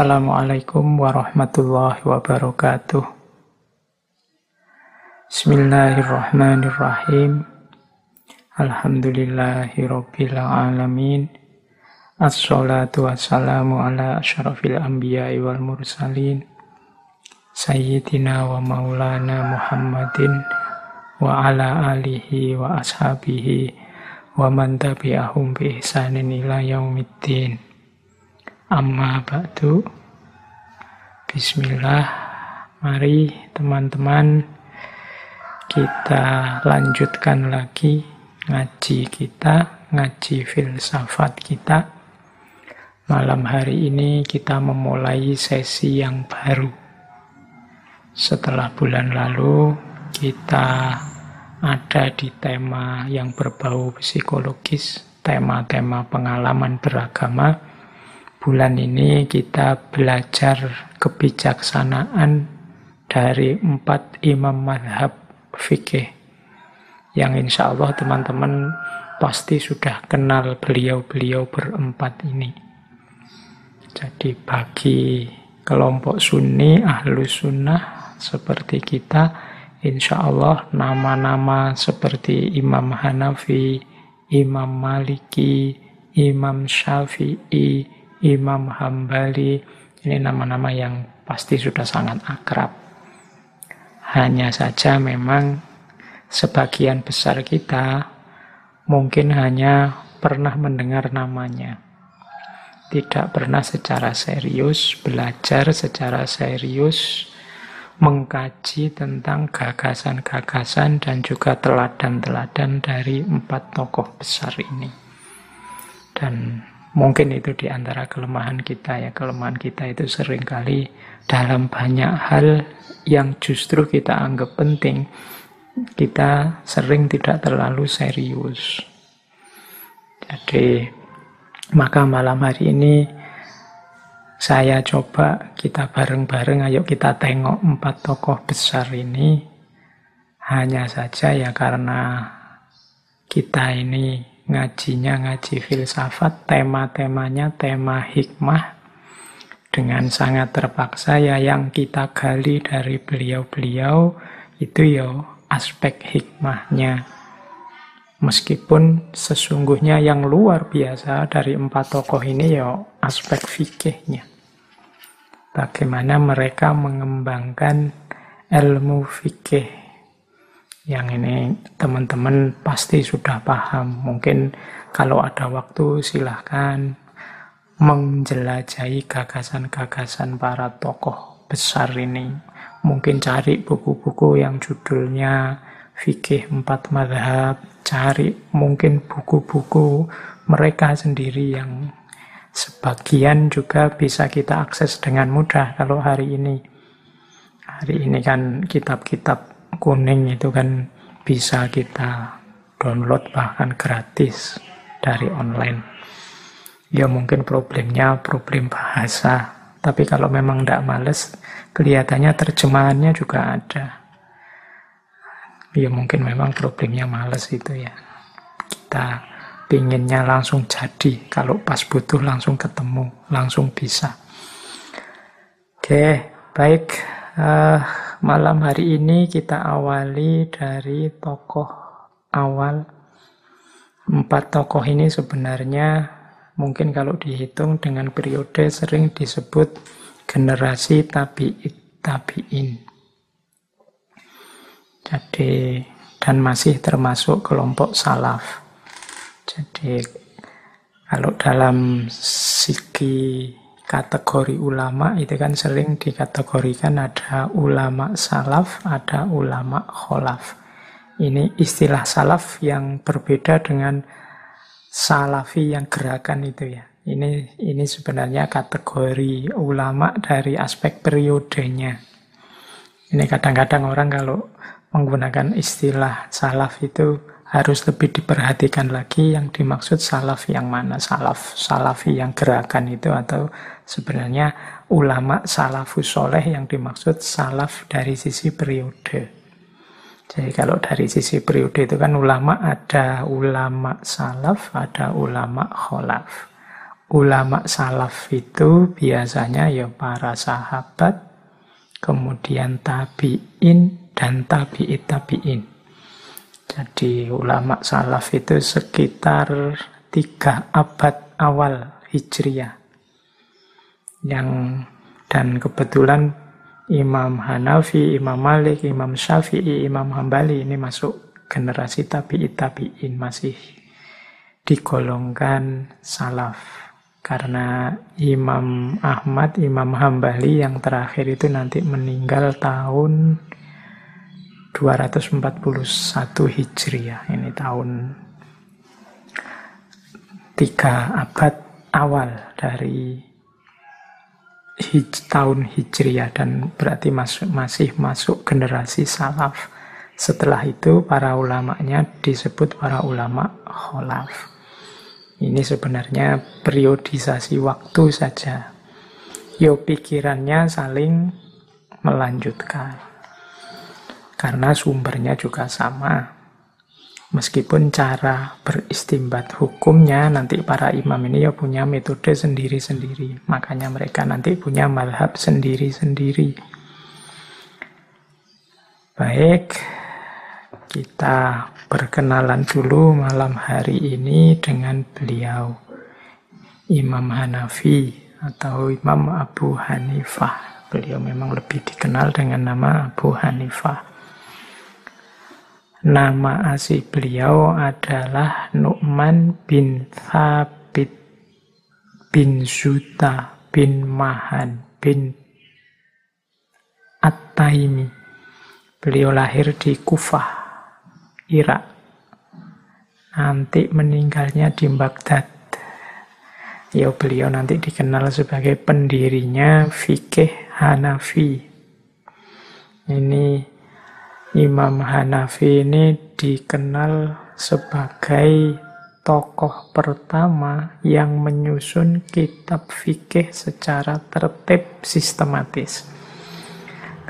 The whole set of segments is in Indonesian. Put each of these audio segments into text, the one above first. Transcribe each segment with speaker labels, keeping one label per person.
Speaker 1: Assalamualaikum warahmatullahi wabarakatuh. Bismillahirrahmanirrahim. Alhamdulillahirabbil alamin. Assalatu wassalamu ala asyrafil anbiya'i wal mursalin. Sayyidina wa maulana Muhammadin wa ala alihi wa ashabihi wa man tabi'ahum bi ihsanin ila yaumiddin. Amma ba'du. Bismillah. Mari teman-teman Kita lanjutkan lagi Ngaji kita Ngaji filsafat kita. Malam hari ini kita memulai sesi yang baru. Setelah bulan lalu Kita ada di tema yang berbau psikologis Tema-tema pengalaman beragama bulan ini kita belajar kebijaksanaan dari empat imam madhab fikih yang insya Allah teman-teman pasti sudah kenal beliau-beliau berempat ini. Jadi bagi kelompok sunni, ahlu sunnah seperti kita, insya Allah nama-nama seperti Imam Hanafi, Imam Maliki, Imam Syafi'i, Imam Hambali, ini nama-nama yang pasti sudah sangat akrab. Hanya saja memang sebagian besar kita mungkin hanya pernah mendengar namanya. Tidak pernah secara serius belajar secara serius mengkaji tentang gagasan-gagasan dan juga teladan-teladan dari empat tokoh besar ini. Dan Mungkin itu di antara kelemahan kita ya. Kelemahan kita itu sering kali dalam banyak hal yang justru kita anggap penting, kita sering tidak terlalu serius. Jadi, maka malam hari ini saya coba kita bareng-bareng ayo kita tengok empat tokoh besar ini. Hanya saja ya karena kita ini ngajinya ngaji filsafat, tema-temanya tema hikmah. Dengan sangat terpaksa ya yang kita gali dari beliau-beliau itu ya aspek hikmahnya. Meskipun sesungguhnya yang luar biasa dari empat tokoh ini ya aspek fikihnya. Bagaimana mereka mengembangkan ilmu fikih yang ini teman-teman pasti sudah paham. Mungkin kalau ada waktu silahkan menjelajahi gagasan-gagasan para tokoh besar ini. Mungkin cari buku-buku yang judulnya Fikih Empat Madhab, cari mungkin buku-buku mereka sendiri yang sebagian juga bisa kita akses dengan mudah kalau hari ini. Hari ini kan kitab-kitab kuning itu kan bisa kita download bahkan gratis dari online. Ya mungkin problemnya problem bahasa, tapi kalau memang tidak males, kelihatannya terjemahannya juga ada. Ya mungkin memang problemnya males itu ya. Kita pinginnya langsung jadi, kalau pas butuh langsung ketemu, langsung bisa. Oke, baik. Uh, malam hari ini kita awali dari tokoh awal. Empat tokoh ini sebenarnya mungkin kalau dihitung dengan periode sering disebut generasi tabi'it tabi'in. Jadi dan masih termasuk kelompok salaf. Jadi kalau dalam segi kategori ulama itu kan sering dikategorikan ada ulama salaf, ada ulama kholaf. Ini istilah salaf yang berbeda dengan salafi yang gerakan itu ya. Ini ini sebenarnya kategori ulama dari aspek periodenya. Ini kadang-kadang orang kalau menggunakan istilah salaf itu harus lebih diperhatikan lagi yang dimaksud salaf yang mana salaf salafi yang gerakan itu atau sebenarnya ulama salafus soleh yang dimaksud salaf dari sisi periode jadi kalau dari sisi periode itu kan ulama ada ulama salaf ada ulama kholaf ulama salaf itu biasanya ya para sahabat, kemudian tabi'in dan tabi'it tabi'in. Jadi ulama salaf itu sekitar tiga abad awal Hijriah. Yang dan kebetulan Imam Hanafi, Imam Malik, Imam Syafi'i, Imam Hambali ini masuk generasi tabi'it tabi'in masih digolongkan salaf. Karena Imam Ahmad, Imam Hambali yang terakhir itu nanti meninggal tahun 241 Hijriah. Ini tahun tiga abad awal dari hij, tahun Hijriah dan berarti masuk, masih masuk generasi salaf. Setelah itu para ulamanya disebut para ulama kholaf. Ini sebenarnya periodisasi waktu saja. Yo pikirannya saling melanjutkan. Karena sumbernya juga sama. Meskipun cara beristimbat hukumnya nanti para imam ini ya punya metode sendiri-sendiri. Makanya mereka nanti punya malhab sendiri-sendiri. Baik, kita berkenalan dulu malam hari ini dengan beliau Imam Hanafi atau Imam Abu Hanifah. Beliau memang lebih dikenal dengan nama Abu Hanifah. Nama asli beliau adalah Nu'man bin Thabit bin Zuta bin Mahan bin At-Taimi. Beliau lahir di Kufah, Irak. Nanti meninggalnya di Baghdad. Ya beliau nanti dikenal sebagai pendirinya fikih Hanafi. Ini Imam Hanafi ini dikenal sebagai tokoh pertama yang menyusun kitab fikih secara tertib sistematis.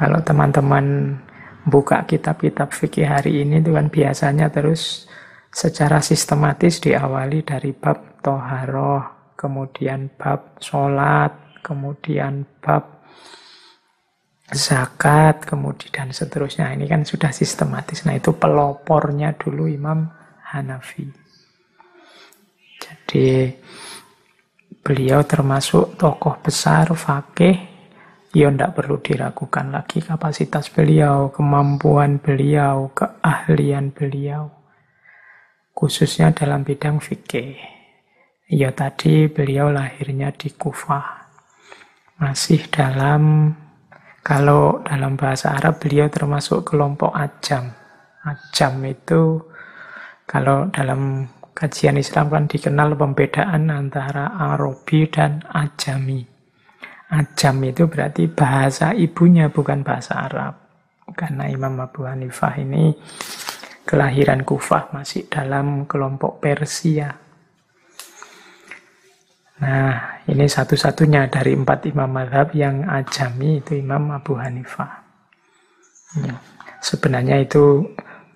Speaker 1: Kalau teman-teman buka kitab-kitab fikih hari ini itu kan biasanya terus secara sistematis diawali dari bab toharoh, kemudian bab sholat, kemudian bab zakat, kemudian dan seterusnya. Ini kan sudah sistematis. Nah itu pelopornya dulu Imam Hanafi. Jadi beliau termasuk tokoh besar fakih ya tidak perlu diragukan lagi kapasitas beliau, kemampuan beliau, keahlian beliau. Khususnya dalam bidang fikih. Ya tadi beliau lahirnya di Kufah. Masih dalam, kalau dalam bahasa Arab beliau termasuk kelompok ajam. Ajam itu kalau dalam kajian Islam kan dikenal pembedaan antara Arabi dan Ajami. Ajam itu berarti bahasa ibunya bukan bahasa Arab. Karena Imam Abu Hanifah ini kelahiran Kufah masih dalam kelompok Persia. Nah, ini satu-satunya dari empat imam madhab yang ajami itu Imam Abu Hanifah. Ya. Sebenarnya itu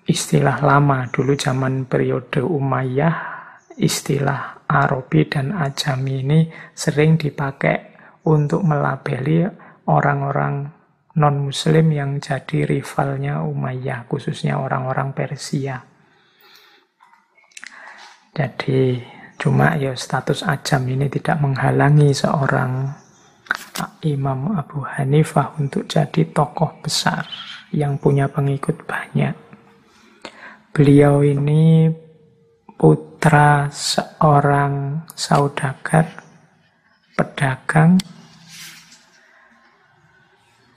Speaker 1: istilah lama dulu zaman periode Umayyah, istilah Arabi dan Ajami ini sering dipakai untuk melabeli orang-orang non-muslim yang jadi rivalnya Umayyah, khususnya orang-orang Persia. Jadi cuma ya status ajam ini tidak menghalangi seorang Imam Abu Hanifah untuk jadi tokoh besar yang punya pengikut banyak. Beliau ini putra seorang saudagar, pedagang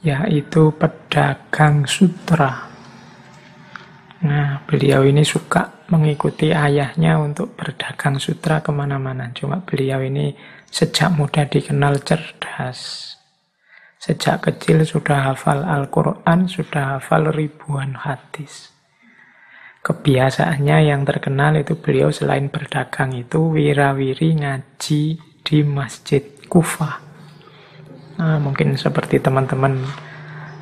Speaker 1: yaitu pedagang sutra. Nah, beliau ini suka mengikuti ayahnya untuk berdagang sutra ke mana-mana. Cuma beliau ini sejak muda dikenal cerdas. Sejak kecil sudah hafal Al-Quran, sudah hafal ribuan hadis. Kebiasaannya yang terkenal itu beliau selain berdagang itu wirawiri ngaji di Masjid Kufah. Nah, mungkin seperti teman-teman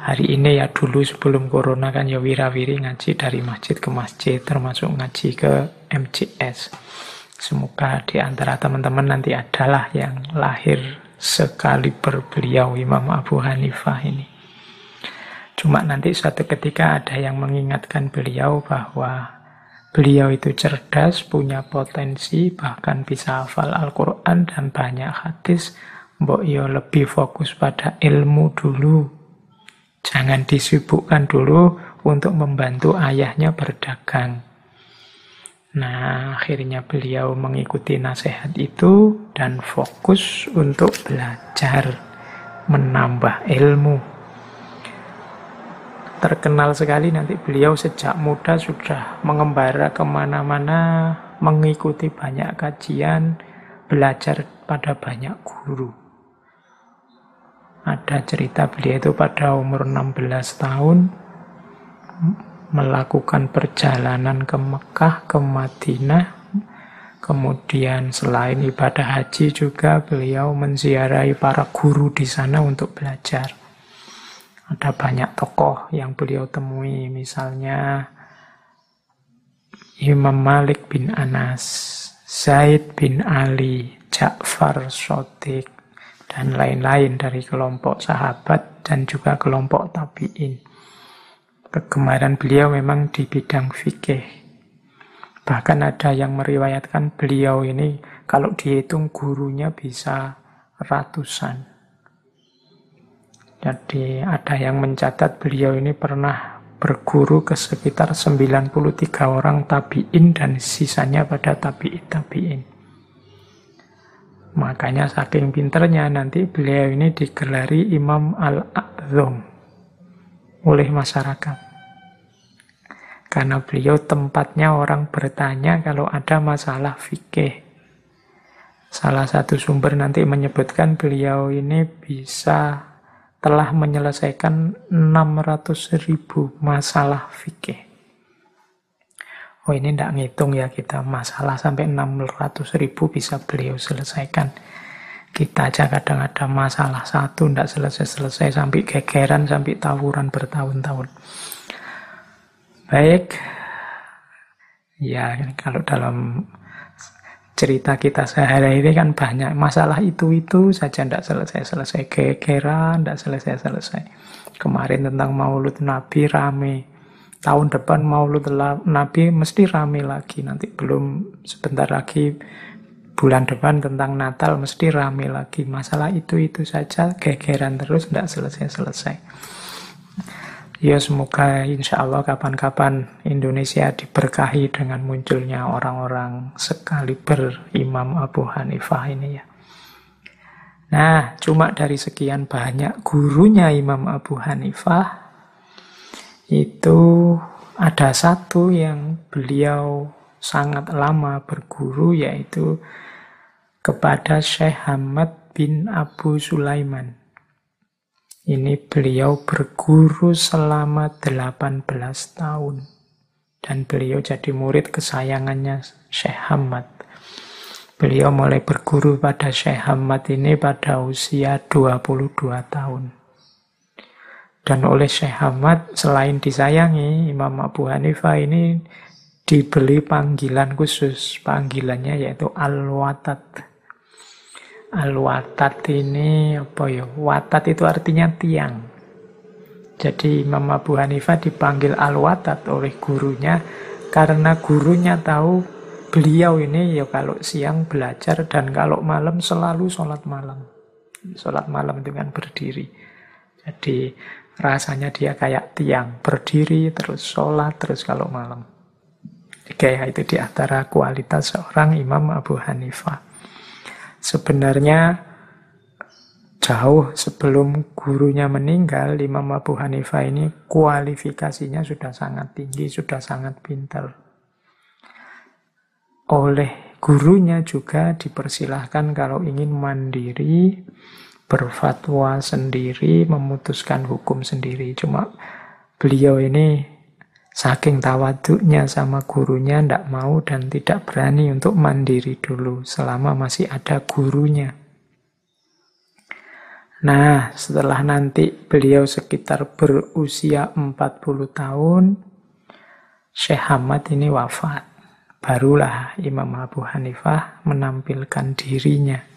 Speaker 1: hari ini ya dulu sebelum corona kan ya wirawiri ngaji dari masjid ke masjid termasuk ngaji ke MCS. Semoga di antara teman-teman nanti adalah yang lahir sekali berbeliau Imam Abu Hanifah ini. Cuma nanti suatu ketika ada yang mengingatkan beliau bahwa beliau itu cerdas, punya potensi, bahkan bisa hafal Al-Quran dan banyak hadis. Mbok yo lebih fokus pada ilmu dulu. Jangan disibukkan dulu untuk membantu ayahnya berdagang. Nah, akhirnya beliau mengikuti nasihat itu dan fokus untuk belajar, menambah ilmu terkenal sekali nanti beliau sejak muda sudah mengembara ke mana-mana, mengikuti banyak kajian, belajar pada banyak guru. Ada cerita beliau itu pada umur 16 tahun melakukan perjalanan ke Mekah, ke Madinah. Kemudian selain ibadah haji juga beliau menziarahi para guru di sana untuk belajar. Ada banyak tokoh yang beliau temui, misalnya Imam Malik bin Anas, Zaid bin Ali, Ja'far Sotik, dan lain-lain dari kelompok sahabat dan juga kelompok tabi'in. Kegemaran beliau memang di bidang fikih. Bahkan ada yang meriwayatkan beliau ini kalau dihitung gurunya bisa ratusan. Jadi ada yang mencatat beliau ini pernah berguru ke sekitar 93 orang tabi'in dan sisanya pada tabi'in tabi'in. Makanya saking pinternya nanti beliau ini digelari Imam Al-A'zam oleh masyarakat. Karena beliau tempatnya orang bertanya kalau ada masalah fikih. Salah satu sumber nanti menyebutkan beliau ini bisa telah menyelesaikan 600 ribu masalah fikih. Oh ini tidak ngitung ya kita masalah sampai 600 ribu bisa beliau selesaikan. Kita aja kadang ada masalah satu tidak selesai-selesai sampai gegeran sampai tawuran bertahun-tahun. Baik, ya kalau dalam cerita kita sehari ini kan banyak masalah itu-itu saja tidak selesai-selesai kekeran, tidak selesai-selesai. Kemarin tentang maulud Nabi rame. Tahun depan maulud Nabi mesti rame lagi. Nanti belum sebentar lagi bulan depan tentang Natal mesti rame lagi. Masalah itu-itu saja gegeran terus tidak selesai-selesai. Ya semoga insya Allah kapan-kapan Indonesia diberkahi dengan munculnya orang-orang sekali berimam Abu Hanifah ini ya. Nah, cuma dari sekian banyak gurunya Imam Abu Hanifah, itu ada satu yang beliau sangat lama berguru, yaitu kepada Syekh Hamad bin Abu Sulaiman. Ini beliau berguru selama 18 tahun. Dan beliau jadi murid kesayangannya Syekh Hamad. Beliau mulai berguru pada Syekh Hamad ini pada usia 22 tahun. Dan oleh Syekh Hamad, selain disayangi, Imam Abu Hanifah ini dibeli panggilan khusus. Panggilannya yaitu Al-Watat Al-Watat ini apa ya? Watat itu artinya tiang. Jadi Imam Abu Hanifah dipanggil Al-Watat oleh gurunya karena gurunya tahu beliau ini ya kalau siang belajar dan kalau malam selalu sholat malam. Sholat malam dengan berdiri. Jadi rasanya dia kayak tiang, berdiri terus sholat terus kalau malam. Kayak itu di antara kualitas seorang Imam Abu Hanifah. Sebenarnya jauh sebelum gurunya meninggal, Imam Abu Hanifah ini kualifikasinya sudah sangat tinggi, sudah sangat pintar. Oleh gurunya juga dipersilahkan kalau ingin mandiri, berfatwa sendiri, memutuskan hukum sendiri. Cuma beliau ini Saking tawaduknya sama gurunya tidak mau dan tidak berani untuk mandiri dulu selama masih ada gurunya. Nah, setelah nanti beliau sekitar berusia 40 tahun, Syekh Hamad ini wafat. barulah Imam Abu Hanifah menampilkan dirinya.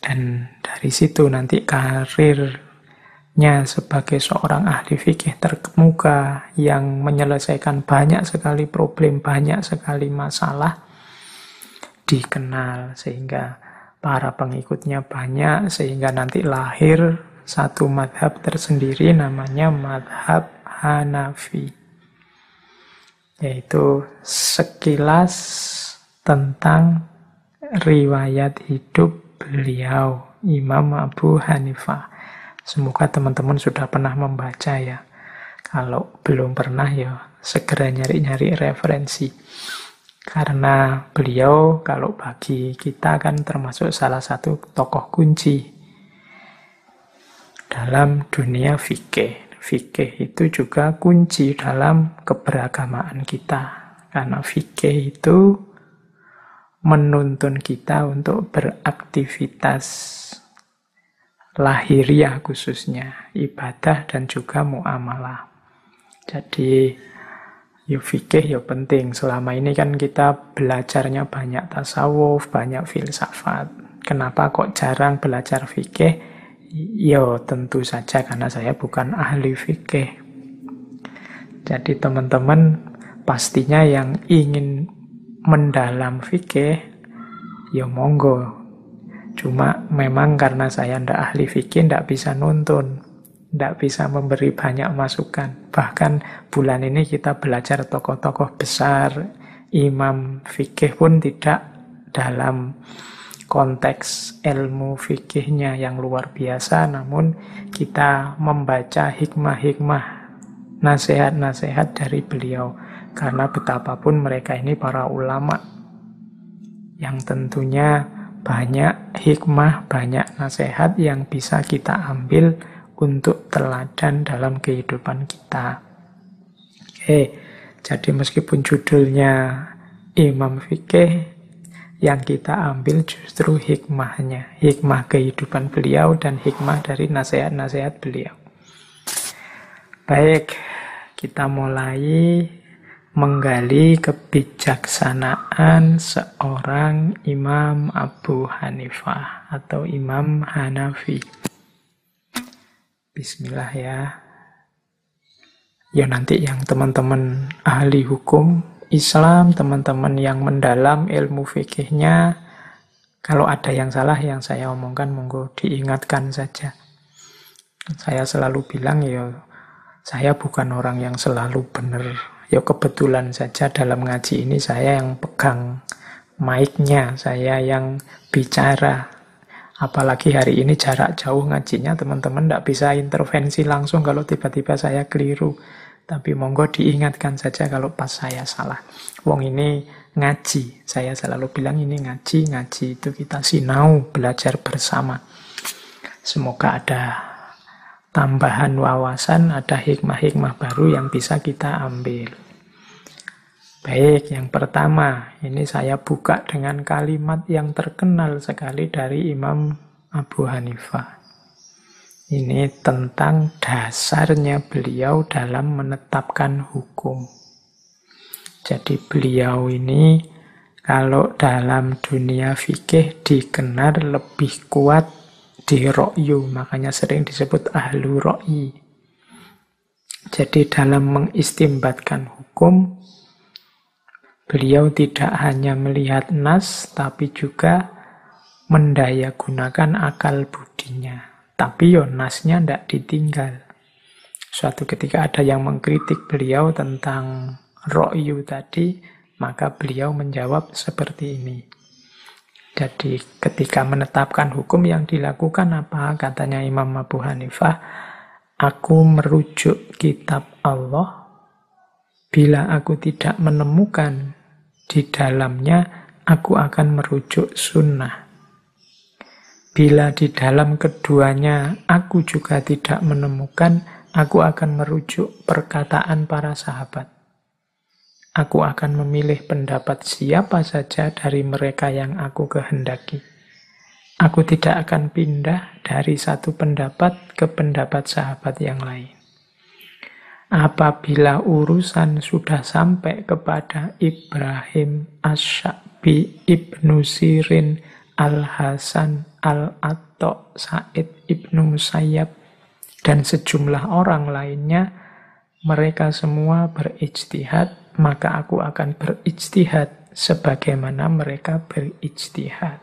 Speaker 1: Dan dari situ nanti karirnya sebagai seorang ahli fikih terkemuka yang menyelesaikan banyak sekali problem, banyak sekali masalah dikenal sehingga para pengikutnya banyak sehingga nanti lahir satu madhab tersendiri namanya madhab Hanafi. Yaitu sekilas tentang riwayat hidup beliau Imam Abu Hanifah semoga teman-teman sudah pernah membaca ya kalau belum pernah ya segera nyari-nyari referensi karena beliau kalau bagi kita kan termasuk salah satu tokoh kunci dalam dunia fikih. Fikih itu juga kunci dalam keberagamaan kita. Karena fikih itu menuntun kita untuk beraktivitas lahiriah khususnya, ibadah dan juga muamalah. Jadi Ya fikih ya penting. Selama ini kan kita belajarnya banyak tasawuf, banyak filsafat. Kenapa kok jarang belajar fikih? Ya tentu saja karena saya bukan ahli fikih. Jadi teman-teman pastinya yang ingin mendalam fikih, ya monggo. Cuma memang karena saya ndak ahli fikih, ndak bisa nuntun tidak bisa memberi banyak masukan. Bahkan bulan ini kita belajar tokoh-tokoh besar, imam fikih pun tidak dalam konteks ilmu fikihnya yang luar biasa, namun kita membaca hikmah-hikmah, nasihat-nasihat dari beliau. Karena betapapun mereka ini para ulama yang tentunya banyak hikmah, banyak nasihat yang bisa kita ambil untuk teladan dalam kehidupan kita. Oke, jadi meskipun judulnya Imam Fikih, yang kita ambil justru hikmahnya, hikmah kehidupan beliau dan hikmah dari nasihat-nasihat beliau. Baik, kita mulai menggali kebijaksanaan seorang Imam Abu Hanifah atau Imam Hanafi. Bismillah ya. Ya nanti yang teman-teman ahli hukum Islam, teman-teman yang mendalam ilmu fikihnya, kalau ada yang salah yang saya omongkan, monggo diingatkan saja. Saya selalu bilang ya, saya bukan orang yang selalu benar. Ya kebetulan saja dalam ngaji ini saya yang pegang mic-nya, saya yang bicara. Apalagi hari ini jarak jauh ngajinya, teman-teman tidak bisa intervensi langsung kalau tiba-tiba saya keliru. Tapi monggo diingatkan saja kalau pas saya salah. Wong ini ngaji, saya selalu bilang ini ngaji, ngaji itu kita sinau, belajar bersama. Semoga ada tambahan wawasan, ada hikmah-hikmah baru yang bisa kita ambil. Baik, yang pertama, ini saya buka dengan kalimat yang terkenal sekali dari Imam Abu Hanifah. Ini tentang dasarnya beliau dalam menetapkan hukum. Jadi beliau ini kalau dalam dunia fikih dikenal lebih kuat di ro'yu, makanya sering disebut ahlu ro'yi. Jadi dalam mengistimbatkan hukum, Beliau tidak hanya melihat nas, tapi juga mendaya gunakan akal budinya. Tapi yo nasnya tidak ditinggal. Suatu ketika ada yang mengkritik beliau tentang ro'yu tadi, maka beliau menjawab seperti ini. Jadi ketika menetapkan hukum yang dilakukan apa? Katanya Imam Abu Hanifah, aku merujuk kitab Allah bila aku tidak menemukan di dalamnya aku akan merujuk sunnah. Bila di dalam keduanya aku juga tidak menemukan, aku akan merujuk perkataan para sahabat. Aku akan memilih pendapat siapa saja dari mereka yang aku kehendaki. Aku tidak akan pindah dari satu pendapat ke pendapat sahabat yang lain. Apabila urusan sudah sampai kepada Ibrahim Asyabi Ibnu Sirin Al-Hasan Al-Atto Said Ibnu Musayyab dan sejumlah orang lainnya mereka semua berijtihad maka aku akan berijtihad sebagaimana mereka berijtihad.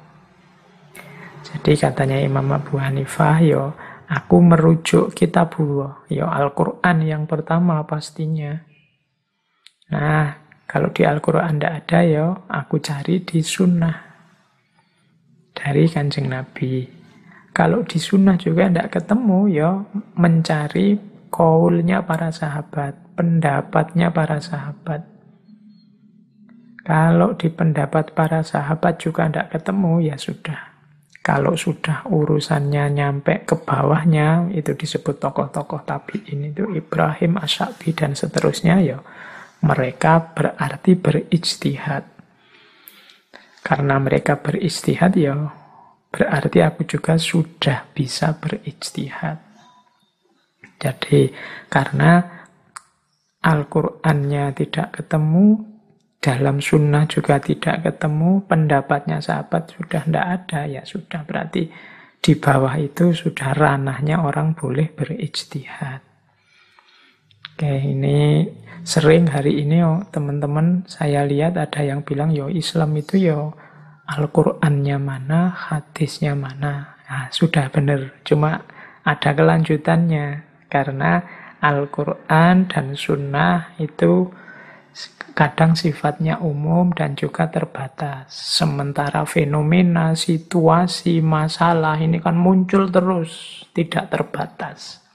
Speaker 1: Jadi katanya Imam Abu Hanifah yo aku merujuk kitabullah yo Al-Qur'an yang pertama pastinya. Nah kalau di Al-Quran tidak ada yo aku cari di sunnah. Dari kanjeng Nabi. Kalau di sunnah juga tidak ketemu, ya mencari kaulnya para sahabat, pendapatnya para sahabat. Kalau di pendapat para sahabat juga tidak ketemu, ya sudah. Kalau sudah urusannya nyampe ke bawahnya, itu disebut tokoh-tokoh tabi'in itu Ibrahim, Asyabi, dan seterusnya, ya mereka berarti berijtihad. Karena mereka beristihad ya berarti aku juga sudah bisa berijtihad. Jadi karena Al-Qur'annya tidak ketemu, dalam sunnah juga tidak ketemu, pendapatnya sahabat sudah tidak ada, ya sudah berarti di bawah itu sudah ranahnya orang boleh berijtihad. Oke, ini Sering hari ini oh, teman-teman saya lihat ada yang bilang yo Islam itu yo Al-Qur'annya mana, hadisnya mana. Nah, sudah benar, cuma ada kelanjutannya karena Al-Quran dan Sunnah itu kadang sifatnya umum dan juga terbatas. Sementara fenomena, situasi, masalah ini kan muncul terus, tidak terbatas.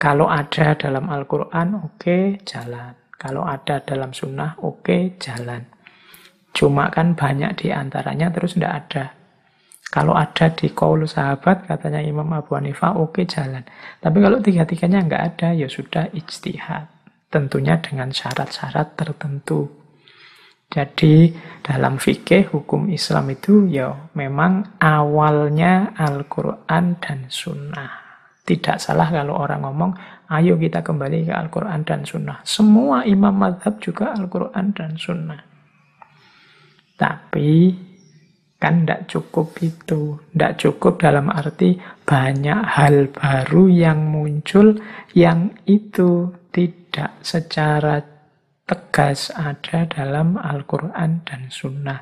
Speaker 1: Kalau ada dalam Al-Quran, oke, okay, jalan. Kalau ada dalam sunnah, oke, okay, jalan. Cuma kan banyak di antaranya terus tidak ada. Kalau ada di kaul sahabat, katanya Imam Abu Hanifah, oke okay, jalan. Tapi kalau tiga-tiganya nggak ada, ya sudah ijtihad. Tentunya dengan syarat-syarat tertentu. Jadi dalam fikih hukum Islam itu ya memang awalnya Al-Quran dan Sunnah. Tidak salah kalau orang ngomong, ayo kita kembali ke Al-Quran dan Sunnah. Semua imam madhab juga Al-Quran dan Sunnah. Tapi kan tidak cukup itu. Tidak cukup dalam arti banyak hal baru yang muncul yang itu tidak secara tegas ada dalam Al-Quran dan Sunnah.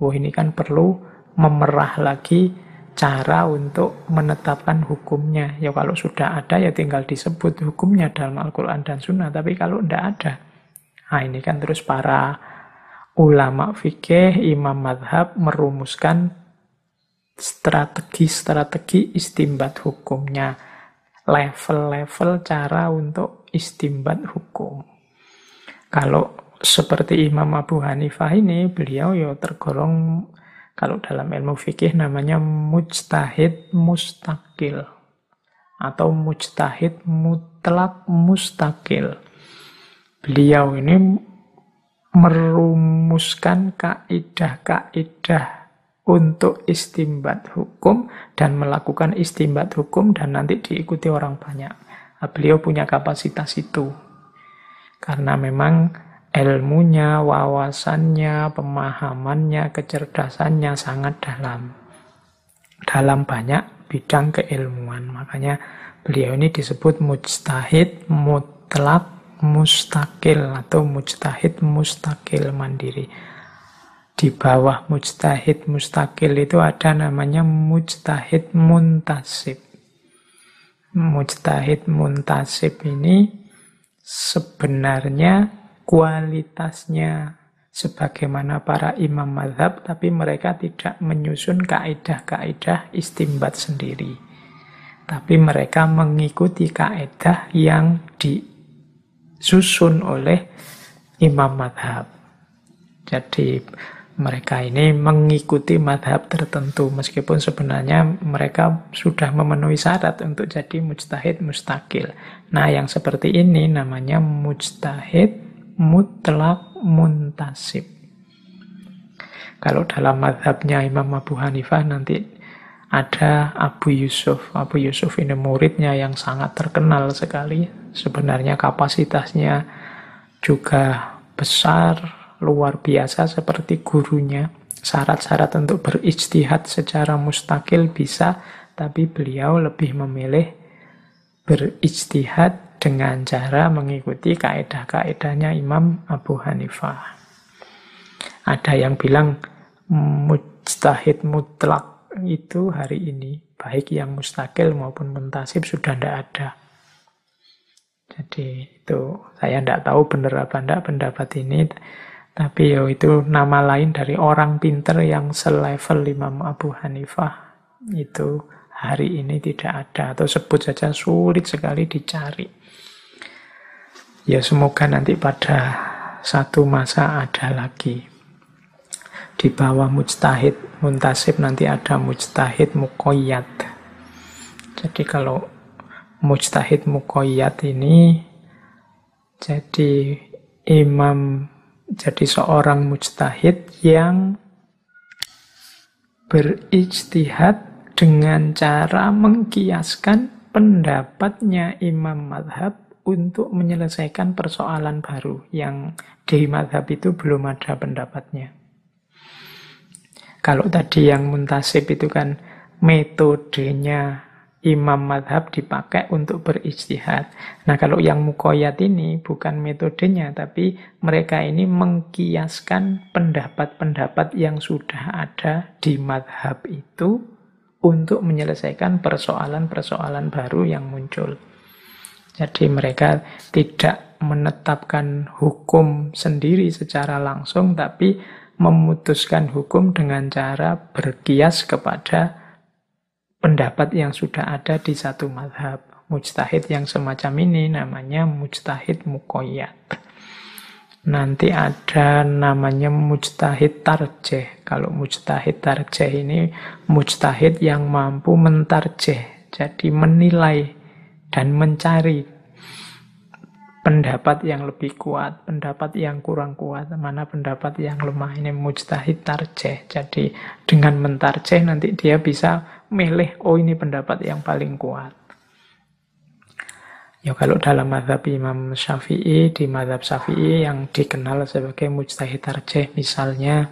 Speaker 1: Oh ini kan perlu memerah lagi cara untuk menetapkan hukumnya. Ya kalau sudah ada ya tinggal disebut hukumnya dalam Al-Quran dan Sunnah. Tapi kalau tidak ada, nah ini kan terus para ulama fikih, imam madhab merumuskan strategi-strategi istimbat hukumnya. Level-level cara untuk istimbat hukum. Kalau seperti Imam Abu Hanifah ini, beliau ya tergolong kalau dalam ilmu fikih namanya mujtahid mustakil atau mujtahid mutlak mustakil. Beliau ini merumuskan kaidah-kaidah untuk istimbat hukum dan melakukan istimbat hukum dan nanti diikuti orang banyak. Nah, beliau punya kapasitas itu. Karena memang ilmunya, wawasannya, pemahamannya, kecerdasannya sangat dalam. Dalam banyak bidang keilmuan. Makanya beliau ini disebut mujtahid mutlak mustakil atau mujtahid mustakil mandiri. Di bawah mujtahid mustakil itu ada namanya mujtahid muntasib. Mujtahid muntasib ini sebenarnya kualitasnya sebagaimana para imam madhab, tapi mereka tidak menyusun kaedah-kaedah istimbat sendiri. Tapi mereka mengikuti kaedah yang disusun oleh imam madhab. Jadi mereka ini mengikuti madhab tertentu, meskipun sebenarnya mereka sudah memenuhi syarat untuk jadi mujtahid mustakil. Nah, yang seperti ini namanya mujtahid mutlak muntasib. Kalau dalam madhabnya Imam Abu Hanifah nanti ada Abu Yusuf. Abu Yusuf ini muridnya yang sangat terkenal sekali. Sebenarnya kapasitasnya juga besar, luar biasa seperti gurunya. Syarat-syarat untuk berijtihad secara mustakil bisa, tapi beliau lebih memilih berijtihad dengan cara mengikuti kaedah-kaedahnya Imam Abu Hanifah. Ada yang bilang mujtahid mutlak itu hari ini, baik yang mustakil maupun mentasib sudah tidak ada. Jadi itu saya tidak tahu benar apa tidak pendapat ini, tapi yo itu nama lain dari orang pinter yang selevel Imam Abu Hanifah itu hari ini tidak ada atau sebut saja sulit sekali dicari. Ya semoga nanti pada satu masa ada lagi di bawah mujtahid muntasib nanti ada mujtahid mukoyat. Jadi kalau mujtahid mukoyat ini jadi imam jadi seorang mujtahid yang berijtihad dengan cara mengkiaskan pendapatnya imam madhab untuk menyelesaikan persoalan baru yang di madhab itu belum ada pendapatnya. Kalau tadi yang muntasib itu kan metodenya imam madhab dipakai untuk berijtihad. Nah kalau yang mukoyat ini bukan metodenya, tapi mereka ini mengkiaskan pendapat-pendapat yang sudah ada di madhab itu untuk menyelesaikan persoalan-persoalan baru yang muncul. Jadi mereka tidak menetapkan hukum sendiri secara langsung, tapi memutuskan hukum dengan cara berkias kepada pendapat yang sudah ada di satu madhab. Mujtahid yang semacam ini namanya mujtahid mukoyat. Nanti ada namanya mujtahid tarjeh. Kalau mujtahid tarjeh ini mujtahid yang mampu mentarjeh. Jadi menilai dan mencari pendapat yang lebih kuat, pendapat yang kurang kuat, mana pendapat yang lemah. Ini mujtahid tarjeh. Jadi dengan mentarjeh nanti dia bisa milih, oh ini pendapat yang paling kuat. Ya kalau dalam madhab Imam Syafi'i, di madhab Syafi'i yang dikenal sebagai mujtahid tarjeh, misalnya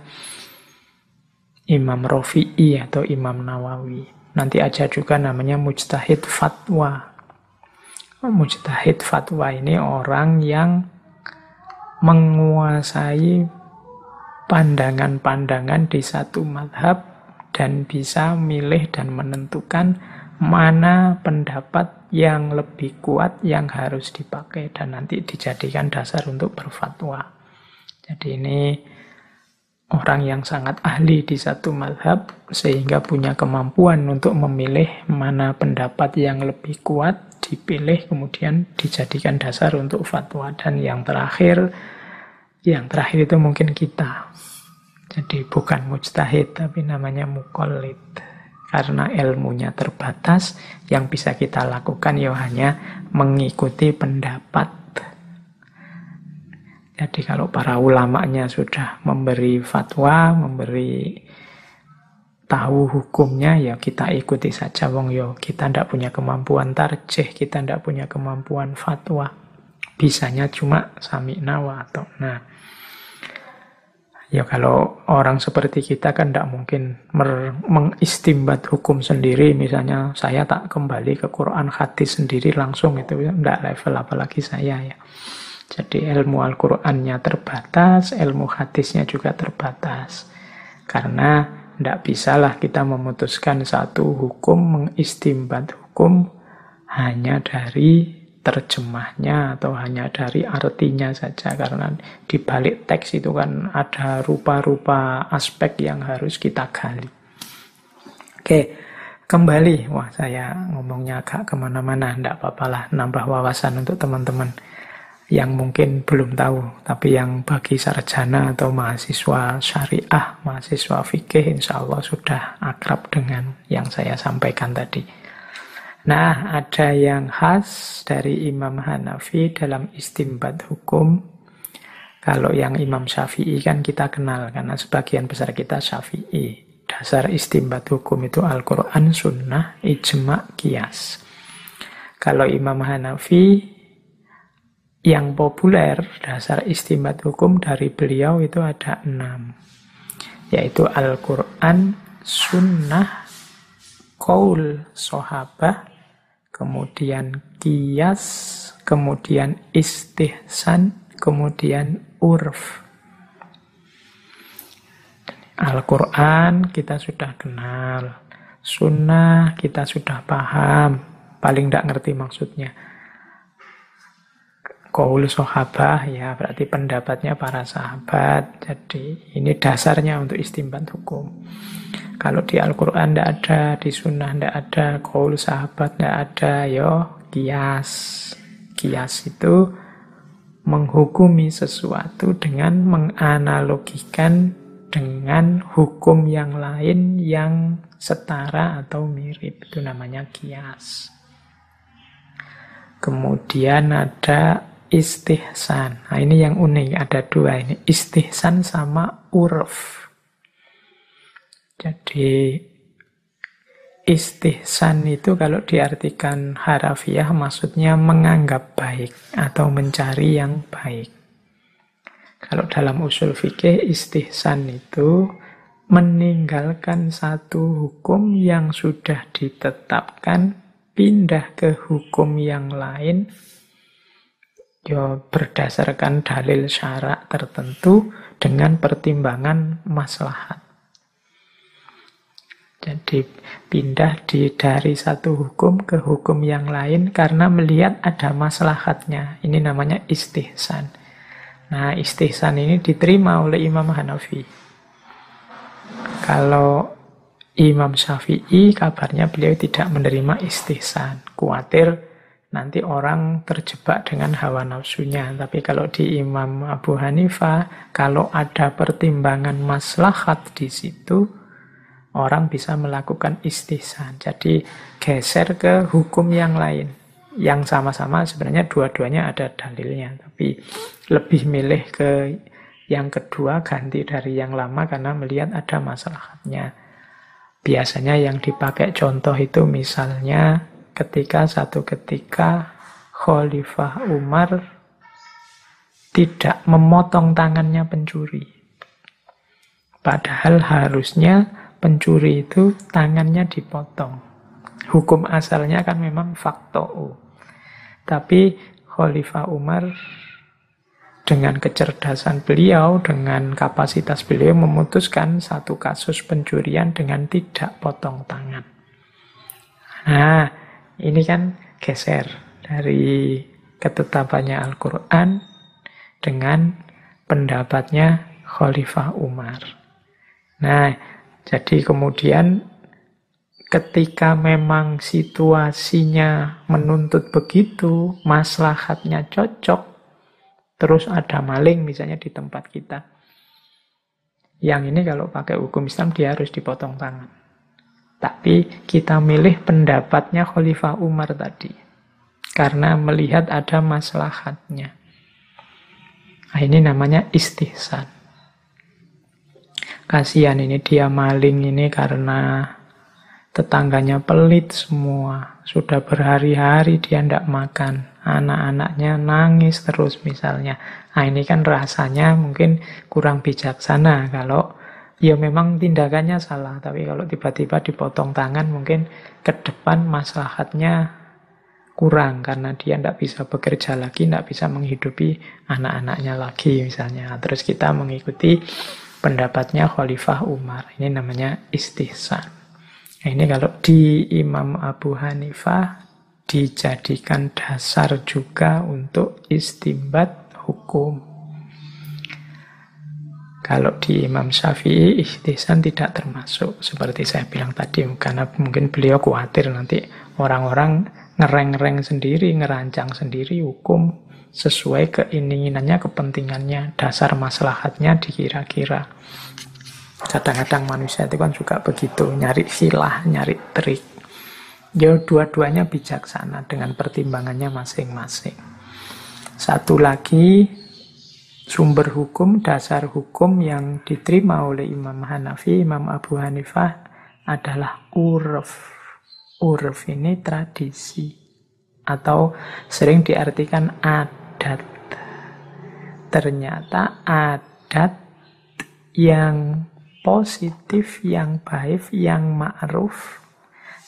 Speaker 1: Imam Rofi'i atau Imam Nawawi. Nanti aja juga namanya mujtahid fatwa. Mujtahid fatwa ini orang yang menguasai pandangan-pandangan di satu madhab dan bisa milih dan menentukan mana pendapat yang lebih kuat yang harus dipakai dan nanti dijadikan dasar untuk berfatwa. Jadi ini orang yang sangat ahli di satu madhab sehingga punya kemampuan untuk memilih mana pendapat yang lebih kuat dipilih kemudian dijadikan dasar untuk fatwa. Dan yang terakhir yang terakhir itu mungkin kita. Jadi bukan mujtahid tapi namanya mukallid karena ilmunya terbatas yang bisa kita lakukan ya hanya mengikuti pendapat. Jadi kalau para ulamanya sudah memberi fatwa memberi tahu hukumnya ya kita ikuti saja. Wong yo kita ndak punya kemampuan tarjih kita ndak punya kemampuan fatwa. Bisanya cuma sami nawa atau nah ya kalau orang seperti kita kan ndak mungkin mengistimbat hukum sendiri. Misalnya saya tak kembali ke Quran hadis sendiri langsung itu ndak level apalagi saya ya. Jadi ilmu Al-Qur'annya terbatas ilmu hadisnya juga terbatas. Karena tidak bisalah kita memutuskan satu hukum, mengistimbat hukum hanya dari terjemahnya atau hanya dari artinya saja karena di balik teks itu kan ada rupa-rupa aspek yang harus kita gali. Oke, kembali. Wah, saya ngomongnya agak ke mana-mana. Tidak apa-apa lah, nambah wawasan untuk teman-teman yang mungkin belum tahu, tapi yang bagi sarjana atau mahasiswa syariah, mahasiswa fikih, insya Allah sudah akrab dengan yang saya sampaikan tadi. Nah, ada yang khas dari Imam Hanafi dalam istimbat hukum. Kalau yang Imam Syafi'i kan kita kenal, karena sebagian besar kita Syafi'i. dasar istimbat hukum itu Al-Quran, Sunnah, Ijma, Kias. Kalau Imam Hanafi, yang populer dasar istimbat hukum dari beliau itu ada enam. Yaitu Al-Quran, Sunnah, Qaul, Sohabah, kemudian Kias, kemudian Istihsan, kemudian Urf. Al-Quran kita sudah kenal, Sunnah kita sudah paham, paling tidak ngerti maksudnya. Kaul sahabah ya berarti pendapatnya para sahabat. Jadi ini dasarnya untuk istimbat hukum. Kalau di Al-Quran tidak ada, di Sunnah tidak ada, kaul sahabat tidak ada, yo kias. Kias itu menghukumi sesuatu dengan menganalogikan dengan hukum yang lain yang setara atau mirip. Itu namanya kias. Kemudian ada istihsan. Nah ini yang unik, ada dua ini. Istihsan sama urf. Jadi istihsan itu kalau diartikan harafiah maksudnya menganggap baik atau mencari yang baik. Kalau dalam usul fikih istihsan itu meninggalkan satu hukum yang sudah ditetapkan pindah ke hukum yang lain ya berdasarkan dalil syarak tertentu dengan pertimbangan maslahat. Jadi pindah di dari satu hukum ke hukum yang lain karena melihat ada maslahatnya. Ini namanya istihsan. Nah, istihsan ini diterima oleh Imam Hanafi. Kalau Imam Syafi'i kabarnya beliau tidak menerima istihsan. Kuatir nanti orang terjebak dengan hawa nafsunya. Tapi kalau di Imam Abu Hanifah, kalau ada pertimbangan maslahat di situ, orang bisa melakukan istihsan. Jadi geser ke hukum yang lain yang sama-sama sebenarnya dua-duanya ada dalilnya, tapi lebih milih ke yang kedua ganti dari yang lama karena melihat ada masalahnya. Biasanya yang dipakai contoh itu misalnya ketika satu ketika Khalifah Umar tidak memotong tangannya pencuri. Padahal harusnya pencuri itu tangannya dipotong. Hukum asalnya kan memang fakto tapi Khalifah Umar dengan kecerdasan beliau, dengan kapasitas beliau memutuskan satu kasus pencurian dengan tidak potong tangan. Nah, ini kan geser dari ketetapannya Al-Quran dengan pendapatnya Khalifah Umar. Nah, jadi kemudian ketika memang situasinya menuntut begitu, maslahatnya cocok, terus ada maling misalnya di tempat kita. Yang ini kalau pakai hukum Islam dia harus dipotong tangan. Tapi kita milih pendapatnya Khalifah Umar tadi. Karena melihat ada maslahatnya. Nah, ini namanya istihsan. Kasihan ini dia maling ini karena Tetangganya pelit semua. Sudah berhari-hari dia tidak makan. Anak-anaknya nangis terus misalnya. Nah ini kan rasanya mungkin kurang bijaksana kalau ya memang tindakannya salah. Tapi kalau tiba-tiba dipotong tangan mungkin ke depan maslahatnya kurang karena dia tidak bisa bekerja lagi, tidak bisa menghidupi anak-anaknya lagi misalnya. Terus kita mengikuti pendapatnya Khalifah Umar. Ini namanya istihsan. Nah, ini kalau di Imam Abu Hanifah dijadikan dasar juga untuk istimbat hukum. Kalau di Imam Syafi'i, ikhtisan tidak termasuk. Seperti saya bilang tadi, karena mungkin beliau khawatir nanti orang-orang ngereng-ngereng sendiri, ngerancang sendiri hukum sesuai keinginannya, kepentingannya, dasar maslahatnya dikira-kira. Kadang-kadang manusia itu kan juga begitu, nyari silah, nyari trik. Ya dua-duanya bijaksana dengan pertimbangannya masing-masing. Satu lagi, sumber hukum, dasar hukum yang diterima oleh Imam Hanafi, Imam Abu Hanifah adalah urf. Urf ini tradisi atau sering diartikan adat. Ternyata adat yang positif, yang baik, yang ma'ruf.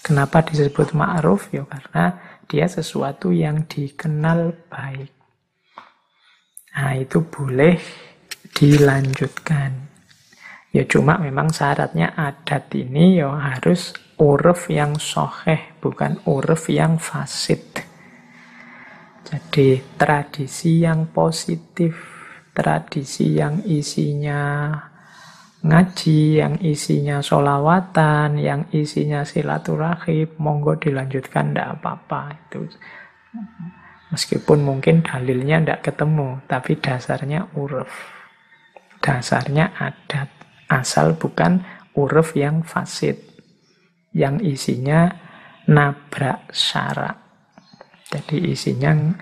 Speaker 1: Kenapa disebut ma'ruf? Ya karena dia sesuatu yang dikenal baik. Nah, itu boleh dilanjutkan. Ya cuma memang syaratnya adat ini ya harus uruf yang soheh, bukan uruf yang fasid. Jadi tradisi yang positif, tradisi yang isinya ngaji, yang isinya solawatan, yang isinya silaturahim, monggo dilanjutkan, tidak apa-apa. Itu Meskipun mungkin dalilnya tidak ketemu, tapi dasarnya uruf. Dasarnya adat. Asal bukan uruf yang fasid. Yang isinya nabrak syarak. Jadi isinya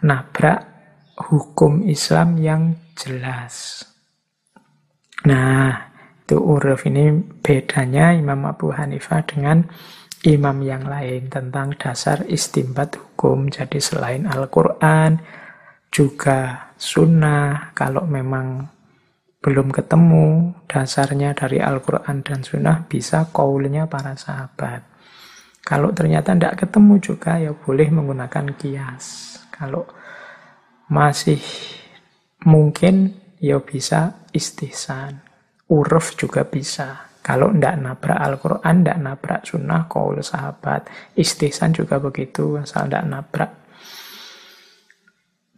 Speaker 1: nabrak hukum Islam yang jelas. Nah, itu uruf ini bedanya Imam Abu Hanifah dengan imam yang lain tentang dasar istimbat hukum. Jadi selain Al-Quran, juga sunnah. Kalau memang belum ketemu dasarnya dari Al-Quran dan sunnah, bisa kaulnya para sahabat. Kalau ternyata tidak ketemu juga, ya boleh menggunakan kias. Kalau masih mungkin, ya bisa istihsan. Uruf juga bisa. Kalau tidak nabrak Al-Quran, tidak nabrak sunnah, kaul sahabat. Istihsan juga begitu, asal tidak nabrak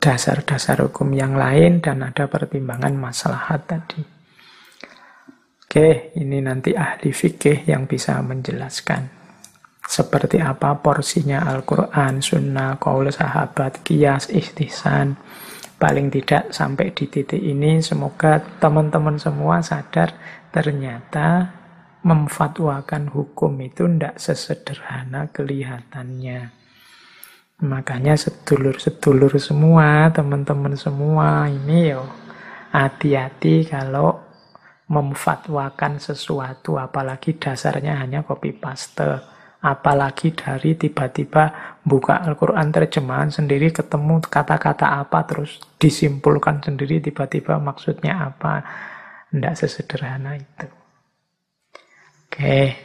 Speaker 1: dasar-dasar hukum yang lain dan ada pertimbangan maslahat tadi. Oke, ini nanti ahli fikih yang bisa menjelaskan. Seperti apa porsinya Al-Quran, sunnah, kaul sahabat, kias, istihsan. Paling tidak sampai di titik ini, semoga teman-teman semua sadar ternyata memfatwakan hukum itu tidak sesederhana kelihatannya. Makanya sedulur-sedulur semua, teman-teman semua ini yo hati-hati kalau memfatwakan sesuatu apalagi dasarnya hanya copy paste. Apalagi dari tiba-tiba buka Al-Quran terjemahan sendiri ketemu kata-kata apa terus disimpulkan sendiri tiba-tiba maksudnya apa. Tidak sesederhana itu. Oke.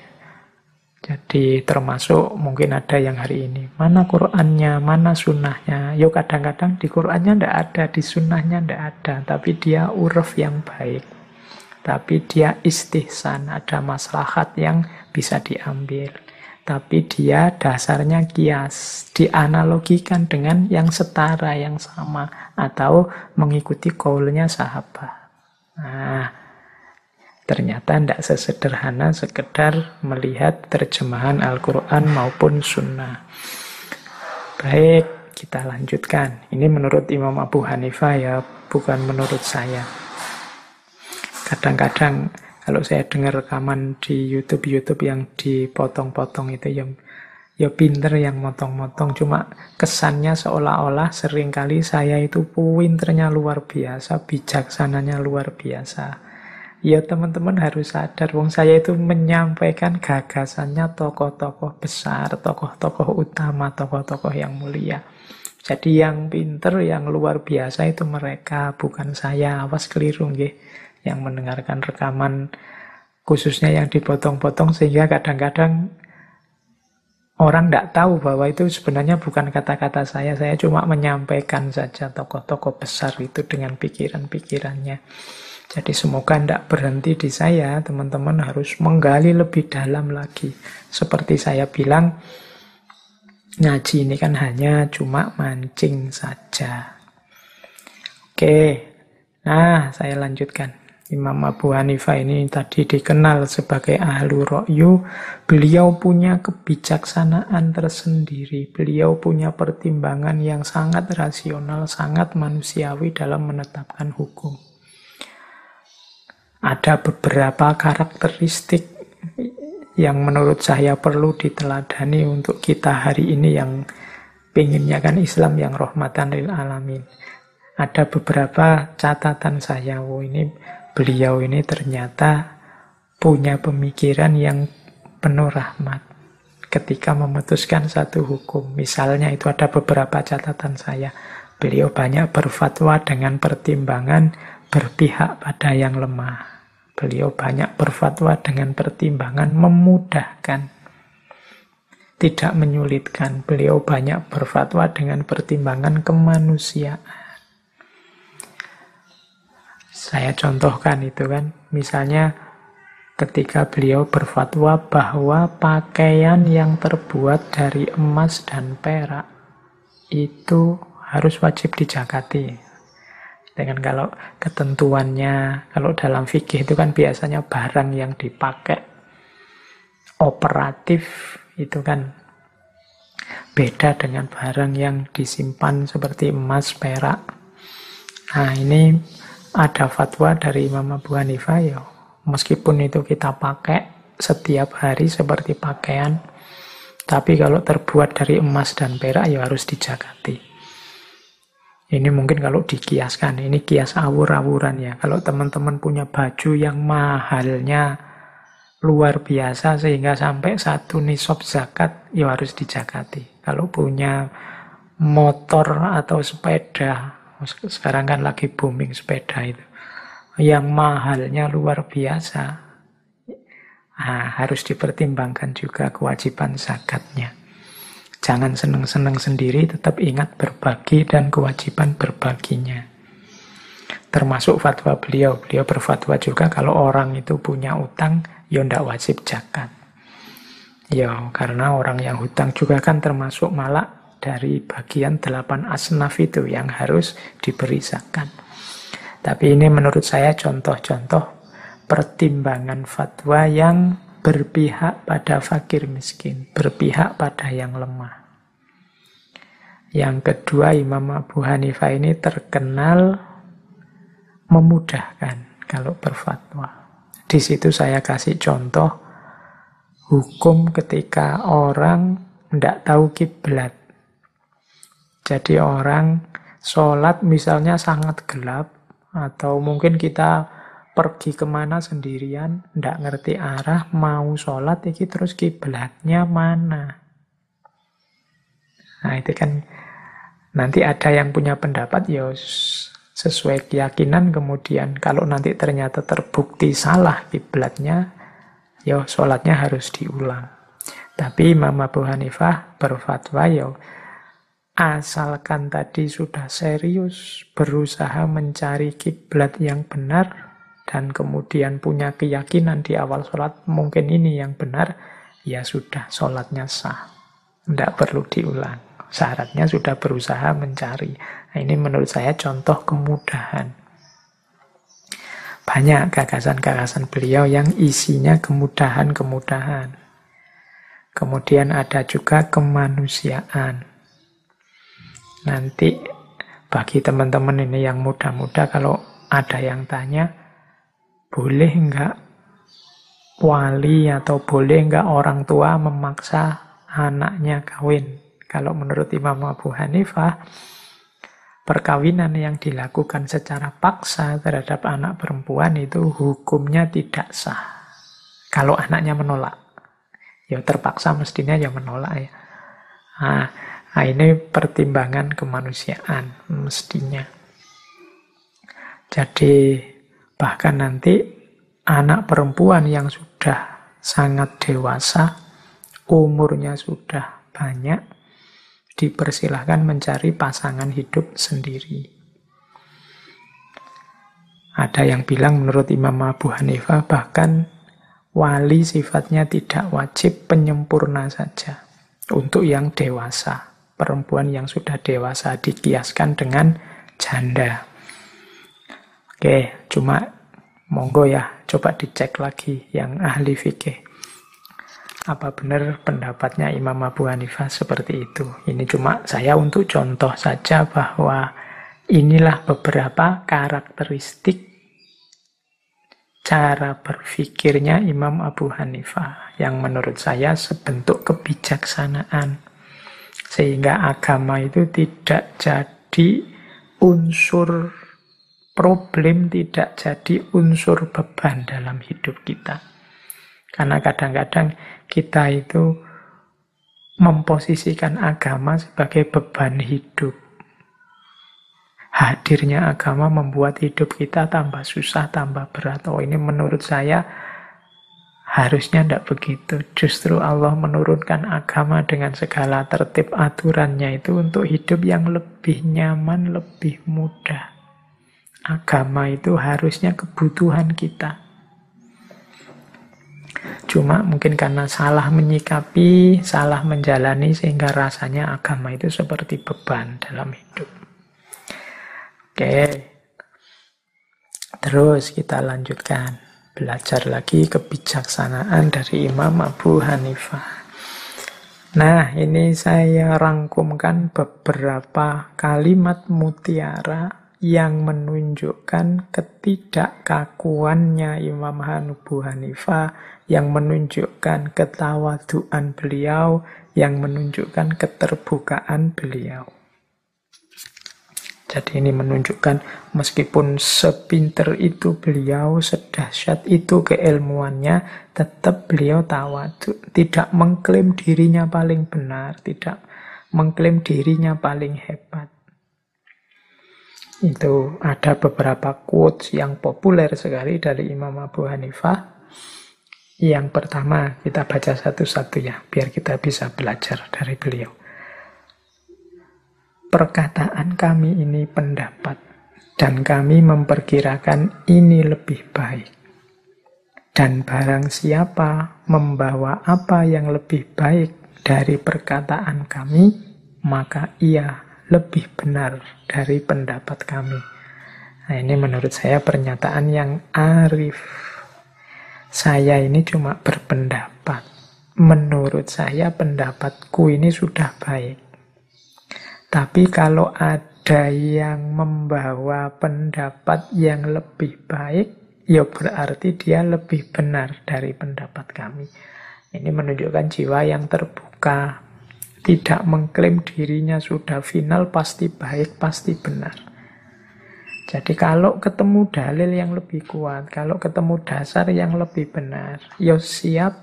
Speaker 1: Jadi termasuk mungkin ada yang hari ini. Mana Qur'annya, mana sunnahnya. Yuk kadang-kadang di Qur'annya ndak ada, di sunnahnya ndak ada. Tapi dia uruf yang baik. Tapi dia istihsan, ada maslahat yang bisa diambil. Tapi dia dasarnya kias, dianalogikan dengan yang setara, yang sama. Atau mengikuti kaulnya sahabat. Nah, Ternyata tidak sesederhana sekedar melihat terjemahan Al-Quran maupun Sunnah. Baik, kita lanjutkan. Ini menurut Imam Abu Hanifah ya, bukan menurut saya. Kadang-kadang kalau saya dengar rekaman di YouTube-YouTube yang dipotong-potong itu yang ya pinter yang motong-motong cuma kesannya seolah-olah sering kali saya itu pinternya luar biasa bijaksananya luar biasa Ya teman-teman harus sadar, wong saya itu menyampaikan gagasannya tokoh-tokoh besar, tokoh-tokoh utama, tokoh-tokoh yang mulia. Jadi yang pinter, yang luar biasa itu mereka, bukan saya. Awas keliru nggih. Yang mendengarkan rekaman khususnya yang dipotong-potong sehingga kadang-kadang orang tidak tahu bahwa itu sebenarnya bukan kata-kata saya. Saya cuma menyampaikan saja tokoh-tokoh besar itu dengan pikiran-pikirannya. Jadi semoga tidak berhenti di saya, teman-teman harus menggali lebih dalam lagi. Seperti saya bilang, ngaji ini kan hanya cuma mancing saja. Oke, nah saya lanjutkan. Imam Abu Hanifah ini tadi dikenal sebagai ahlu ro'yu. Beliau punya kebijaksanaan tersendiri. Beliau punya pertimbangan yang sangat rasional, sangat manusiawi dalam menetapkan hukum ada beberapa karakteristik yang menurut saya perlu diteladani untuk kita hari ini yang pinginnya kan Islam yang rahmatan lil alamin. ada beberapa catatan saya. Oh, ini beliau ini ternyata punya pemikiran yang penuh rahmat ketika memutuskan satu hukum. Misalnya itu ada beberapa catatan saya. Beliau banyak berfatwa dengan pertimbangan berpihak pada yang lemah. Beliau banyak berfatwa dengan pertimbangan memudahkan, tidak menyulitkan. Beliau banyak berfatwa dengan pertimbangan kemanusiaan. Saya contohkan itu kan, misalnya ketika beliau berfatwa bahwa pakaian yang terbuat dari emas dan perak itu harus wajib dijakati. Dengan kalau ketentuannya, kalau dalam fikih itu kan biasanya barang yang dipakai operatif itu kan beda dengan barang yang disimpan seperti emas, perak. Nah ini ada fatwa dari Imam Abu Hanifah ya meskipun itu kita pakai setiap hari seperti pakaian tapi kalau terbuat dari emas dan perak ya harus dijagati ini mungkin kalau dikiaskan ini kias awur-awuran ya kalau teman-teman punya baju yang mahalnya luar biasa sehingga sampai satu nisab zakat ya harus dijagati kalau punya motor atau sepeda sekarang kan lagi booming sepeda itu. Yang mahalnya luar biasa. Nah, harus dipertimbangkan juga kewajiban zakatnya. Jangan seneng-seneng sendiri, tetap ingat berbagi dan kewajiban berbaginya. Termasuk fatwa beliau. Beliau berfatwa juga kalau orang itu punya utang, ya ndak wajib zakat. Ya, karena orang yang hutang juga kan termasuk malak dari bagian delapan asnaf itu yang harus diberi zakat. Tapi ini menurut saya contoh-contoh pertimbangan fatwa yang berpihak pada fakir miskin, berpihak pada yang lemah. Yang kedua, Imam Abu Hanifah ini terkenal memudahkan kalau berfatwa. Di situ saya kasih contoh hukum ketika orang tidak tahu kiblat. Jadi orang sholat misalnya sangat gelap, atau mungkin kita pergi ke mana sendirian, tidak ngerti arah, mau sholat, ini terus kiblatnya mana? Nah itu kan nanti ada yang punya pendapat ya sesuai keyakinan kemudian kalau nanti ternyata terbukti salah kiblatnya ya sholatnya harus diulang. Tapi Imam Abu Hanifah berfatwa ya Asalkan tadi sudah serius berusaha mencari kiblat yang benar dan kemudian punya keyakinan di awal sholat mungkin ini yang benar, ya sudah sholatnya sah. Tidak perlu diulang. Syaratnya sudah berusaha mencari. Nah, ini menurut saya contoh kemudahan. Banyak gagasan-gagasan beliau yang isinya kemudahan-kemudahan. Kemudian ada juga kemanusiaan. Nanti bagi teman-teman ini yang muda-muda kalau ada yang tanya, boleh enggak wali atau boleh enggak orang tua memaksa anaknya kawin? Kalau menurut Imam Abu Hanifah, perkawinan yang dilakukan secara paksa terhadap anak perempuan itu hukumnya tidak sah. Kalau anaknya menolak, ya terpaksa mestinya ya menolak ya. Nah, Nah, ini pertimbangan kemanusiaan mestinya. Jadi bahkan nanti anak perempuan yang sudah sangat dewasa, umurnya sudah banyak, dipersilahkan mencari pasangan hidup sendiri. Ada yang bilang menurut Imam Abu Hanifah bahkan wali sifatnya tidak wajib penyempurna saja untuk yang dewasa perempuan yang sudah dewasa dikiaskan dengan janda. Oke, cuma monggo ya, coba dicek lagi yang ahli fikih. Apa benar pendapatnya Imam Abu Hanifah seperti itu? Ini cuma saya untuk contoh saja bahwa inilah beberapa karakteristik cara berpikirnya Imam Abu Hanifah yang menurut saya sebentuk kebijaksanaan sehingga agama itu tidak jadi unsur problem, tidak jadi unsur beban dalam hidup kita. Karena kadang-kadang kita itu memposisikan agama sebagai beban hidup. Hadirnya agama membuat hidup kita tambah susah, tambah berat. Oh ini menurut saya harusnya tidak begitu. Justru Allah menurunkan agama dengan segala tertib aturannya itu untuk hidup yang lebih nyaman, lebih mudah. Agama itu harusnya kebutuhan kita. Cuma mungkin karena salah menyikapi, salah menjalani sehingga rasanya agama itu seperti beban dalam hidup. Oke. Terus kita lanjutkan. Belajar lagi kebijaksanaan dari Imam Abu Hanifah. Nah, ini saya rangkumkan beberapa kalimat mutiara yang menunjukkan ketidakkakuannya Imam Abu Hanifah, yang menunjukkan ketawaduan beliau, yang menunjukkan keterbukaan beliau. Jadi ini menunjukkan meskipun sepinter itu beliau, sedahsyat itu keilmuannya, tetap beliau tawadu. Tidak mengklaim dirinya paling benar, tidak mengklaim dirinya paling hebat. Itu ada beberapa quotes yang populer sekali dari Imam Abu Hanifah. Yang pertama, kita baca satu-satu ya, biar kita bisa belajar dari beliau perkataan kami ini pendapat, dan kami memperkirakan ini lebih baik. Dan barang siapa membawa apa yang lebih baik dari perkataan kami, maka ia lebih benar dari pendapat kami. Nah, ini menurut saya pernyataan yang arif. Saya ini cuma berpendapat. Menurut saya pendapatku ini sudah baik. Tapi kalau ada yang membawa pendapat yang lebih baik, ya berarti dia lebih benar dari pendapat kami. Ini menunjukkan jiwa yang terbuka, tidak mengklaim dirinya sudah final, pasti baik, pasti benar. Jadi kalau ketemu dalil yang lebih kuat, kalau ketemu dasar yang lebih benar, ya siap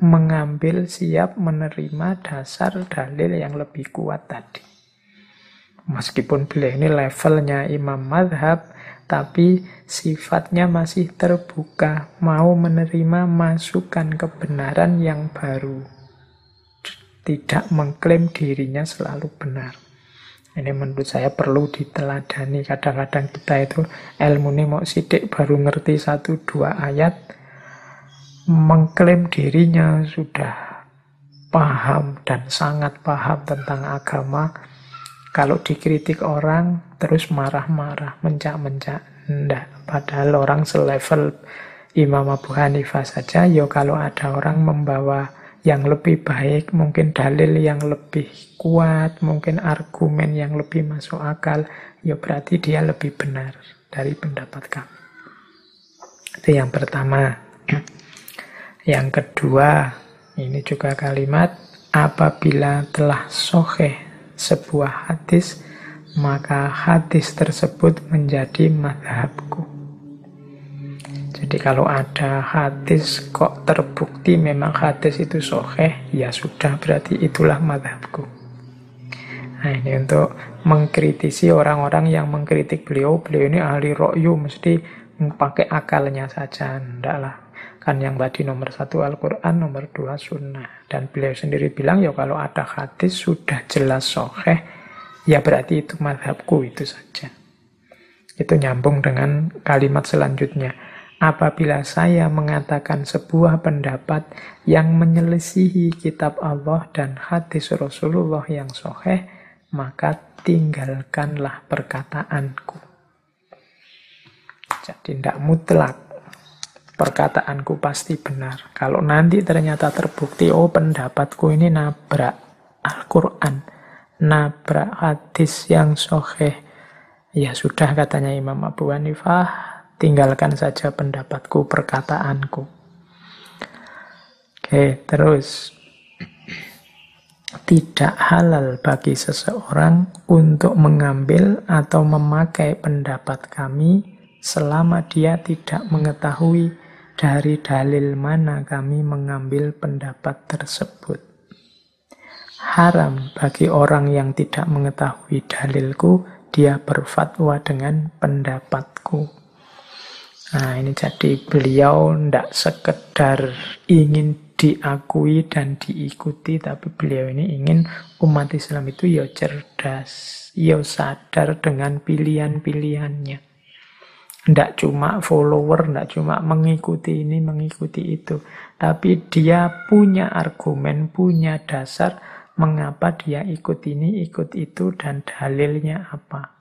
Speaker 1: mengambil, siap menerima dasar dalil yang lebih kuat tadi. Meskipun beliau ini levelnya imam madhab, tapi sifatnya masih terbuka, mau menerima masukan kebenaran yang baru. Tidak mengklaim dirinya selalu benar. Ini menurut saya perlu diteladani. Kadang-kadang kita itu ilmu ini mau sidik baru ngerti satu dua ayat, mengklaim dirinya sudah paham dan sangat paham tentang agama, kalau dikritik orang, terus marah-marah, mencak-mencak. Tidak, padahal orang selevel Imam Abu Hanifah saja, ya kalau ada orang membawa yang lebih baik, mungkin dalil yang lebih kuat, mungkin argumen yang lebih masuk akal, ya berarti dia lebih benar dari pendapat kami. Itu yang pertama. Yang kedua, ini juga kalimat, apabila telah soheh sebuah hadis, maka hadis tersebut menjadi madhabku. Jadi kalau ada hadis kok terbukti memang hadis itu soheh, ya sudah berarti itulah madhabku. Nah ini untuk mengkritisi orang-orang yang mengkritik beliau, beliau ini ahli rokyu mesti pakai akalnya saja, enggak lah. Kan yang tadi nomor satu Al-Quran, nomor dua Sunnah. Dan beliau sendiri bilang, ya kalau ada hadis sudah jelas soheh, ya berarti itu madhabku itu saja. Itu nyambung dengan kalimat selanjutnya. Apabila saya mengatakan sebuah pendapat yang menyelisihi kitab Allah dan hadis Rasulullah yang soheh, maka tinggalkanlah perkataanku. Jadi tidak mutlak perkataanku pasti benar. Kalau nanti ternyata terbukti, oh pendapatku ini nabrak Al-Quran, nabrak hadis yang soheh, ya sudah katanya Imam Abu Hanifah, tinggalkan saja pendapatku, perkataanku. Oke, terus tidak halal bagi seseorang untuk mengambil atau memakai pendapat kami selama dia tidak mengetahui dari dalil mana kami mengambil pendapat tersebut. Haram bagi orang yang tidak mengetahui dalilku, dia berfatwa dengan pendapatku. Nah ini jadi beliau tidak sekedar ingin diakui dan diikuti, tapi beliau ini ingin umat Islam itu ya cerdas, ya sadar dengan pilihan-pilihannya. Tidak cuma follower, tidak cuma mengikuti ini, mengikuti itu. Tapi dia punya argumen, punya dasar mengapa dia ikut ini, ikut itu, dan dalilnya apa.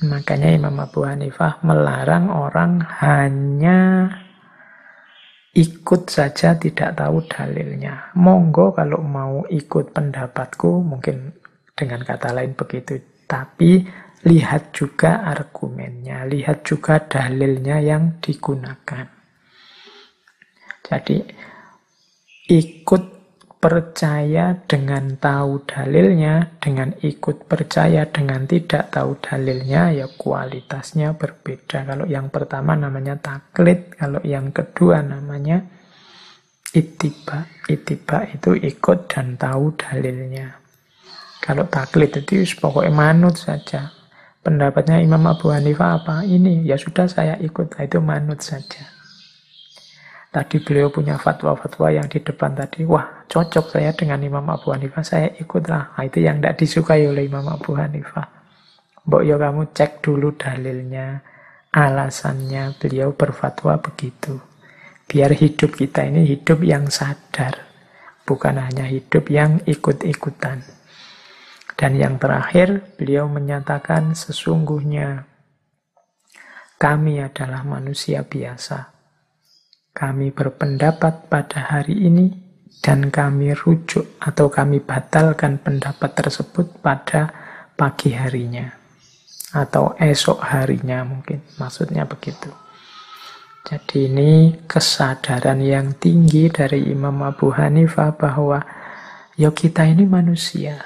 Speaker 1: Makanya Imam Abu Hanifah melarang orang hanya ikut saja tidak tahu dalilnya. Monggo kalau mau ikut pendapatku, mungkin dengan kata lain begitu. Tapi lihat juga argumennya, lihat juga dalilnya yang digunakan. Jadi ikut percaya dengan tahu dalilnya, dengan ikut percaya dengan tidak tahu dalilnya, ya kualitasnya berbeda. Kalau yang pertama namanya taklid, kalau yang kedua namanya itiba. Itiba itu ikut dan tahu dalilnya. Kalau taklid itu pokoknya manut saja. Pendapatnya Imam Abu Hanifah apa? Ini, ya sudah saya ikut, itu manut saja. Tadi beliau punya fatwa-fatwa yang di depan tadi. Wah, cocok saya dengan Imam Abu Hanifah. Saya ikutlah. Nah, itu yang tidak disukai oleh Imam Abu Hanifah. Mbok ya kamu cek dulu dalilnya, alasannya. Beliau berfatwa begitu. Biar hidup kita ini hidup yang sadar. Bukan hanya hidup yang ikut-ikutan. Dan yang terakhir, beliau menyatakan sesungguhnya kami adalah manusia biasa kami berpendapat pada hari ini dan kami rujuk atau kami batalkan pendapat tersebut pada pagi harinya atau esok harinya mungkin maksudnya begitu. Jadi ini kesadaran yang tinggi dari Imam Abu Hanifah bahwa ya kita ini manusia.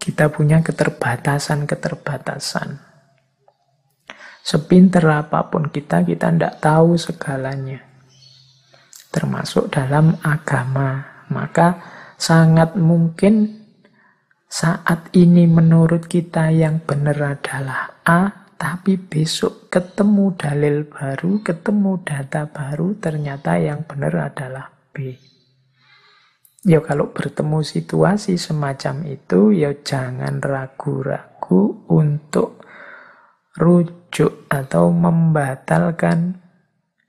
Speaker 1: Kita punya keterbatasan-keterbatasan. Sepinter apa pun kita, kita tidak tahu segalanya. Termasuk dalam agama. Maka sangat mungkin saat ini menurut kita yang benar adalah A, tapi besok ketemu dalil baru, ketemu data baru, ternyata yang benar adalah B. Ya kalau bertemu situasi semacam itu, ya jangan ragu-ragu untuk rujuk atau membatalkan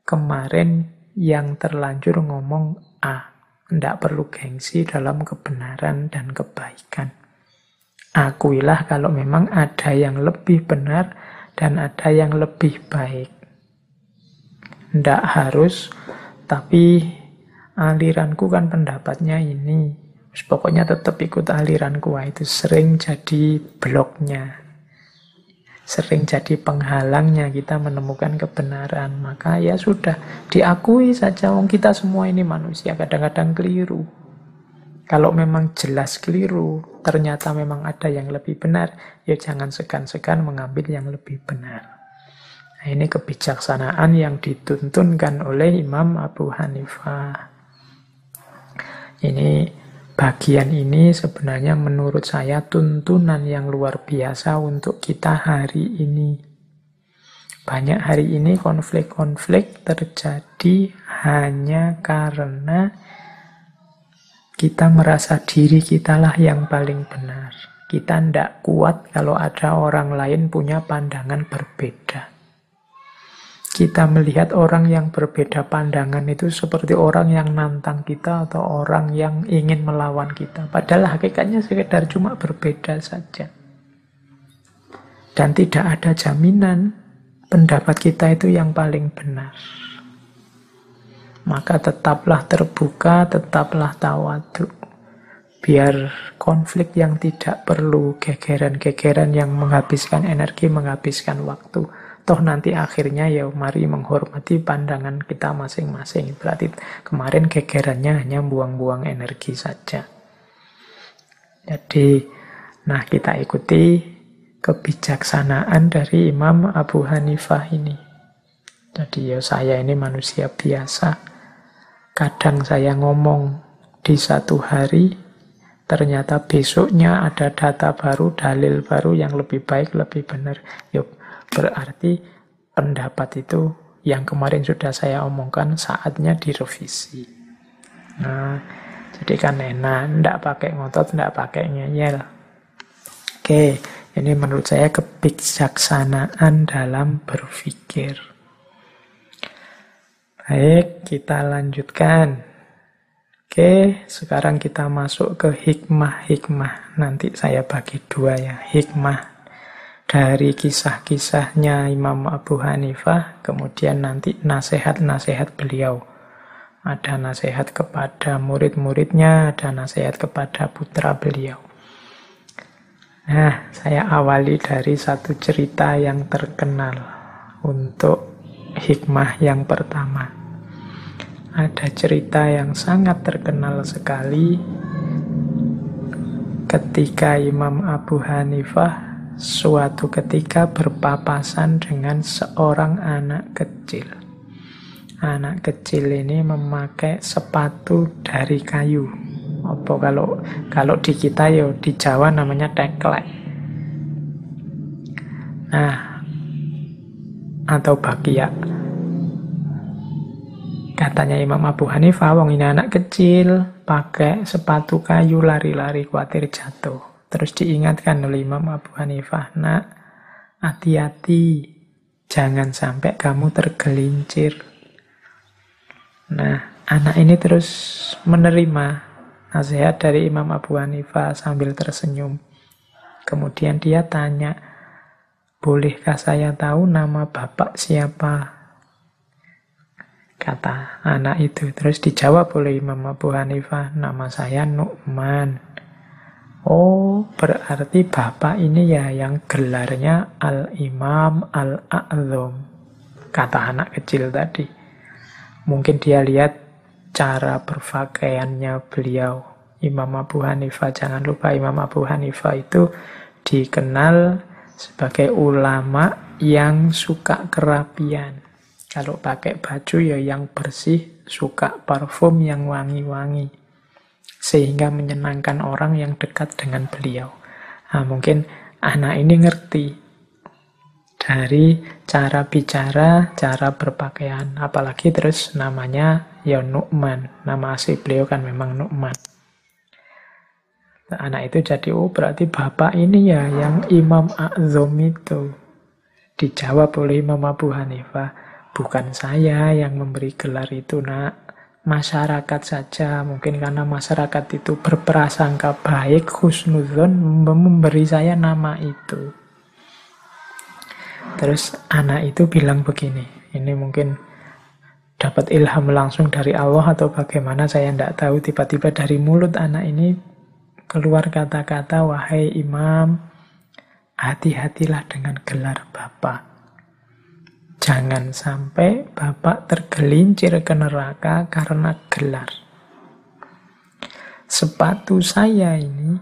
Speaker 1: kemarin yang terlanjur ngomong A. Tidak perlu gengsi dalam kebenaran dan kebaikan. Akuilah kalau memang ada yang lebih benar dan ada yang lebih baik. Tidak harus, tapi aliranku kan pendapatnya ini. Pokoknya tetap ikut aliranku. Itu sering jadi bloknya sering jadi penghalangnya kita menemukan kebenaran. Maka ya sudah, diakui saja wong kita semua ini manusia, kadang-kadang keliru. Kalau memang jelas keliru, ternyata memang ada yang lebih benar, ya jangan segan-segan mengambil yang lebih benar. Nah, ini kebijaksanaan yang dituntunkan oleh Imam Abu Hanifah. Ini Bagian ini sebenarnya menurut saya tuntunan yang luar biasa untuk kita hari ini. Banyak hari ini konflik-konflik terjadi hanya karena kita merasa diri kitalah yang paling benar. Kita tidak kuat kalau ada orang lain punya pandangan berbeda kita melihat orang yang berbeda pandangan itu seperti orang yang nantang kita atau orang yang ingin melawan kita. Padahal hakikatnya sekedar cuma berbeda saja. Dan tidak ada jaminan pendapat kita itu yang paling benar. Maka tetaplah terbuka, tetaplah tawadu. Biar konflik yang tidak perlu gegeran-gegeran yang menghabiskan energi, menghabiskan waktu Toh nanti akhirnya ya mari menghormati pandangan kita masing-masing. Berarti kemarin gegerannya hanya buang-buang energi saja. Jadi, nah kita ikuti kebijaksanaan dari Imam Abu Hanifah ini. Jadi ya saya ini manusia biasa. Kadang saya ngomong di satu hari, ternyata besoknya ada data baru, dalil baru yang lebih baik, lebih benar. Yuk, berarti pendapat itu yang kemarin sudah saya omongkan saatnya direvisi. Nah, jadi kan enak, tidak pakai ngotot, tidak pakai ngeyel. Oke, ini menurut saya kebijaksanaan dalam berpikir. Baik, kita lanjutkan. Oke, sekarang kita masuk ke hikmah-hikmah. Nanti saya bagi dua ya, hikmah dari kisah-kisahnya Imam Abu Hanifah, kemudian nanti nasihat-nasihat beliau. Ada nasihat kepada murid-muridnya, ada nasihat kepada putra beliau. Nah, saya awali dari satu cerita yang terkenal untuk hikmah yang pertama. Ada cerita yang sangat terkenal sekali ketika Imam Abu Hanifah suatu ketika berpapasan dengan seorang anak kecil. Anak kecil ini memakai sepatu dari kayu apa kalau kalau di kita yo di Jawa namanya teklek. Nah, atau bakia. Katanya Imam Abu Hanifah, wong ini anak kecil, pakai sepatu kayu lari-lari khawatir jatuh. Terus diingatkan oleh Imam Abu Hanifah, nak, hati-hati, jangan sampai kamu tergelincir. Nah, anak ini terus menerima nasihat dari Imam Abu Hanifah sambil tersenyum. Kemudian dia tanya, bolehkah saya tahu nama bapak siapa? Kata anak itu. Terus dijawab oleh Imam Abu Hanifah, nama saya Nu'man. Oh, berarti bapak ini ya yang gelarnya Al-Imam Al-A'zam. Kata anak kecil tadi. Mungkin dia lihat cara berpakaiannya beliau. Imam Abu Hanifah, jangan lupa Imam Abu Hanifah itu dikenal sebagai ulama yang suka kerapian. Kalau pakai baju ya yang bersih, suka parfum yang wangi-wangi. Sehingga menyenangkan orang yang dekat dengan beliau. Nah, mungkin anak ini ngerti dari cara bicara, cara berpakaian. Apalagi terus namanya ya Nu'man. Nama asli beliau kan memang Nu'man. Nah, anak itu jadi, oh berarti bapak ini ya yang Imam A'zom itu. Dijawab oleh Imam Abu Hanifah, bukan saya yang memberi gelar itu nak. Masyarakat saja, mungkin karena masyarakat itu berprasangka baik, khusnuzon memberi saya nama itu. Terus anak itu bilang begini, ini mungkin dapat ilham langsung dari Allah atau bagaimana? Saya tidak tahu. Tiba-tiba dari mulut anak ini keluar kata-kata wahai imam hati-hatilah dengan gelar bapak jangan sampai bapak tergelincir ke neraka karena gelar sepatu saya ini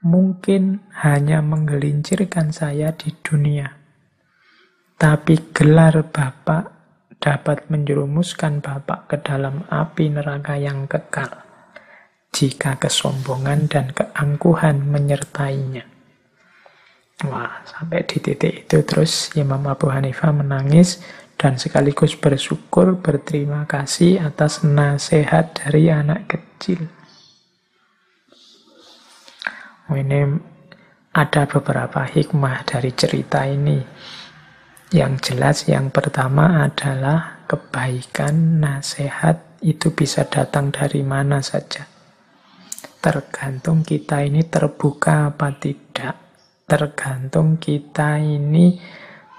Speaker 1: mungkin hanya menggelincirkan saya di dunia tapi gelar Bapak dapat menjerumuskan Bapak ke dalam api neraka yang kekal jika kesombongan dan keangkuhan menyertainya. Wah, sampai di titik itu terus Imam Abu Hanifah menangis dan sekaligus bersyukur berterima kasih atas nasihat dari anak kecil. Oh, ini ada beberapa hikmah dari cerita ini. Yang jelas yang pertama adalah kebaikan, nasihat itu bisa datang dari mana saja. Tergantung kita ini terbuka apa tidak. Tergantung kita ini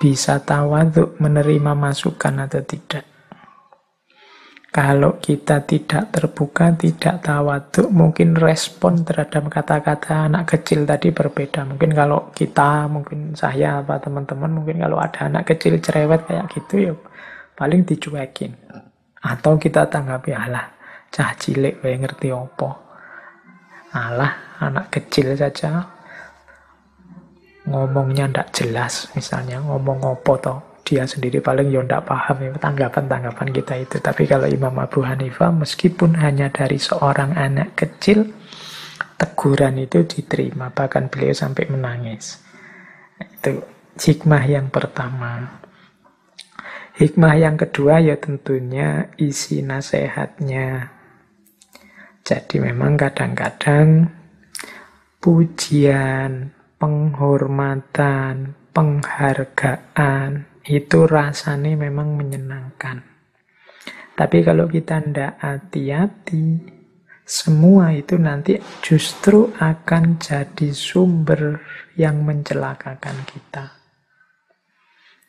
Speaker 1: bisa tawaduk menerima masukan atau tidak. Kalau kita tidak terbuka, tidak tawaduk, mungkin respon terhadap kata-kata anak kecil tadi berbeda. Mungkin kalau kita, mungkin saya, apa teman-teman, mungkin kalau ada anak kecil cerewet kayak gitu ya paling dicuekin. Atau kita tanggapi, alah, cah cilik, ngerti opo. Alah, anak kecil saja ngomongnya ndak jelas misalnya ngomong ngopo toh dia sendiri paling ya ndak paham ya tanggapan-tanggapan kita itu. Tapi kalau Imam Abu Hanifah meskipun hanya dari seorang anak kecil teguran itu diterima bahkan beliau sampai menangis. Itu hikmah yang pertama. Hikmah yang kedua ya tentunya isi nasihatnya. Jadi memang kadang-kadang pujian, penghormatan, penghargaan itu rasanya memang menyenangkan. Tapi kalau kita tidak hati-hati, semua itu nanti justru akan jadi sumber yang mencelakakan kita.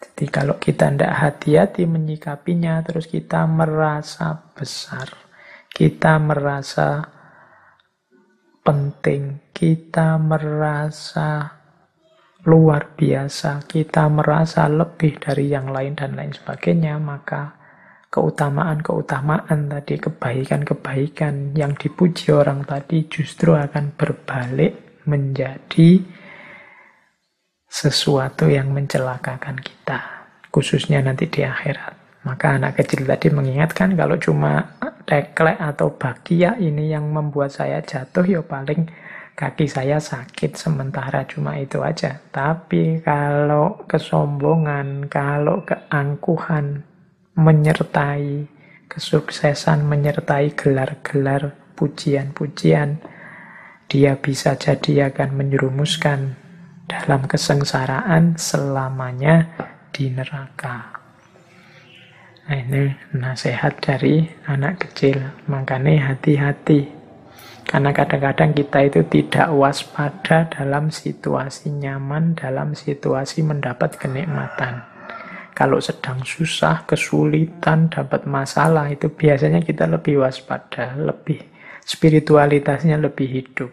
Speaker 1: Jadi kalau kita tidak hati-hati menyikapinya, terus kita merasa besar kita merasa penting, kita merasa luar biasa, kita merasa lebih dari yang lain dan lain sebagainya, maka keutamaan-keutamaan tadi, kebaikan-kebaikan yang dipuji orang tadi justru akan berbalik menjadi sesuatu yang mencelakakan kita, khususnya nanti di akhirat. Maka anak kecil tadi mengingatkan kalau cuma teklek atau bakia ini yang membuat saya jatuh ya paling kaki saya sakit sementara cuma itu aja. Tapi kalau kesombongan, kalau keangkuhan menyertai kesuksesan, menyertai gelar-gelar pujian-pujian, dia bisa jadi akan menyerumuskan dalam kesengsaraan selamanya di neraka. Nah, ini nasihat dari anak kecil. Makanya hati-hati. Karena kadang-kadang kita itu tidak waspada dalam situasi nyaman, dalam situasi mendapat kenikmatan. Kalau sedang susah, kesulitan, dapat masalah, itu biasanya kita lebih waspada, lebih spiritualitasnya lebih hidup.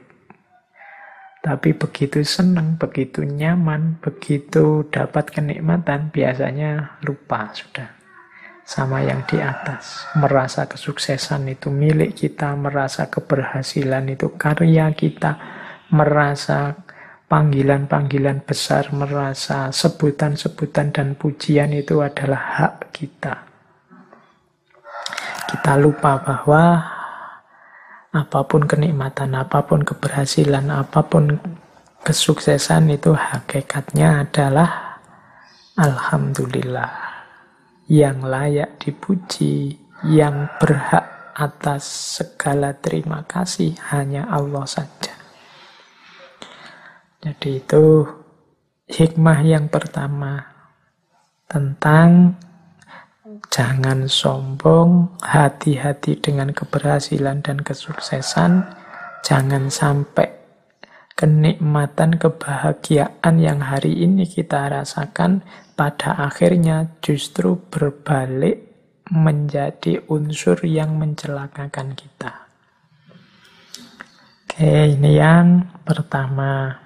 Speaker 1: Tapi begitu senang, begitu nyaman, begitu dapat kenikmatan, biasanya lupa sudah sama yang di atas. Merasa kesuksesan itu milik kita, merasa keberhasilan itu karya kita, merasa panggilan-panggilan besar, merasa sebutan-sebutan dan pujian itu adalah hak kita. Kita lupa bahwa apa pun kenikmatan, apa pun keberhasilan, apa pun kesuksesan itu hakikatnya adalah Alhamdulillah yang layak dipuji, yang berhak atas segala terima kasih hanya Allah saja. Jadi itu hikmah yang pertama tentang jangan sombong, hati-hati dengan keberhasilan dan kesuksesan, jangan sampai kenikmatan, kebahagiaan yang hari ini kita rasakan pada akhirnya justru berbalik menjadi unsur yang mencelakakan kita. Oke, ini yang pertama.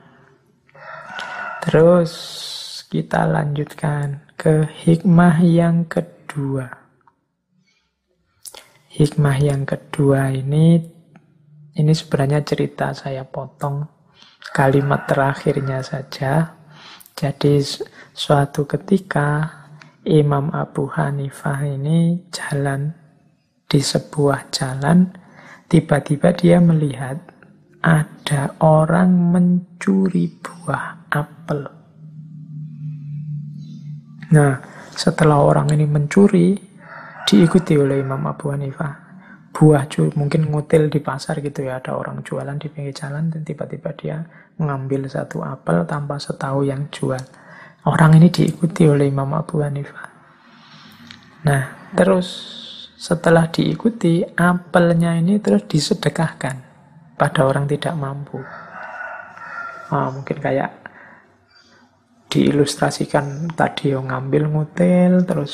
Speaker 1: Terus kita lanjutkan ke hikmah yang kedua. Hikmah yang kedua ini ini sebenarnya cerita saya potong kalimat terakhirnya saja. Jadi Suatu ketika Imam Abu Hanifah ini jalan di sebuah jalan, tiba-tiba dia melihat ada orang mencuri buah apel. Nah, setelah orang ini mencuri, diikuti oleh Imam Abu Hanifah. Buah curi, mungkin ngutil di pasar gitu ya, ada orang jualan di pinggir jalan, dan tiba-tiba dia mengambil satu apel tanpa setahu yang jual. Orang ini diikuti oleh Imam Abu Hanifah. Nah, terus setelah diikuti, apelnya ini terus disedekahkan pada orang tidak mampu. Oh, mungkin kayak diilustrasikan tadi yang ngambil ngutil, terus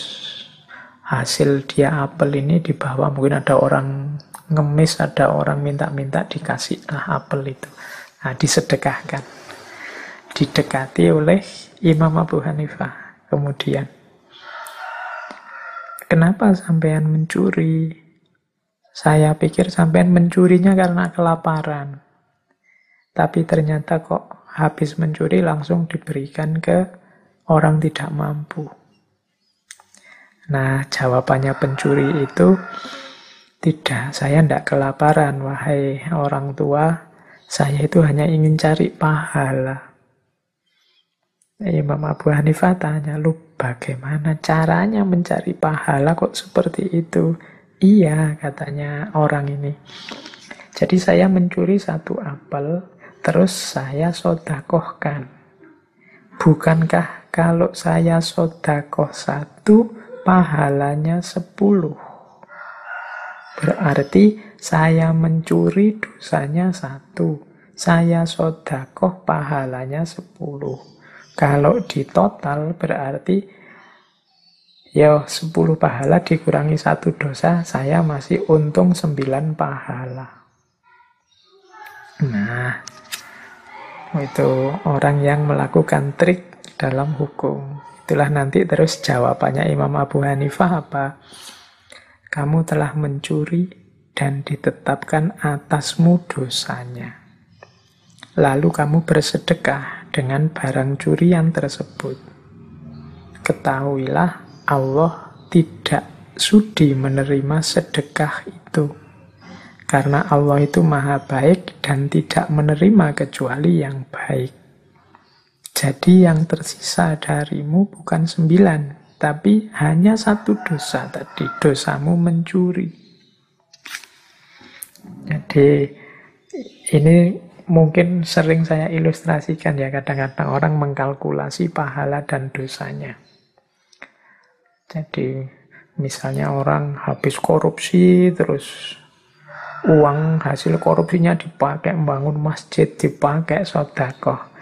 Speaker 1: hasil dia apel ini dibawa. Mungkin ada orang ngemis, ada orang minta-minta dikasih lah apel itu. Nah, disedekahkan. Didekati oleh Imam Abu Hanifah kemudian. Kenapa sampean mencuri? Saya pikir sampean mencurinya karena kelaparan. tapi ternyata kok habis mencuri langsung diberikan ke orang tidak mampu. Nah, jawabannya pencuri itu tidak, saya tidak kelaparan, wahai orang tua. Saya itu hanya ingin cari pahala. Imam Abu Hanifah tanya, lu bagaimana caranya mencari pahala kok seperti itu? Iya, katanya orang ini. Jadi saya mencuri satu apel, terus saya sodakohkan. Bukankah kalau saya sodakoh satu, pahalanya sepuluh? Berarti saya mencuri dosanya satu. Saya sodakoh pahalanya sepuluh. Kalau di total berarti ya sepuluh pahala dikurangi satu dosa, saya masih untung sembilan pahala. Nah, itu orang yang melakukan trik dalam hukum. Itulah nanti terus jawabannya Imam Abu Hanifah apa? kamu telah mencuri dan ditetapkan atasmu dosanya. Lalu kamu bersedekah dengan barang curian tersebut. Ketahuilah Allah tidak sudi menerima sedekah itu. Karena Allah itu maha baik dan tidak menerima kecuali yang baik. Jadi yang tersisa darimu bukan sembilan, tapi hanya satu dosa tadi, dosamu mencuri. Jadi ini mungkin sering saya ilustrasikan ya, kadang-kadang orang mengkalkulasi pahala dan dosanya. Jadi misalnya orang habis korupsi terus uang hasil korupsinya dipakai membangun masjid, dipakai sodakoh.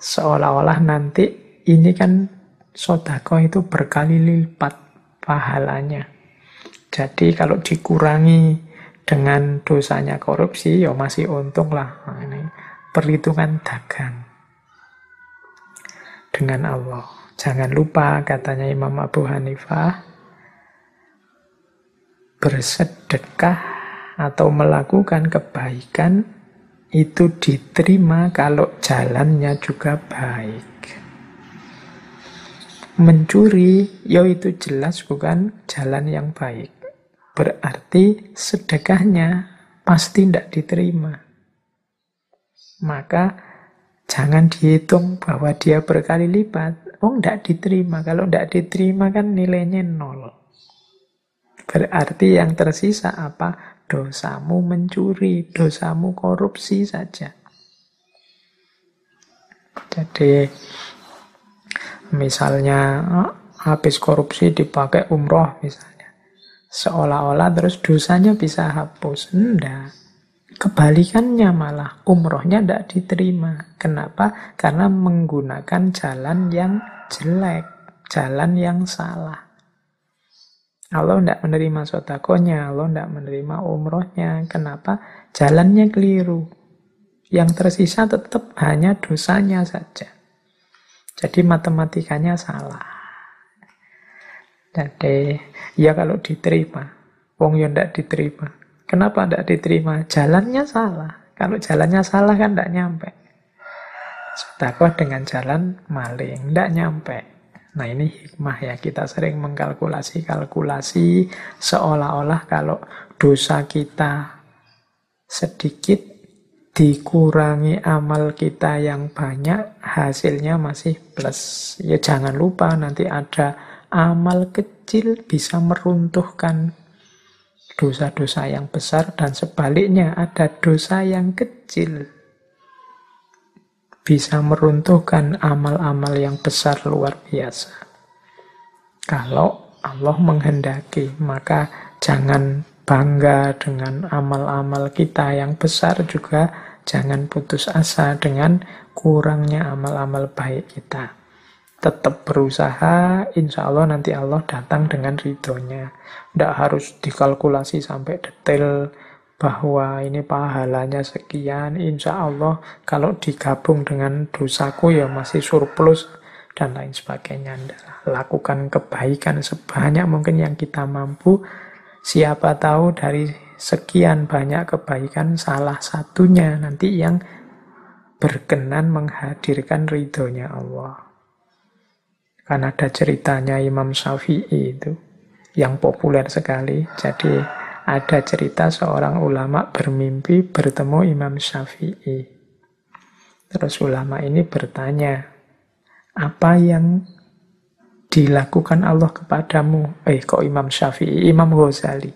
Speaker 1: Seolah-olah nanti ini kan sodako itu berkali lipat pahalanya. Jadi kalau dikurangi dengan dosanya korupsi, ya masih untung lah. Nah, ini perhitungan dagang dengan Allah. Jangan lupa katanya Imam Abu Hanifah, bersedekah atau melakukan kebaikan itu diterima kalau jalannya juga baik mencuri, ya itu jelas bukan jalan yang baik. Berarti sedekahnya pasti tidak diterima. Maka jangan dihitung bahwa dia berkali lipat. Oh, tidak diterima. Kalau tidak diterima kan nilainya nol. Berarti yang tersisa apa? Dosamu mencuri, dosamu korupsi saja. Jadi Misalnya habis korupsi dipakai umroh misalnya. Seolah-olah terus dosanya bisa hapus. Enggak. Kebalikannya malah umrohnya tidak diterima. Kenapa? Karena menggunakan jalan yang jelek, jalan yang salah. Allah tidak menerima sotakonya, Allah tidak menerima umrohnya. Kenapa? Jalannya keliru. Yang tersisa tetap hanya dosanya saja. Jadi matematikanya salah. Jadi ya kalau diterima, wong yang tidak diterima. Kenapa tidak diterima? Jalannya salah. Kalau jalannya salah kan tidak nyampe. Sedekah dengan jalan maling, tidak nyampe. Nah ini hikmah ya, kita sering mengkalkulasi-kalkulasi seolah-olah kalau dosa kita sedikit dikurangi amal kita yang banyak, hasilnya masih plus. Ya jangan lupa nanti ada amal kecil bisa meruntuhkan dosa-dosa yang besar dan sebaliknya ada dosa yang kecil bisa meruntuhkan amal-amal yang besar luar biasa. Kalau Allah menghendaki, maka jangan bangga dengan amal-amal kita yang besar juga jangan putus asa dengan kurangnya amal-amal baik kita. Tetap berusaha, insya Allah nanti Allah datang dengan ridhonya. Tidak harus dikalkulasi sampai detail bahwa ini pahalanya sekian. Insya Allah kalau digabung dengan dosaku ya masih surplus dan lain sebagainya. Lakukan kebaikan sebanyak mungkin yang kita mampu Siapa tahu dari sekian banyak kebaikan salah satunya nanti yang berkenan menghadirkan ridhonya Allah. Kan ada ceritanya Imam Syafi'i itu yang populer sekali. Jadi ada cerita seorang ulama bermimpi bertemu Imam Syafi'i. Terus ulama ini bertanya, apa yang dilakukan Allah kepadamu? Eh, kok Imam Syafi'i? Imam Ghazali.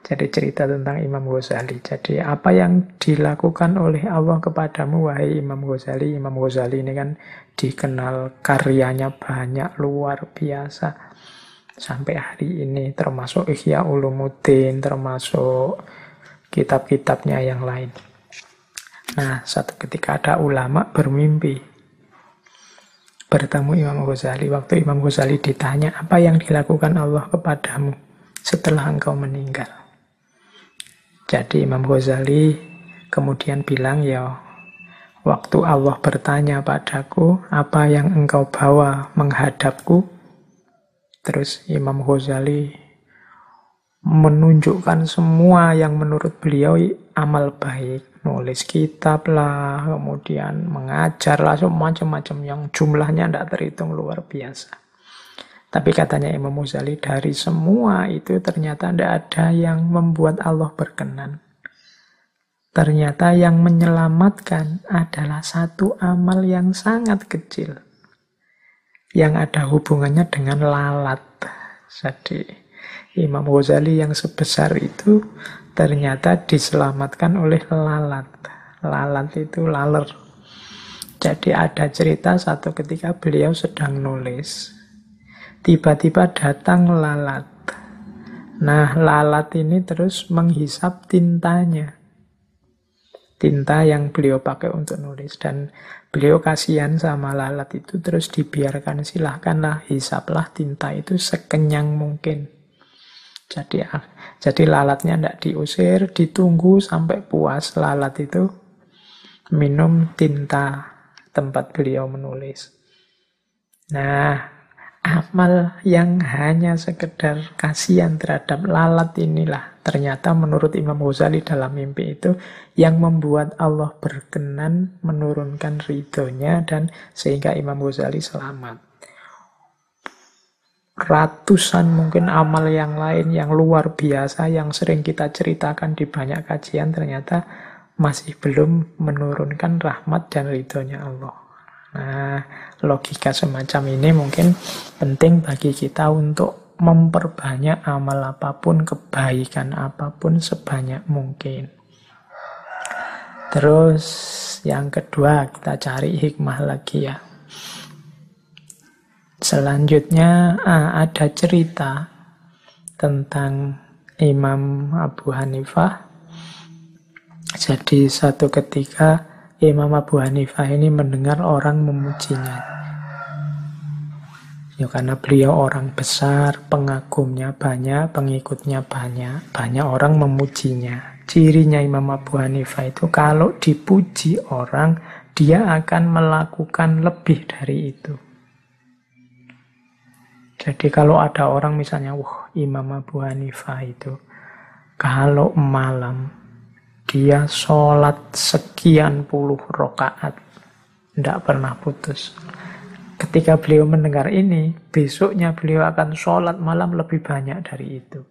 Speaker 1: Jadi cerita tentang Imam Ghazali. Jadi apa yang dilakukan oleh Allah kepadamu wahai Imam Ghazali? Imam Ghazali ini kan dikenal karyanya banyak luar biasa. Sampai hari ini termasuk Ihya Ulumuddin, termasuk kitab-kitabnya yang lain. Nah, satu ketika ada ulama bermimpi bertemu Imam Ghazali. Waktu Imam Ghazali ditanya, apa yang dilakukan Allah kepadamu setelah engkau meninggal? Jadi Imam Ghazali kemudian bilang ya waktu Allah bertanya padaku apa yang engkau bawa menghadapku terus Imam Ghazali menunjukkan semua yang menurut beliau amal baik nulis kitab lah kemudian mengajar lah macam-macam yang jumlahnya tidak terhitung luar biasa tapi katanya Imam Muzali dari semua itu ternyata tidak ada yang membuat Allah berkenan. Ternyata yang menyelamatkan adalah satu amal yang sangat kecil. Yang ada hubungannya dengan lalat. Jadi Imam Ghazali yang sebesar itu ternyata diselamatkan oleh lalat. Lalat itu laler. Jadi ada cerita satu ketika beliau sedang nulis tiba-tiba datang lalat. Nah, lalat ini terus menghisap tintanya. Tinta yang beliau pakai untuk nulis. Dan beliau kasihan sama lalat itu terus dibiarkan. Silahkanlah, hisaplah tinta itu sekenyang mungkin. Jadi, ah, jadi lalatnya tidak diusir, ditunggu sampai puas lalat itu minum tinta tempat beliau menulis. Nah, amal yang hanya sekedar kasihan terhadap lalat inilah. Ternyata menurut Imam Ghazali dalam mimpi itu yang membuat Allah berkenan menurunkan ridhonya dan sehingga Imam Ghazali selamat. Ratusan mungkin amal yang lain yang luar biasa yang sering kita ceritakan di banyak kajian ternyata masih belum menurunkan rahmat dan ridhonya Allah. Nah, logika semacam ini mungkin penting bagi kita untuk memperbanyak amal apa pun, kebaikan apa pun sebanyak mungkin. Terus yang kedua kita cari hikmah lagi ya. Selanjutnya ada cerita tentang Imam Abu Hanifah. Jadi satu ketika Imam Abu Hanifah ini mendengar orang memujinya. Ya karena beliau orang besar, pengagumnya banyak, pengikutnya banyak, banyak orang memujinya. Cirinya Imam Abu Hanifah itu kalau dipuji orang, dia akan melakukan lebih dari itu. Jadi kalau ada orang misalnya, wah Imam Abu Hanifah itu kalau malam dia sholat sekian puluh rokaat. Tidak pernah putus. Ketika beliau mendengar ini, besoknya beliau akan sholat malam lebih banyak dari itu.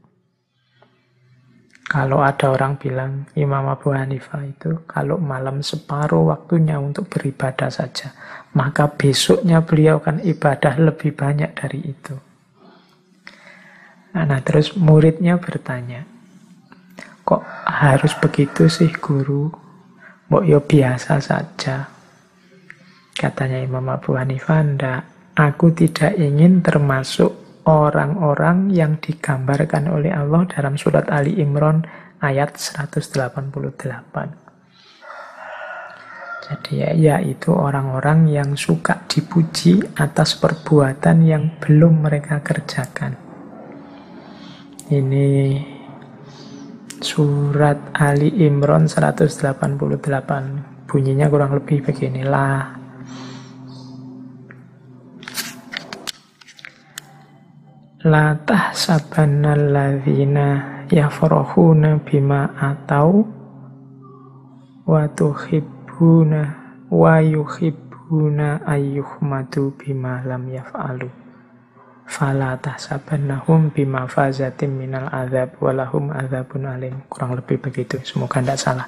Speaker 1: Kalau ada orang bilang Imam Abu Hanifah itu kalau malam separuh waktunya untuk beribadah saja, maka besoknya beliau akan ibadah lebih banyak dari itu. Nah, terus muridnya bertanya, Kok harus begitu sih guru? Mbok yo biasa saja. Katanya Imam Abu Hanifah, ndak. Aku tidak ingin termasuk orang-orang yang digambarkan oleh Allah dalam surat Ali Imran ayat 188. Jadi ya, yaitu orang-orang yang suka dipuji atas perbuatan yang belum mereka kerjakan. Ini Surat Ali Imran 188 Bunyinya kurang lebih beginilah. La tahsabanna alladhina yafrahuna bima atau wa tuhibbuna ayyuhmadu bima lam yaf'alu fala tahsabannahum bima fazatim minal azab walahum azabun alim kurang lebih begitu semoga tidak salah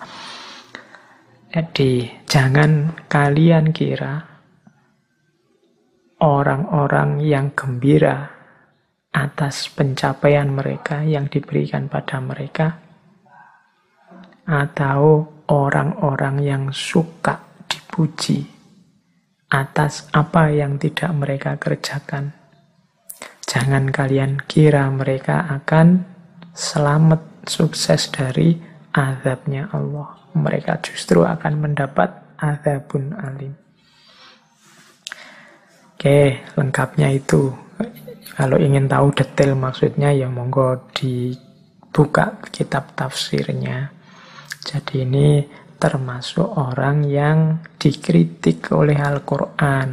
Speaker 1: jadi jangan kalian kira orang-orang yang gembira atas pencapaian mereka yang diberikan pada mereka atau orang-orang yang suka dipuji atas apa yang tidak mereka kerjakan. Jangan kalian kira mereka akan selamat sukses dari azabnya Allah. Mereka justru akan mendapat azabun alim. Oke, lengkapnya itu. Kalau ingin tahu detail maksudnya ya monggo dibuka kitab tafsirnya. Jadi ini termasuk orang yang dikritik oleh Al-Quran.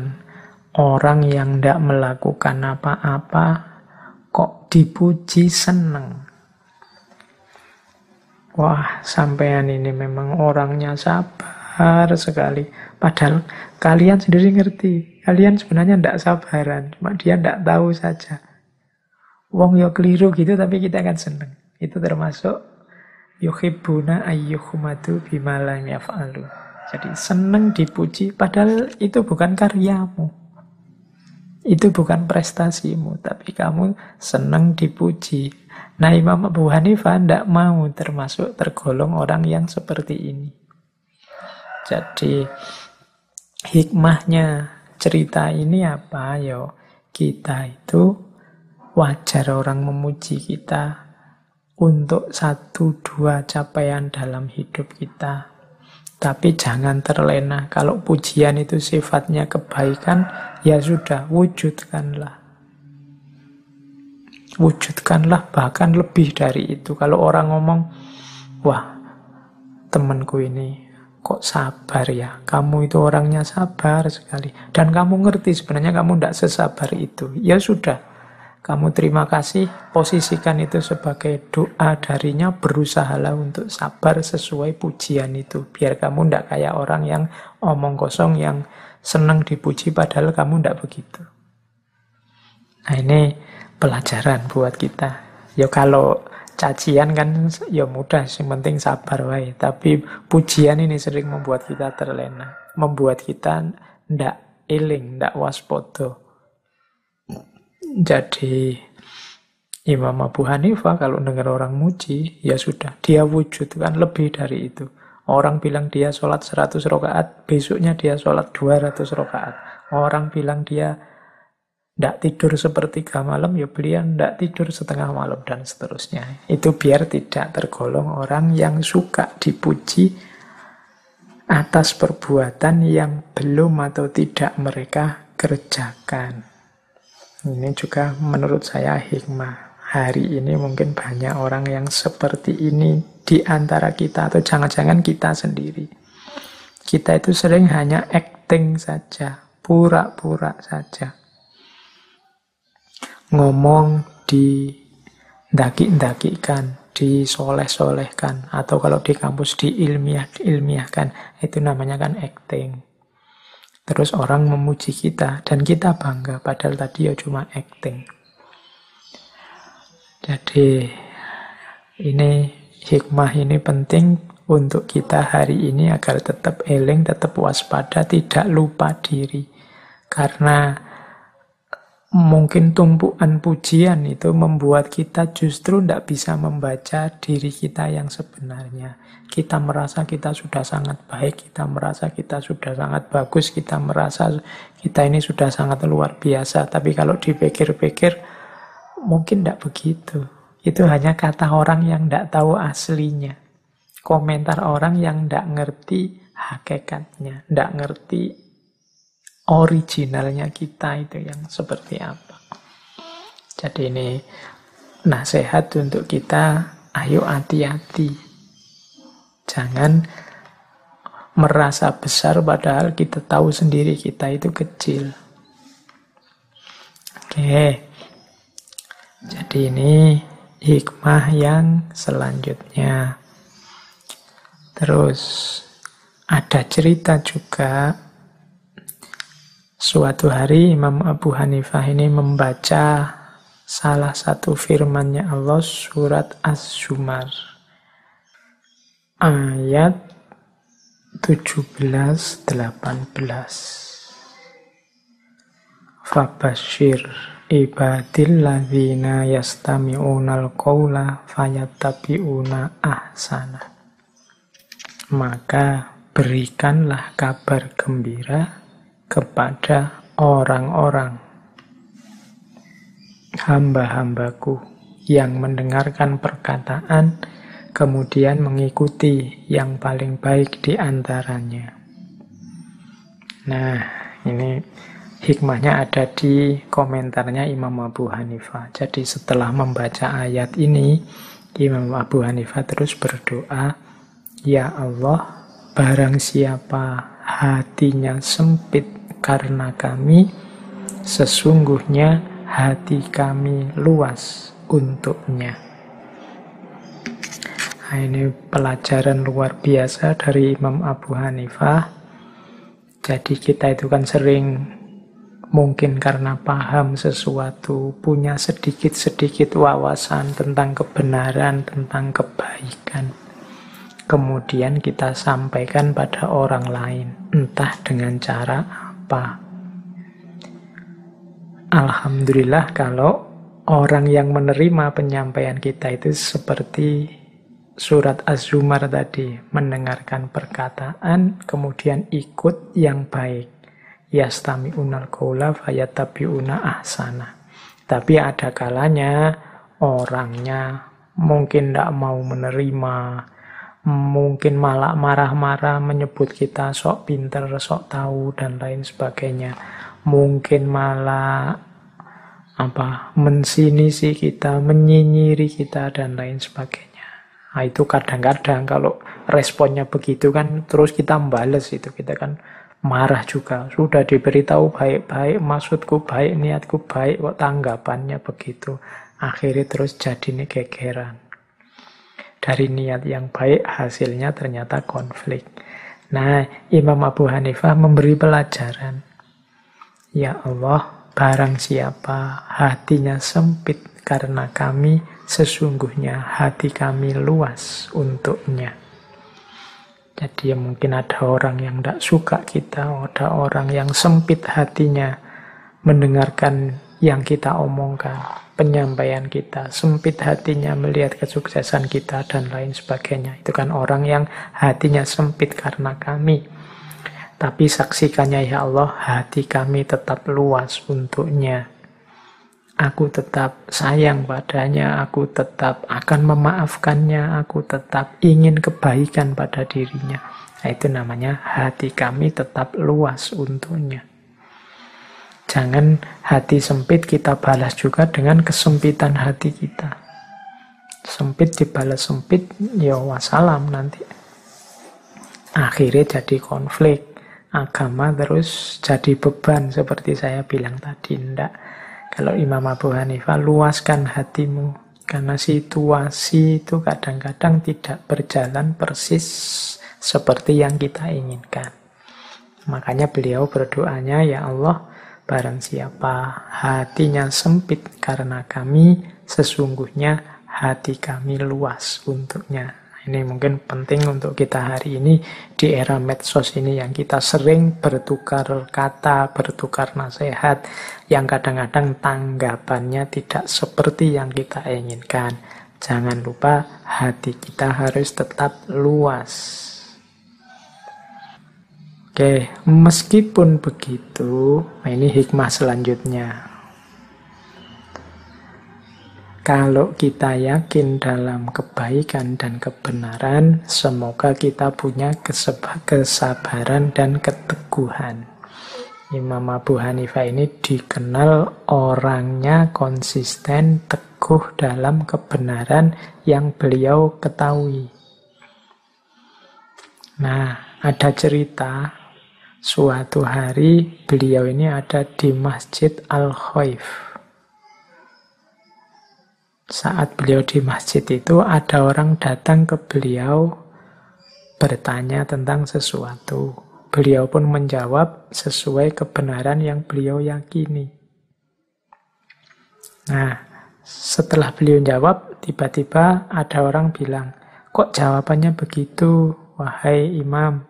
Speaker 1: Orang yang tidak melakukan apa-apa kok dipuji seneng. Wah, sampean ini memang orangnya sabar sekali. Padahal kalian sendiri ngerti. Kalian sebenarnya tidak sabaran. Cuma dia tidak tahu saja. Wong yo keliru gitu tapi kita akan seneng. Itu termasuk yuhibbuna ayyuhumadu bima lam yaf'alu. Jadi seneng dipuji padahal itu bukan karyamu. Itu bukan prestasimu, tapi kamu seneng dipuji. Nah Imam Abu Hanifah tidak mau termasuk tergolong orang yang seperti ini. Jadi hikmahnya cerita ini apa? Yo, kita itu wajar orang memuji kita, untuk satu dua capaian dalam hidup kita. Tapi jangan terlena. Kalau pujian itu sifatnya kebaikan, ya sudah, wujudkanlah. Wujudkanlah bahkan lebih dari itu. Kalau orang ngomong, wah temanku ini kok sabar ya. Kamu itu orangnya sabar sekali. Dan kamu ngerti sebenarnya kamu tidak sesabar itu. Ya sudah, kamu terima kasih, posisikan itu sebagai doa darinya, berusahalah untuk sabar sesuai pujian itu. Biar kamu tidak kayak orang yang omong kosong, yang senang dipuji padahal kamu tidak begitu. Nah ini pelajaran buat kita. Ya kalau cacian kan ya mudah, yang penting sabar wae. Tapi pujian ini sering membuat kita terlena, membuat kita ndak eling, ndak waspada. Jadi Imam Abu Hanifah kalau dengar orang muji, ya sudah, dia wujudkan lebih dari itu. Orang bilang dia sholat 100 rakaat, besoknya dia sholat 200 rakaat. Orang bilang dia tidak tidur sepertiga malam, ya beliau tidak tidur setengah malam, dan seterusnya. Itu biar tidak tergolong orang yang suka dipuji atas perbuatan yang belum atau tidak mereka kerjakan. Ini juga menurut saya hikmah. Hari ini mungkin banyak orang yang seperti ini di antara kita atau jangan-jangan kita sendiri. Kita itu sering hanya acting saja, pura-pura saja. Ngomong di daki-dakikan, disoleh-solehkan, atau kalau di kampus diilmiah-ilmiahkan, itu namanya kan acting. Terus orang memuji kita dan kita bangga padahal tadi ya cuma acting. Jadi ini hikmah ini penting untuk kita hari ini agar tetap eling, tetap waspada, tidak lupa diri. Karena mungkin tumpuan pujian itu membuat kita justru tidak bisa membaca diri kita yang sebenarnya kita merasa kita sudah sangat baik, kita merasa kita sudah sangat bagus, kita merasa kita ini sudah sangat luar biasa. Tapi kalau dipikir-pikir, mungkin tidak begitu. Itu hanya kata orang yang tidak tahu aslinya. Komentar orang yang tidak ngerti hakikatnya, tidak ngerti originalnya kita itu yang seperti apa. Jadi ini nasihat untuk kita, ayo hati-hati Jangan merasa besar padahal kita tahu sendiri kita itu kecil. Oke. Jadi ini hikmah yang selanjutnya. Terus ada cerita juga suatu hari Imam Abu Hanifah ini membaca salah satu firmannya Allah surat Az-Zumar ayat 17 18 Fabashir ibadil ladzina yastami'unal qawla fayattabi'una ahsana. Maka berikanlah kabar gembira kepada orang-orang hamba-hambaku yang mendengarkan perkataan, kemudian mengikuti yang paling baik di antaranya. Nah, ini hikmahnya ada di komentarnya Imam Abu Hanifah. Jadi setelah membaca ayat ini, Imam Abu Hanifah terus berdoa, Ya Allah, barang siapa hatinya sempit karena kami, sesungguhnya hati kami luas untuknya. Nah, ini pelajaran luar biasa dari Imam Abu Hanifah. Jadi kita itu kan sering mungkin karena paham sesuatu, punya sedikit-sedikit wawasan tentang kebenaran, tentang kebaikan. Kemudian kita sampaikan pada orang lain, entah dengan cara apa Alhamdulillah kalau orang yang menerima penyampaian kita itu seperti surat Az-Zumar tadi, mendengarkan perkataan, kemudian ikut yang baik. Yastami unal kaula fayatabiuna ahsana. Tapi ada kalanya orangnya mungkin tidak mau menerima, mungkin malah marah-marah menyebut kita sok pinter, sok tahu, dan lain sebagainya mungkin malah apa mensinisi kita, menyinyiri kita dan lain sebagainya. Nah, itu kadang-kadang kalau responnya begitu kan terus kita bales itu kita kan marah juga. Sudah diberitahu baik-baik, maksudku baik, niatku baik, kok tanggapannya begitu. Akhirnya terus jadi ini. Dari niat yang baik hasilnya ternyata konflik. Nah, Imam Abu Hanifah memberi pelajaran Ya Allah, barang siapa hatinya sempit karena kami, sesungguhnya hati kami luas untuknya. Jadi ya mungkin ada orang yang tidak suka kita, ada orang yang sempit hatinya mendengarkan yang kita omongkan, penyampaian kita, sempit hatinya melihat kesuksesan kita dan lain sebagainya. Itu kan orang yang hatinya sempit karena kami. Tapi saksikannya ya Allah, hati kami tetap luas untuknya. Aku tetap sayang padanya, aku tetap akan memaafkannya, aku tetap ingin kebaikan pada dirinya. Nah, itu namanya hati kami tetap luas untuknya. Jangan hati sempit kita balas juga dengan kesempitan hati kita. Sempit dibalas sempit, ya wassalam nanti. Akhirnya jadi konflik agama terus jadi beban seperti saya bilang tadi ndak kalau Imam Abu Hanifah luaskan hatimu karena situasi itu kadang-kadang tidak berjalan persis seperti yang kita inginkan makanya beliau berdoanya ya Allah barang siapa hatinya sempit karena kami sesungguhnya hati kami luas untuknya ini mungkin penting untuk kita hari ini di era medsos ini yang kita sering bertukar kata, bertukar nasihat, yang kadang-kadang tanggapannya tidak seperti yang kita inginkan. Jangan lupa hati kita harus tetap luas. Oke, meskipun begitu, nah ini hikmah selanjutnya. Kalau kita yakin dalam kebaikan dan kebenaran, semoga kita punya kesabaran dan keteguhan. Imam Abu Hanifah ini dikenal orangnya konsisten, teguh dalam kebenaran yang beliau ketahui. Nah, ada cerita suatu hari beliau ini ada di Masjid Al-Khaif saat beliau di masjid itu ada orang datang ke beliau bertanya tentang sesuatu. Beliau pun menjawab sesuai kebenaran yang beliau yakini. Nah, setelah beliau jawab, tiba-tiba ada orang bilang, kok jawabannya begitu, wahai imam?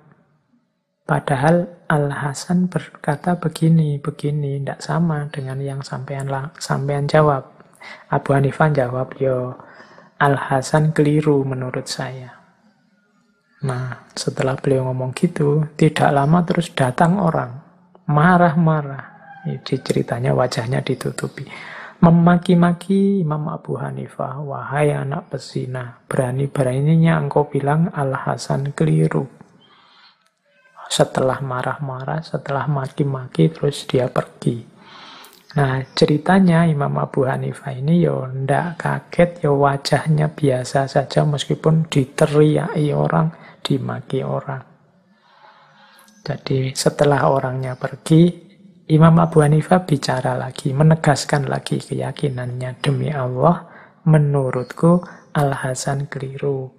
Speaker 1: Padahal Al-Hasan berkata begini, begini, tidak sama dengan yang sampean, sampean jawab. Abu Hanifah jawab, yo Al-Hasan keliru menurut saya. Nah, setelah beliau ngomong gitu, tidak lama terus datang orang, marah-marah. Ini ceritanya wajahnya ditutupi memaki-maki Imam Abu Hanifah, wahai anak pesina, berani-beraninya engkau bilang Al-Hasan keliru. Setelah marah-marah, setelah maki-maki, terus dia pergi. Nah, ceritanya Imam Abu Hanifah ini ya ndak kaget, ya wajahnya biasa saja meskipun diteriaki orang, dimaki orang. Jadi setelah orangnya pergi, Imam Abu Hanifah bicara lagi, menegaskan lagi keyakinannya. Demi Allah, menurutku Al-Hasan keliru.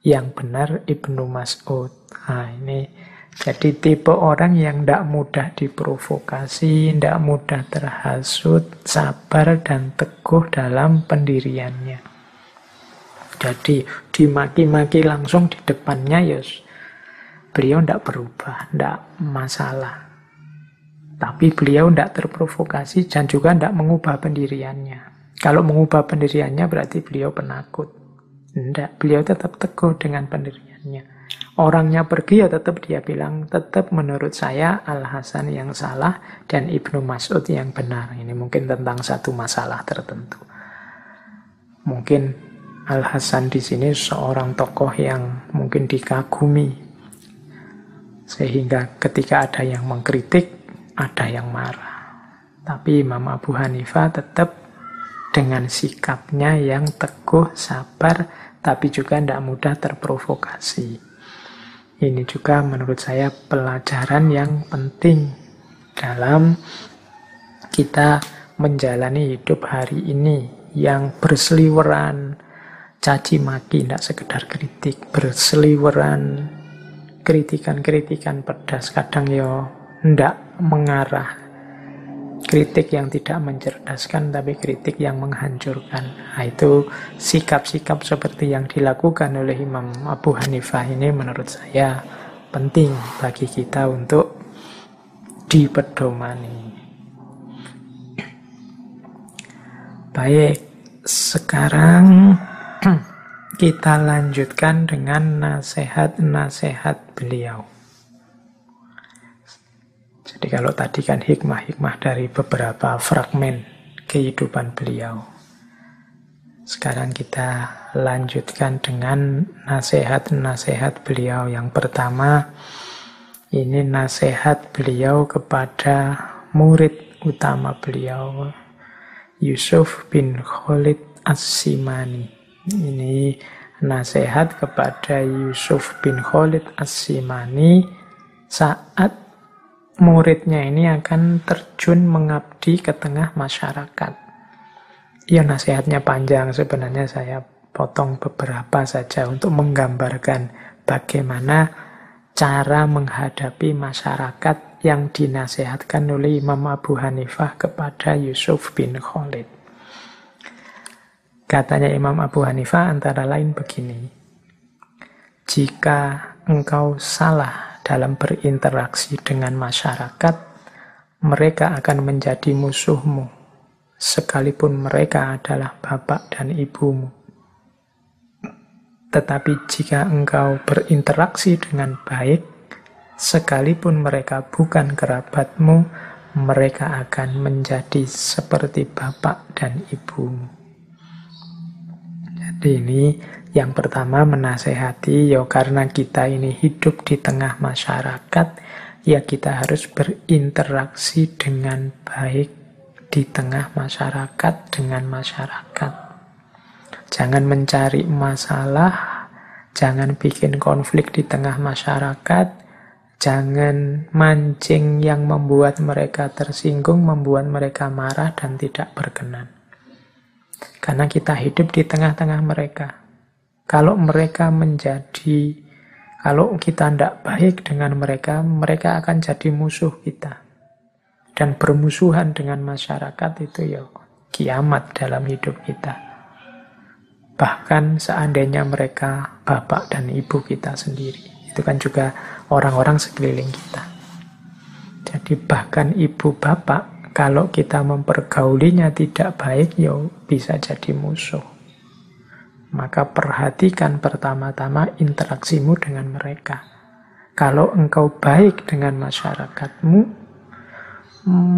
Speaker 1: Yang benar Ibnu Mas'ud. Nah ini, jadi tipe orang yang tidak mudah diprovokasi, tidak mudah terhasut, sabar dan teguh dalam pendiriannya. Jadi dimaki-maki langsung di depannya, ya beliau tidak berubah, tidak masalah. Tapi beliau tidak terprovokasi dan juga tidak mengubah pendiriannya. Kalau mengubah pendiriannya berarti beliau penakut. Tidak, beliau tetap teguh dengan pendiriannya. Orangnya pergi ya tetap dia bilang, tetap menurut saya Al-Hasan yang salah dan Ibnu Mas'ud yang benar. Ini mungkin tentang satu masalah tertentu. Mungkin Al-Hasan di sini seorang tokoh yang mungkin dikagumi. Sehingga ketika ada yang mengkritik, ada yang marah. Tapi Imam Abu Hanifah tetap dengan sikapnya yang teguh, sabar, tapi juga tidak mudah terprovokasi. Ini juga menurut saya pelajaran yang penting dalam kita menjalani hidup hari ini. Yang berseliweran caci maki, tidak sekedar kritik, berseliweran kritikan-kritikan pedas, kadang ya tidak mengarah kritik yang tidak mencerdaskan tapi kritik yang menghancurkan. Nah, itu sikap-sikap seperti yang dilakukan oleh Imam Abu Hanifah ini menurut saya penting bagi kita untuk dipedomani. Baik sekarang kita lanjutkan dengan nasihat-nasihat beliau jadi kalau tadi kan hikmah-hikmah dari beberapa fragmen kehidupan beliau. Sekarang kita lanjutkan dengan nasihat-nasihat beliau. Yang pertama, ini nasihat beliau kepada murid utama beliau, Yusuf bin Khalid As-Simani. Ini nasihat kepada Yusuf bin Khalid As-Simani saat muridnya ini akan terjun mengabdi ke tengah masyarakat. Ya nasihatnya panjang sebenarnya saya potong beberapa saja untuk menggambarkan bagaimana cara menghadapi masyarakat yang dinasihatkan oleh Imam Abu Hanifah kepada Yusuf bin Khalid. Katanya Imam Abu Hanifah antara lain begini, jika engkau salah dalam berinteraksi dengan masyarakat, mereka akan menjadi musuhmu, sekalipun mereka adalah bapak dan ibumu. Tetapi jika engkau berinteraksi dengan baik, sekalipun mereka bukan kerabatmu, mereka akan menjadi seperti bapak dan ibumu. Ini yang pertama menasehati, ya karena kita ini hidup di tengah masyarakat, ya kita harus berinteraksi dengan baik di tengah masyarakat dengan masyarakat. Jangan mencari masalah, jangan bikin konflik di tengah masyarakat, jangan mancing yang membuat mereka tersinggung, membuat mereka marah dan tidak berkenan. Karena kita hidup di tengah-tengah mereka. Kalau mereka menjadi Kalau kita tidak baik dengan mereka, mereka akan jadi musuh kita. Dan bermusuhan dengan masyarakat itu ya kiamat dalam hidup kita. Bahkan seandainya mereka bapak dan ibu kita sendiri. Itu kan juga orang-orang sekeliling kita. Jadi bahkan ibu bapak, kalau kita mempergaulinya tidak baik, ya bisa jadi musuh. Maka perhatikan pertama-tama interaksimu dengan mereka. Kalau engkau baik dengan masyarakatmu,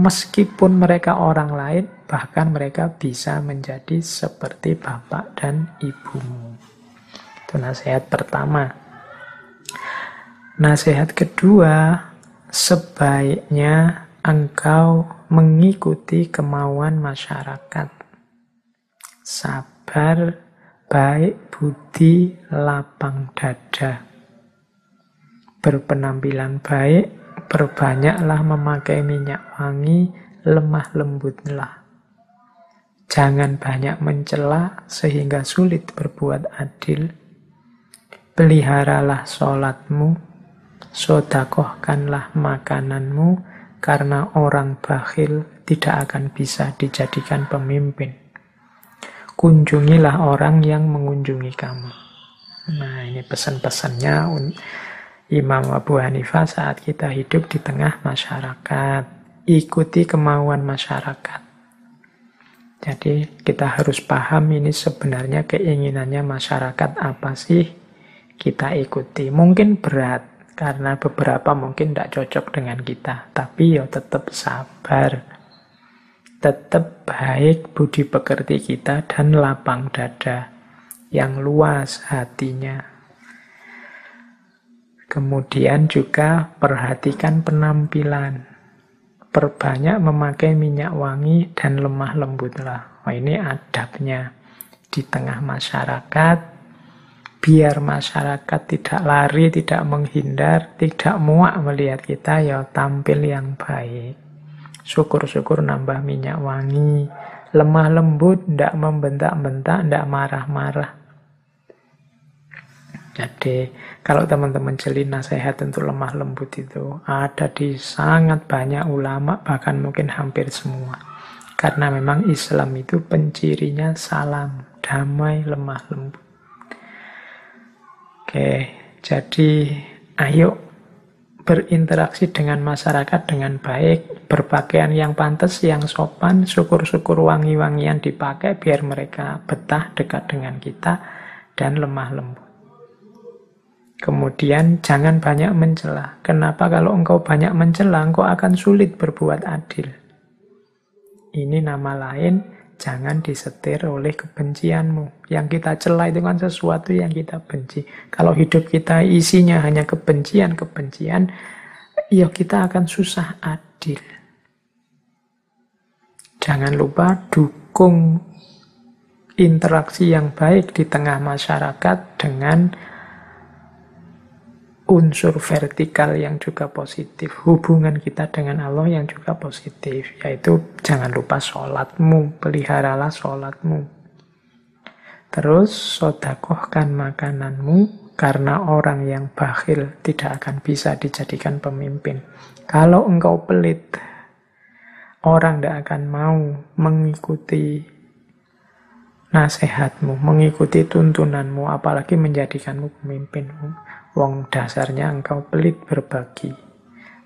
Speaker 1: meskipun mereka orang lain, bahkan mereka bisa menjadi seperti bapak dan ibumu. Itu nasihat pertama. Nasihat kedua, sebaiknya engkau mengikuti kemauan masyarakat. Sabar baik budi lapang dada. Berpenampilan baik, berbanyaklah memakai minyak wangi, lemah lembutlah. Jangan banyak mencela sehingga sulit berbuat adil. Peliharalah sholatmu, sodakohkanlah makananmu, karena orang bakhil tidak akan bisa dijadikan pemimpin kunjungilah orang yang mengunjungi kamu. Nah, ini pesan-pesannya Imam Abu Hanifah saat kita hidup di tengah masyarakat. Ikuti kemauan masyarakat. Jadi kita harus paham ini sebenarnya keinginannya masyarakat apa sih kita ikuti. Mungkin berat karena beberapa mungkin tidak cocok dengan kita. Tapi ya tetap sabar tetap baik budi pekerti kita dan lapang dada yang luas hatinya. Kemudian juga perhatikan penampilan. Perbanyak memakai minyak wangi dan lemah lembutlah. Oh, ini adabnya di tengah masyarakat. Biar masyarakat tidak lari, tidak menghindar, tidak muak melihat kita, ya tampil yang baik. Syukur-syukur nambah minyak wangi. Lemah lembut, tidak membentak-bentak, tidak marah-marah. Jadi kalau teman-teman jeli nasihat untuk lemah lembut itu ada di sangat banyak ulama bahkan mungkin hampir semua. Karena memang Islam itu pencirinya salam, damai, lemah lembut. Oke, jadi ayo berinteraksi dengan masyarakat dengan baik, berpakaian yang pantas, yang sopan, syukur-syukur wangi-wangian dipakai biar mereka betah dekat dengan kita dan lemah lembut. Kemudian jangan banyak mencela. Kenapa kalau engkau banyak mencela, engkau akan sulit berbuat adil. Ini nama lain jangan disetir oleh kebencianmu. Yang kita celah itu kan sesuatu yang kita benci. Kalau hidup kita isinya hanya kebencian-kebencian, ya kita akan susah adil. Jangan lupa dukung interaksi yang baik di tengah masyarakat dengan unsur vertikal yang juga positif. Hubungan kita dengan Allah yang juga positif. Yaitu jangan lupa sholatmu, peliharalah sholatmu. Terus sodakohkan makananmu karena orang yang bakhil tidak akan bisa dijadikan pemimpin. Kalau engkau pelit, orang tidak akan mau mengikuti nasihatmu, mengikuti tuntunanmu, apalagi menjadikanmu pemimpinmu. Wong dasarnya engkau pelit berbagi.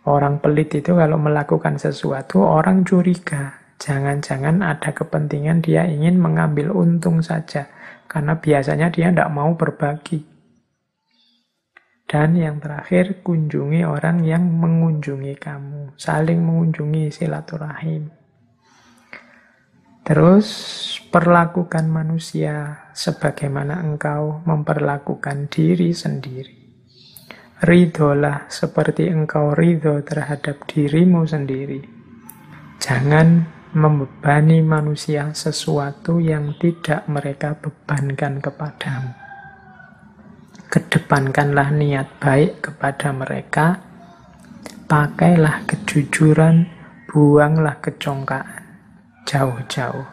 Speaker 1: Orang pelit itu kalau melakukan sesuatu, orang curiga. Jangan-jangan ada kepentingan dia ingin mengambil untung saja. Karena biasanya dia tidak mau berbagi. Dan yang terakhir, kunjungi orang yang mengunjungi kamu. Saling mengunjungi silaturahim. Terus perlakukan manusia sebagaimana engkau memperlakukan diri sendiri. Ridolah seperti engkau ridho terhadap dirimu sendiri. Jangan membebani manusia sesuatu yang tidak mereka bebankan kepadamu. Kedepankanlah niat baik kepada mereka. Pakailah kejujuran, buanglah kecongkaan. Jauh-jauh.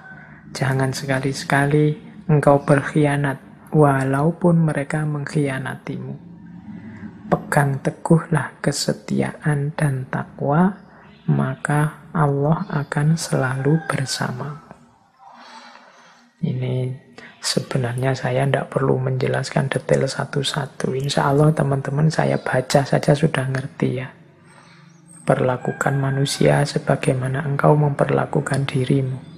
Speaker 1: Jangan sekali-sekali engkau berkhianat, walaupun mereka mengkhianatimu pegang teguhlah kesetiaan dan takwa, maka Allah akan selalu bersama. Ini sebenarnya saya tidak perlu menjelaskan detail satu-satu. Insya Allah teman-teman saya baca saja sudah ngerti ya. Perlakukan manusia sebagaimana engkau memperlakukan dirimu.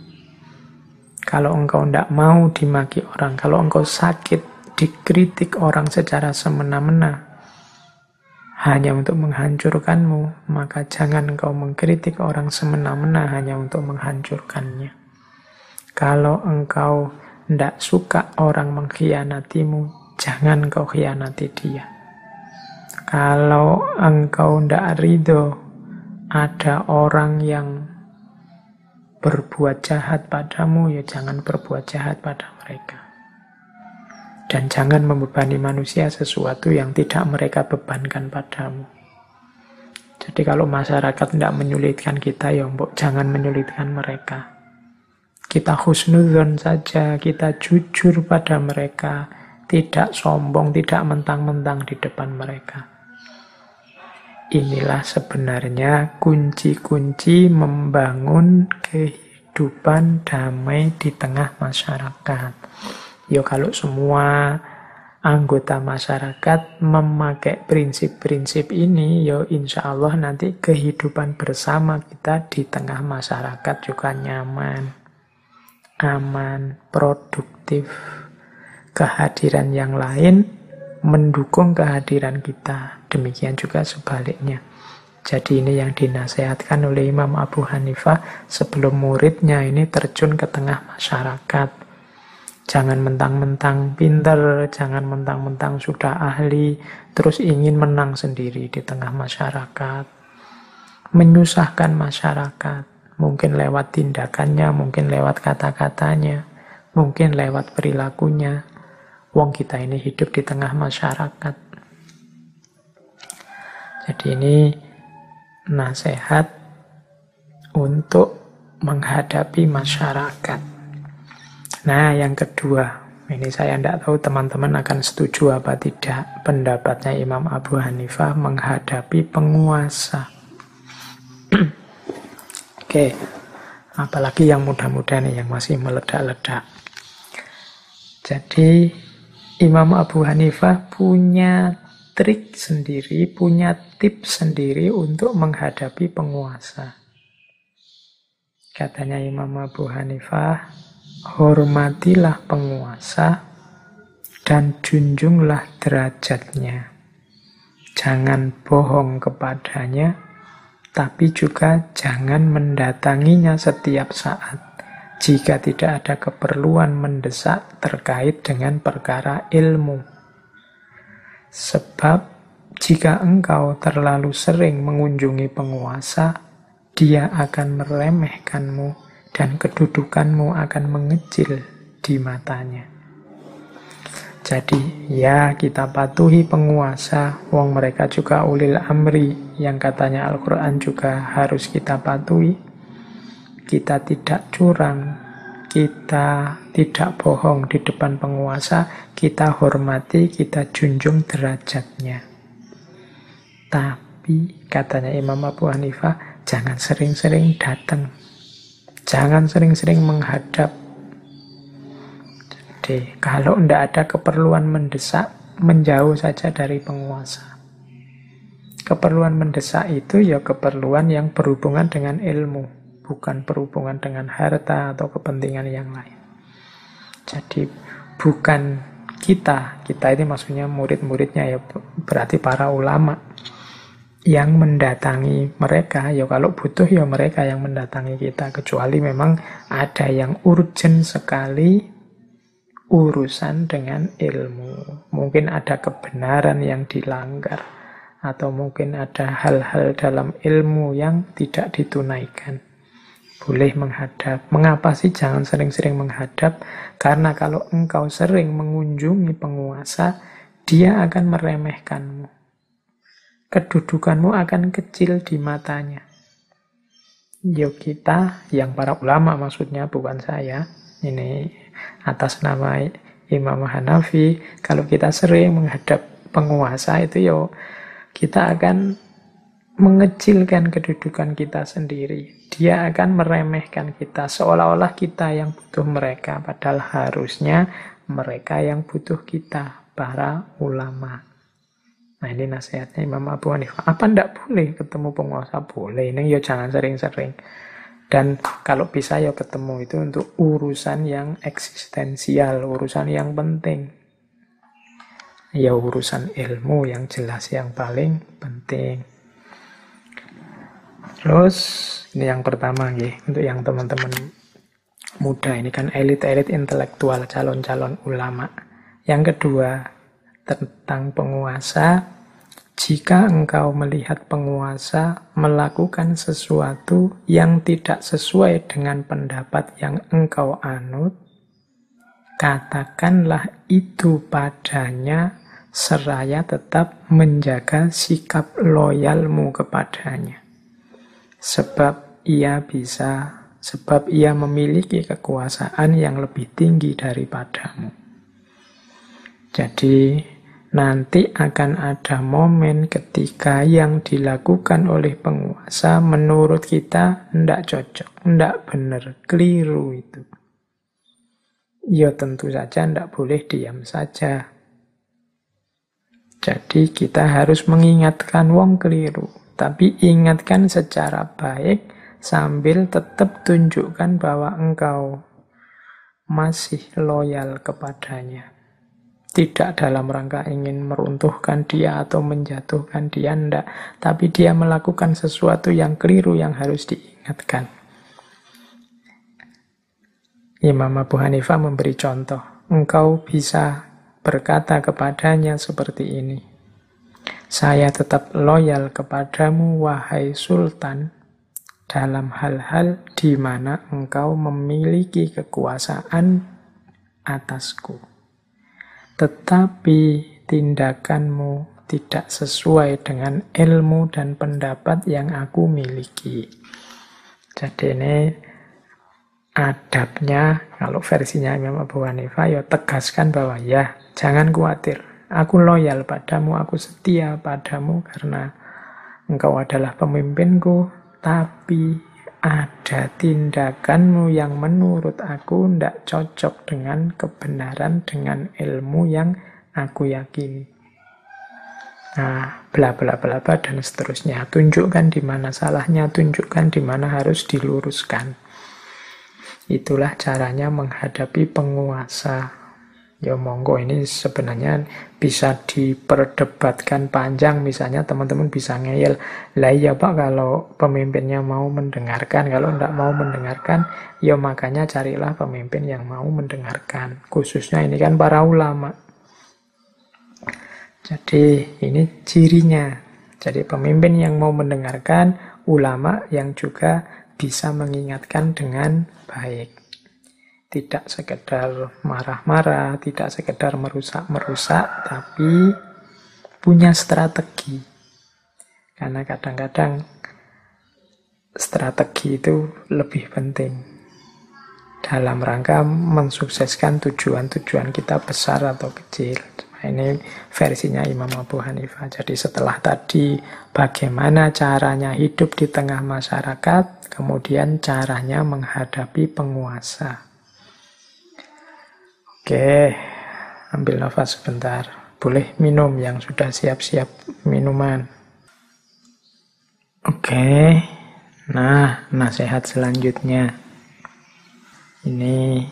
Speaker 1: Kalau engkau tidak mau dimaki orang, kalau engkau sakit, dikritik orang secara semena-mena, hanya untuk menghancurkanmu, maka jangan engkau mengkritik orang semena-mena hanya untuk menghancurkannya. Kalau engkau tidak suka orang mengkhianatimu, jangan engkau khianati dia. Kalau engkau tidak ridho ada orang yang berbuat jahat padamu, ya jangan berbuat jahat pada mereka. Dan jangan membebani manusia sesuatu yang tidak mereka bebankan padamu. Jadi kalau masyarakat tidak menyulitkan kita, ya mbok jangan menyulitkan mereka. Kita husnudon saja, kita jujur pada mereka, tidak sombong, tidak mentang-mentang di depan mereka. Inilah sebenarnya kunci-kunci membangun kehidupan damai di tengah masyarakat. Ya kalau semua anggota masyarakat memakai prinsip-prinsip ini, ya insya Allah nanti kehidupan bersama kita di tengah masyarakat juga nyaman, aman, produktif. Kehadiran yang lain mendukung kehadiran kita. Demikian juga sebaliknya. Jadi ini yang dinasehatkan oleh Imam Abu Hanifah sebelum muridnya ini terjun ke tengah masyarakat Jangan mentang-mentang pinter, jangan mentang-mentang sudah ahli, terus ingin menang sendiri di tengah masyarakat. Menyusahkan masyarakat, mungkin lewat tindakannya, mungkin lewat kata-katanya, mungkin lewat perilakunya. Wong kita ini hidup di tengah masyarakat. Jadi ini nasihat untuk menghadapi masyarakat. Nah, yang kedua, ini saya tidak tahu teman-teman akan setuju apa tidak pendapatnya Imam Abu Hanifah menghadapi penguasa. Oke, apalagi yang muda-muda nih yang masih meledak-ledak. Jadi Imam Abu Hanifah punya trik sendiri, punya tips sendiri untuk menghadapi penguasa. Katanya Imam Abu Hanifah, hormatilah penguasa dan junjunglah derajatnya. Jangan bohong kepadanya, tapi juga jangan mendatanginya setiap saat jika tidak ada keperluan mendesak terkait dengan perkara ilmu. Sebab jika engkau terlalu sering mengunjungi penguasa, dia akan meremehkanmu dan kedudukanmu akan mengecil di matanya. Jadi ya kita patuhi penguasa, wong mereka juga ulil amri yang katanya Al-Quran juga harus kita patuhi. Kita tidak curang, kita tidak bohong di depan penguasa, kita hormati, kita junjung derajatnya. Tapi katanya Imam Abu Hanifah, jangan sering-sering datang Jangan sering-sering menghadap. Jadi, kalau tidak ada keperluan mendesak, menjauh saja dari penguasa. Keperluan mendesak itu ya keperluan yang berhubungan dengan ilmu, bukan berhubungan dengan harta atau kepentingan yang lain. Jadi bukan kita, kita ini maksudnya murid-muridnya ya berarti para ulama yang mendatangi mereka, ya kalau butuh ya mereka yang mendatangi kita. Kecuali memang ada yang urgent sekali urusan dengan ilmu. Mungkin ada kebenaran yang dilanggar. Atau mungkin ada hal-hal dalam ilmu yang tidak ditunaikan. Boleh menghadap. Mengapa sih jangan sering-sering menghadap? Karena kalau engkau sering mengunjungi penguasa, dia akan meremehkanmu kedudukanmu akan kecil di matanya. Yo kita, yang para ulama maksudnya bukan saya, ini atas nama Imam Hanafi, kalau kita sering menghadap penguasa itu yo kita akan mengecilkan kedudukan kita sendiri. Dia akan meremehkan kita seolah-olah kita yang butuh mereka, padahal harusnya mereka yang butuh kita, para ulama. Nah ini nasihatnya Imam Abu Hanifah. Apa ndak boleh ketemu penguasa? Boleh, ini ya jangan sering-sering. Dan kalau bisa ya ketemu itu untuk urusan yang eksistensial, urusan yang penting. Ya urusan ilmu yang jelas yang paling penting. Terus ini yang pertama nih, untuk yang teman-teman muda ini kan elit-elit intelektual, calon-calon ulama. Yang kedua, tentang penguasa, jika engkau melihat penguasa melakukan sesuatu yang tidak sesuai dengan pendapat yang engkau anut, katakanlah itu padanya seraya tetap menjaga sikap loyalmu kepadanya sebab ia bisa, sebab ia memiliki kekuasaan yang lebih tinggi daripadamu. Jadi, nanti akan ada momen ketika yang dilakukan oleh penguasa menurut kita tidak cocok, tidak benar, keliru itu. Ya tentu saja tidak boleh diam saja. Jadi kita harus mengingatkan wong keliru. Tapi ingatkan secara baik sambil tetap tunjukkan bahwa engkau masih loyal kepadanya. Tidak dalam rangka ingin meruntuhkan dia atau menjatuhkan dia, enggak. Tapi dia melakukan sesuatu yang keliru yang harus diingatkan. Imam Abu Hanifah memberi contoh. Engkau bisa berkata kepadanya seperti ini. Saya tetap loyal kepadamu, wahai Sultan, dalam hal-hal di mana engkau memiliki kekuasaan atasku. Tetapi tindakanmu tidak sesuai dengan ilmu dan pendapat yang aku miliki. Jadi ini adabnya, kalau versinya Imam Abu Hanifah, ya tegaskan bahwa ya jangan khawatir Aku loyal padamu, aku setia padamu karena engkau adalah pemimpinku, tapi ada tindakanmu yang menurut aku tidak cocok dengan kebenaran, dengan ilmu yang aku yakini. Nah, bla bla bla bla dan seterusnya. Tunjukkan di mana salahnya, tunjukkan di mana harus diluruskan. Itulah caranya menghadapi penguasa Ya monggo. Ini sebenarnya bisa diperdebatkan panjang. Misalnya teman-teman bisa ngeyel lah ya Pak kalau pemimpinnya mau mendengarkan. Kalau tidak mau mendengarkan ya makanya carilah pemimpin yang mau mendengarkan. Khususnya ini kan para ulama. Jadi ini cirinya. Jadi pemimpin yang mau mendengarkan ulama yang juga bisa mengingatkan dengan baik tidak sekedar marah-marah, tidak sekedar merusak-merusak, tapi punya strategi. Karena kadang-kadang strategi itu lebih penting dalam rangka mensukseskan tujuan-tujuan kita besar atau kecil. Ini versinya Imam Abu Hanifah. Jadi setelah tadi bagaimana caranya hidup di tengah masyarakat, kemudian caranya menghadapi penguasa. Oke, ambil nafas sebentar. Boleh minum yang sudah siap-siap minuman. Oke, nah nasihat selanjutnya. Ini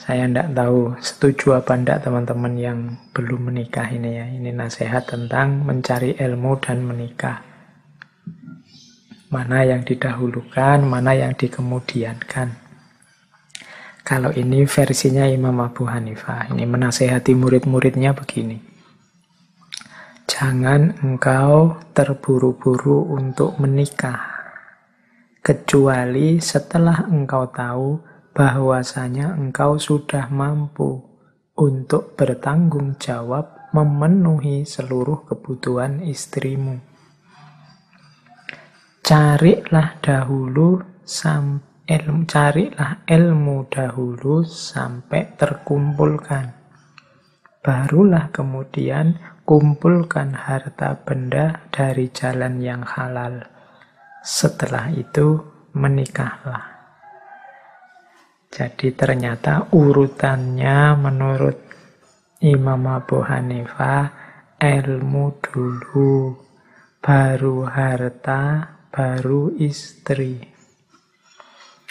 Speaker 1: saya tidak tahu setuju apa tidak teman-teman yang belum menikah ini ya. Ini nasihat tentang mencari ilmu dan menikah. Mana yang didahulukan, mana yang dikemudiankan. Kalau ini versinya Imam Abu Hanifah. Ini menasehati murid-muridnya begini. Jangan engkau terburu-buru untuk menikah. Kecuali setelah engkau tahu bahwasanya engkau sudah mampu untuk bertanggung jawab memenuhi seluruh kebutuhan istrimu. Carilah dahulu sampai ilmu carilah ilmu dahulu sampai terkumpulkan. Barulah kemudian kumpulkan harta benda dari jalan yang halal. Setelah itu menikahlah. Jadi ternyata urutannya menurut Imam Abu Hanifah ilmu dulu, baru harta, baru istri.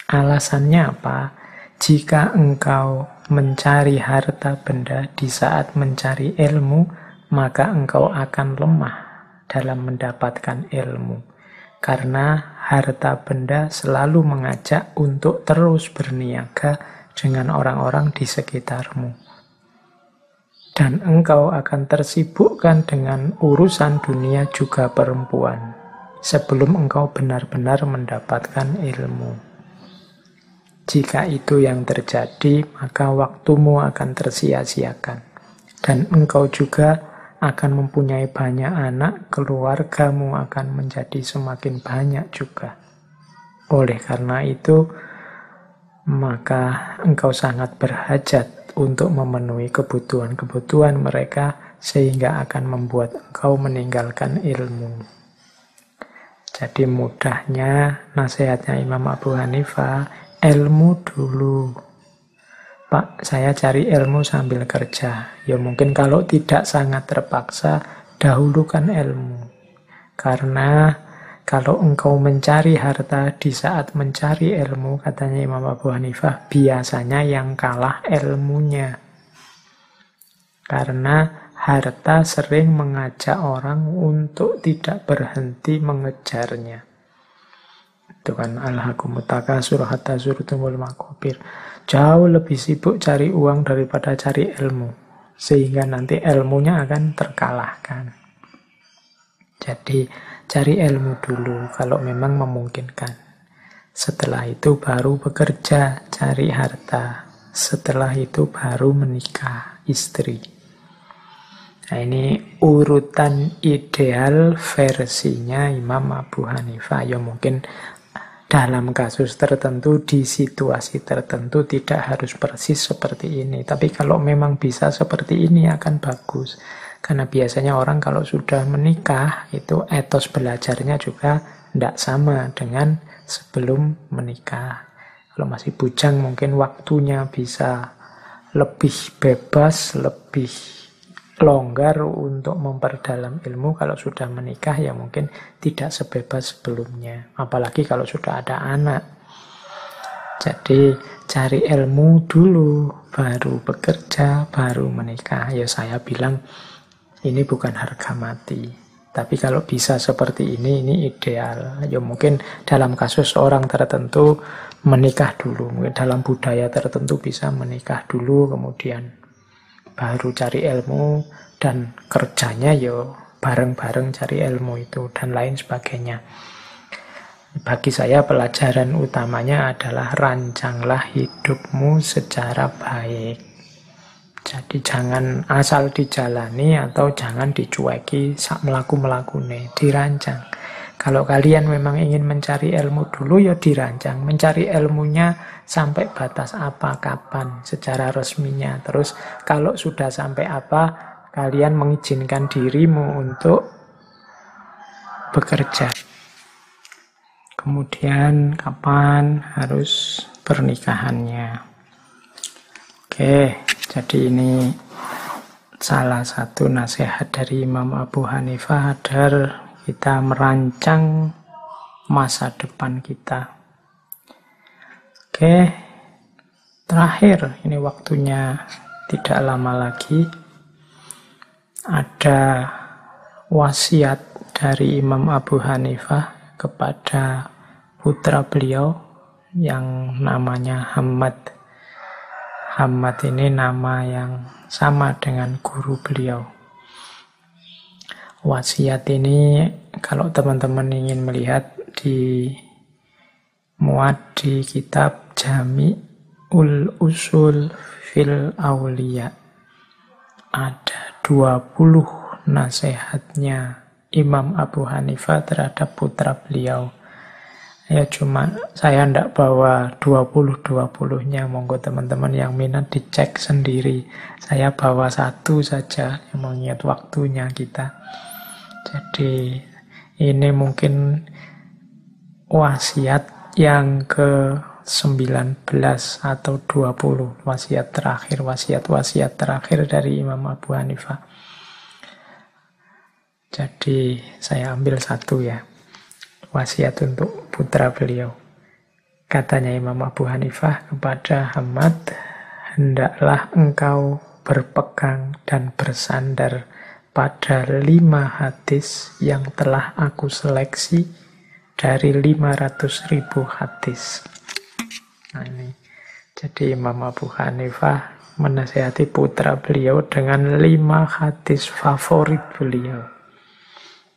Speaker 1: Alasannya apa? Jika engkau mencari harta benda di saat mencari ilmu, maka engkau akan lemah dalam mendapatkan ilmu. Karena harta benda selalu mengajak untuk terus berniaga dengan orang-orang di sekitarmu. Dan engkau akan tersibukkan dengan urusan dunia juga perempuan sebelum engkau benar-benar mendapatkan ilmu. Jika itu yang terjadi, maka waktumu akan tersia-siakan. Dan engkau juga akan mempunyai banyak anak, keluargamu akan menjadi semakin banyak juga. Oleh karena itu, maka engkau sangat berhajat untuk memenuhi kebutuhan-kebutuhan mereka sehingga akan membuat engkau meninggalkan ilmu. Jadi mudahnya nasihatnya Imam Abu Hanifah ilmu dulu. Pak, saya cari ilmu sambil kerja. Ya mungkin kalau tidak sangat terpaksa, dahulukan ilmu. Karena kalau engkau mencari harta di saat mencari ilmu, katanya Imam Abu Hanifah, biasanya yang kalah ilmunya. Karena harta sering mengajak orang untuk tidak berhenti mengejarnya. Itu kan alhaqumutaka surah hatta zurtumul. Jauh lebih sibuk cari uang daripada cari ilmu. Sehingga nanti ilmunya akan terkalahkan. Jadi cari ilmu dulu kalau memang memungkinkan. Setelah itu baru bekerja, cari harta. Setelah itu baru menikah, istri. Nah ini urutan ideal versinya Imam Abu Hanifah. Ya mungkin dalam kasus tertentu, di situasi tertentu tidak harus persis seperti ini. Tapi kalau memang bisa seperti ini akan bagus. Karena biasanya orang kalau sudah menikah, itu etos belajarnya juga tidak sama dengan sebelum menikah. Kalau masih bujang mungkin waktunya bisa lebih bebas, lebih longgar untuk memperdalam ilmu. Kalau sudah menikah ya mungkin tidak sebebas sebelumnya. Apalagi kalau sudah ada anak. Jadi cari ilmu dulu baru bekerja baru menikah. Ya saya bilang ini bukan harga mati. Tapi kalau bisa seperti ini ini ideal. Ya mungkin dalam kasus orang tertentu menikah dulu. Mungkin dalam budaya tertentu bisa menikah dulu kemudian baru cari ilmu dan kerjanya yo bareng-bareng cari ilmu itu dan lain sebagainya. Bagi saya pelajaran utamanya adalah rancanglah hidupmu secara baik. Jadi jangan asal dijalani atau jangan dicueki sak melaku-melakune, dirancang. Kalau kalian memang ingin mencari ilmu dulu, ya dirancang. Mencari ilmunya sampai batas apa, kapan, secara resminya. Terus kalau sudah sampai apa, kalian mengizinkan dirimu untuk bekerja. Kemudian kapan harus pernikahannya. Oke, jadi ini salah satu nasihat dari Imam Abu Hanifah agar kita merancang masa depan kita. Oke, terakhir ini waktunya tidak lama lagi. Ada wasiat dari Imam Abu Hanifah kepada putra beliau yang namanya Hamad. Hamad ini nama yang sama dengan guru beliau. Wasiat ini kalau teman-teman ingin melihat di muat di kitab Jami ul Usul fil Aulia ada 20 nasihatnya Imam Abu Hanifah terhadap putra beliau Ya cuma saya ndak bawa 20-20-nya. Monggo teman-teman yang minat dicek sendiri. Saya bawa satu saja yang mengingat waktunya kita. Jadi ini mungkin wasiat yang ke 19 atau 20 wasiat terakhir, wasiat-wasiat terakhir dari Imam Abu Hanifah. Jadi saya ambil satu ya wasiat untuk putra beliau. Katanya Imam Abu Hanifah kepada Hamad, hendaklah engkau berpegang dan bersandar pada lima hadis yang telah aku seleksi dari 500 ribu hadis. Nah ini, jadi Imam Abu Hanifah menasihati putra beliau dengan lima hadis favorit beliau.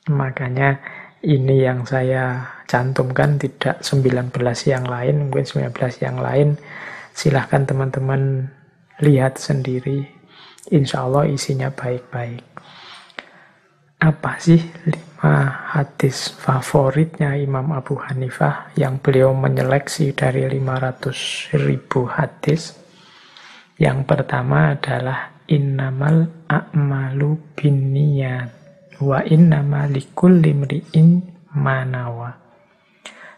Speaker 1: Makanya ini yang saya cantumkan tidak 19 yang lain mungkin 19 yang lain silahkan teman-teman lihat sendiri insya Allah isinya baik-baik apa sih lima hadis favoritnya Imam Abu Hanifah yang beliau menyeleksi dari 500 ribu hadis yang pertama adalah innamal a'malu binniyat Wa inna malikul limri'in manawa.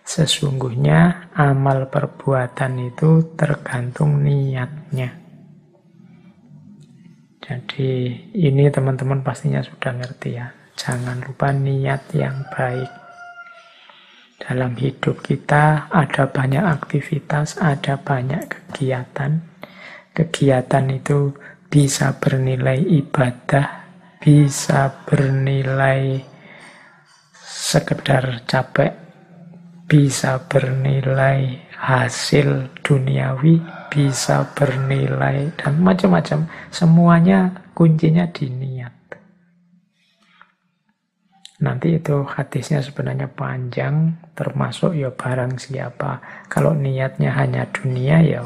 Speaker 1: Sesungguhnya amal perbuatan itu tergantung niatnya. Jadi ini teman-teman pastinya sudah ngerti ya. Jangan lupa niat yang baik. Dalam hidup kita ada banyak aktivitas, ada banyak kegiatan. Kegiatan itu bisa bernilai ibadah, bisa bernilai sekedar capek, bisa bernilai hasil duniawi, bisa bernilai dan macam-macam. Semuanya kuncinya di niat. Nanti itu hadisnya sebenarnya panjang, termasuk ya barang siapa. Kalau niatnya hanya dunia ya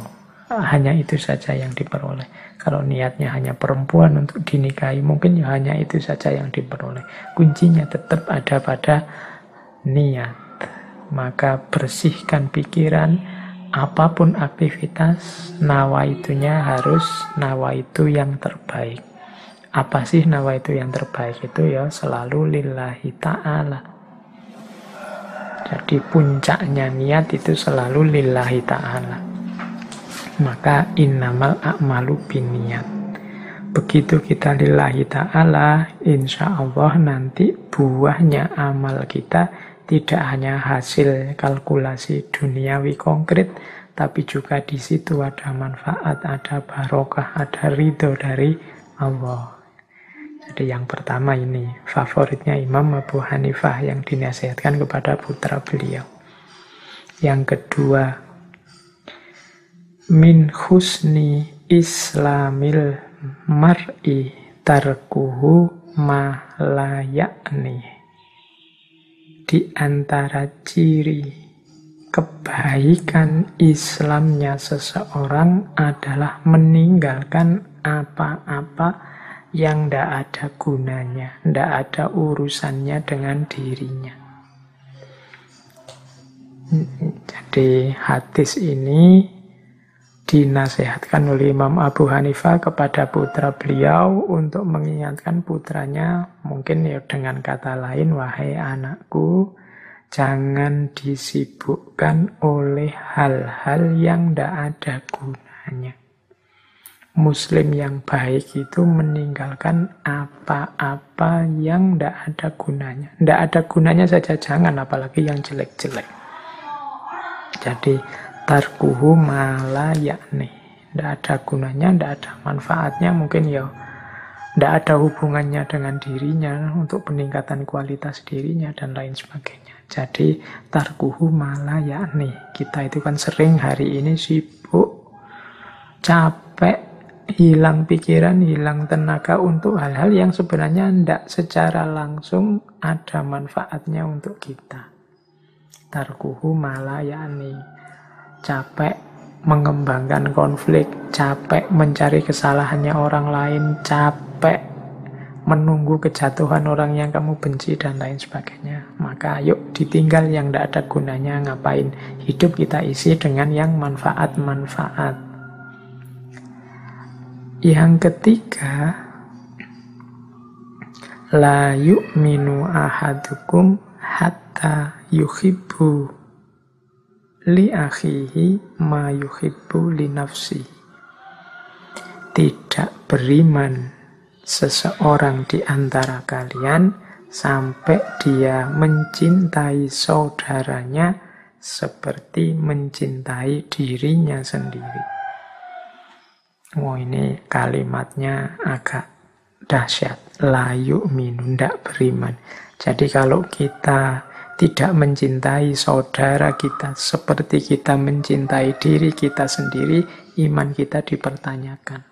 Speaker 1: hanya itu saja yang diperoleh. Kalau niatnya hanya perempuan untuk dinikahi, mungkin ya hanya itu saja yang diperoleh. Kuncinya tetap ada pada niat. Maka bersihkan pikiran, apa pun aktivitas, nawa itunya harus nawa itu yang terbaik. Apa sih nawa itu yang terbaik? Itu ya selalu lillahi ta'ala. Jadi puncaknya niat itu selalu lillahi ta'ala maka innamal a'malu biniat. Begitu kita lillahi ta'ala, insya Allah nanti buahnya amal kita tidak hanya hasil kalkulasi duniawi konkret, tapi juga di situ ada manfaat, ada barokah, ada ridho dari Allah. Jadi yang pertama ini favoritnya Imam Abu Hanifah yang dinasihatkan kepada putra beliau. Yang kedua, min husni islamil mar'i tarkuhu ma layakni di antara ciri kebaikan Islamnya seseorang adalah meninggalkan apa-apa yang tidak ada gunanya, tidak ada urusannya dengan dirinya. Jadi hadis ini dinasehatkan oleh Imam Abu Hanifah kepada putra beliau untuk mengingatkan putranya mungkin ya dengan kata lain wahai anakku jangan disibukkan oleh hal-hal yang tidak ada gunanya Muslim yang baik itu meninggalkan apa-apa yang tidak ada gunanya. Tidak ada gunanya saja jangan, apalagi yang jelek-jelek. Jadi tarkuhu mala yakni tidak ada gunanya, tidak ada manfaatnya mungkin ya tidak ada hubungannya dengan dirinya untuk peningkatan kualitas dirinya dan lain sebagainya. Jadi tarkuhu mala yakni kita itu kan sering hari ini sibuk, capek, hilang pikiran, hilang tenaga untuk hal-hal yang sebenarnya tidak secara langsung ada manfaatnya untuk kita. Tarkuhu mala yakni capek mengembangkan konflik, capek mencari kesalahannya orang lain, capek menunggu kejatuhan orang yang kamu benci dan lain sebagainya. Maka yuk ditinggal yang tidak ada gunanya ngapain. Hidup kita isi dengan yang manfaat-manfaat. Yang ketiga, la yu'minu ahadukum hatta yuhibbu li akhihi ma yuhibbu li nafsihi tidak beriman seseorang di antara kalian sampai dia mencintai saudaranya seperti mencintai dirinya sendiri. Oh ini kalimatnya agak dahsyat. Layu minum, tidak beriman. Jadi kalau kita tidak mencintai saudara kita seperti kita mencintai diri kita sendiri, iman kita dipertanyakan.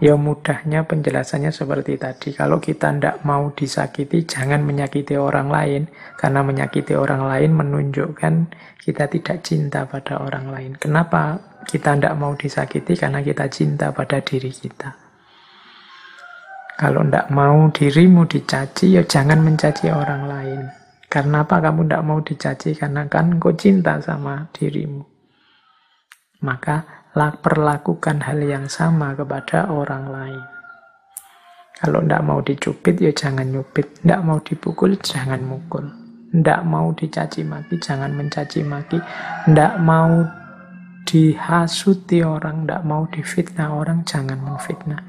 Speaker 1: Ya mudahnya penjelasannya seperti tadi. Kalau kita tidak mau disakiti, jangan menyakiti orang lain. Karena menyakiti orang lain menunjukkan kita tidak cinta pada orang lain. Kenapa kita tidak mau disakiti? Karena kita cinta pada diri kita. Kalau tidak mau dirimu dicaci, ya jangan mencaci orang lain. Karena apa kamu tidak mau dicaci? Karena kan kau cinta sama dirimu. Maka perlakukan hal yang sama kepada orang lain. Kalau tidak mau dicubit, ya jangan nyubit. Tidak mau dipukul, jangan mukul. Tidak mau dicaci maki, jangan mencaci maki. Tidak mau dihasuti orang, tidak mau difitnah orang, jangan memfitnah.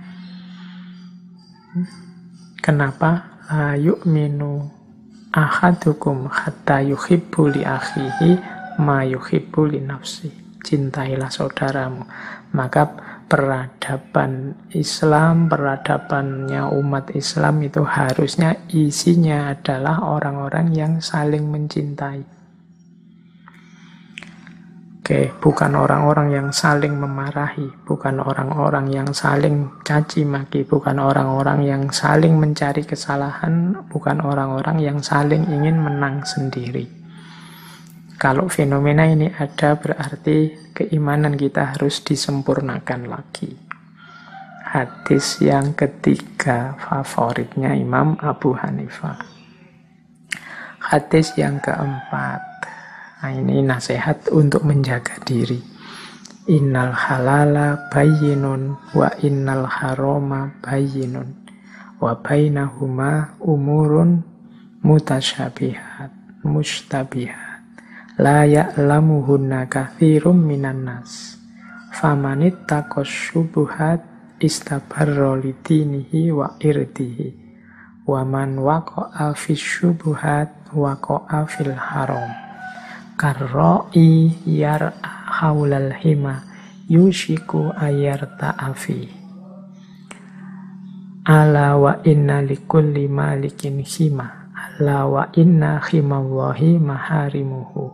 Speaker 1: Kenapa? La yu'minu ahadukum hatta yuhibbu li akhihi ma yuhibbu li nafsihi cintailah saudaramu. Maka peradaban Islam, peradabannya umat Islam itu harusnya isinya adalah orang-orang yang saling mencintai. Oke, bukan orang-orang yang saling memarahi, bukan orang-orang yang saling caci maki, bukan orang-orang yang saling mencari kesalahan, bukan orang-orang yang saling ingin menang sendiri. Kalau fenomena ini ada berarti keimanan kita harus disempurnakan lagi. Hadis yang ketiga favoritnya Imam Abu Hanifah. Hadis yang keempat. Nah, ini nasihat untuk menjaga diri. Innal halala bayyinun wa innal haroma bayyinun wa bainahuma umurun mutasyabihat mustabihat la ya'lamuhunna kathirum minan nas. Famanit takos syubuhat istabarro lidinihi wa irdihi. Wa man waqa'a fi syubuhat waqa'a fil haram karra'i yar'a haulal hima yushiku ayar ta'afi ala wa inna likulli malikin hima ala wa inna himallahi maharimuhu.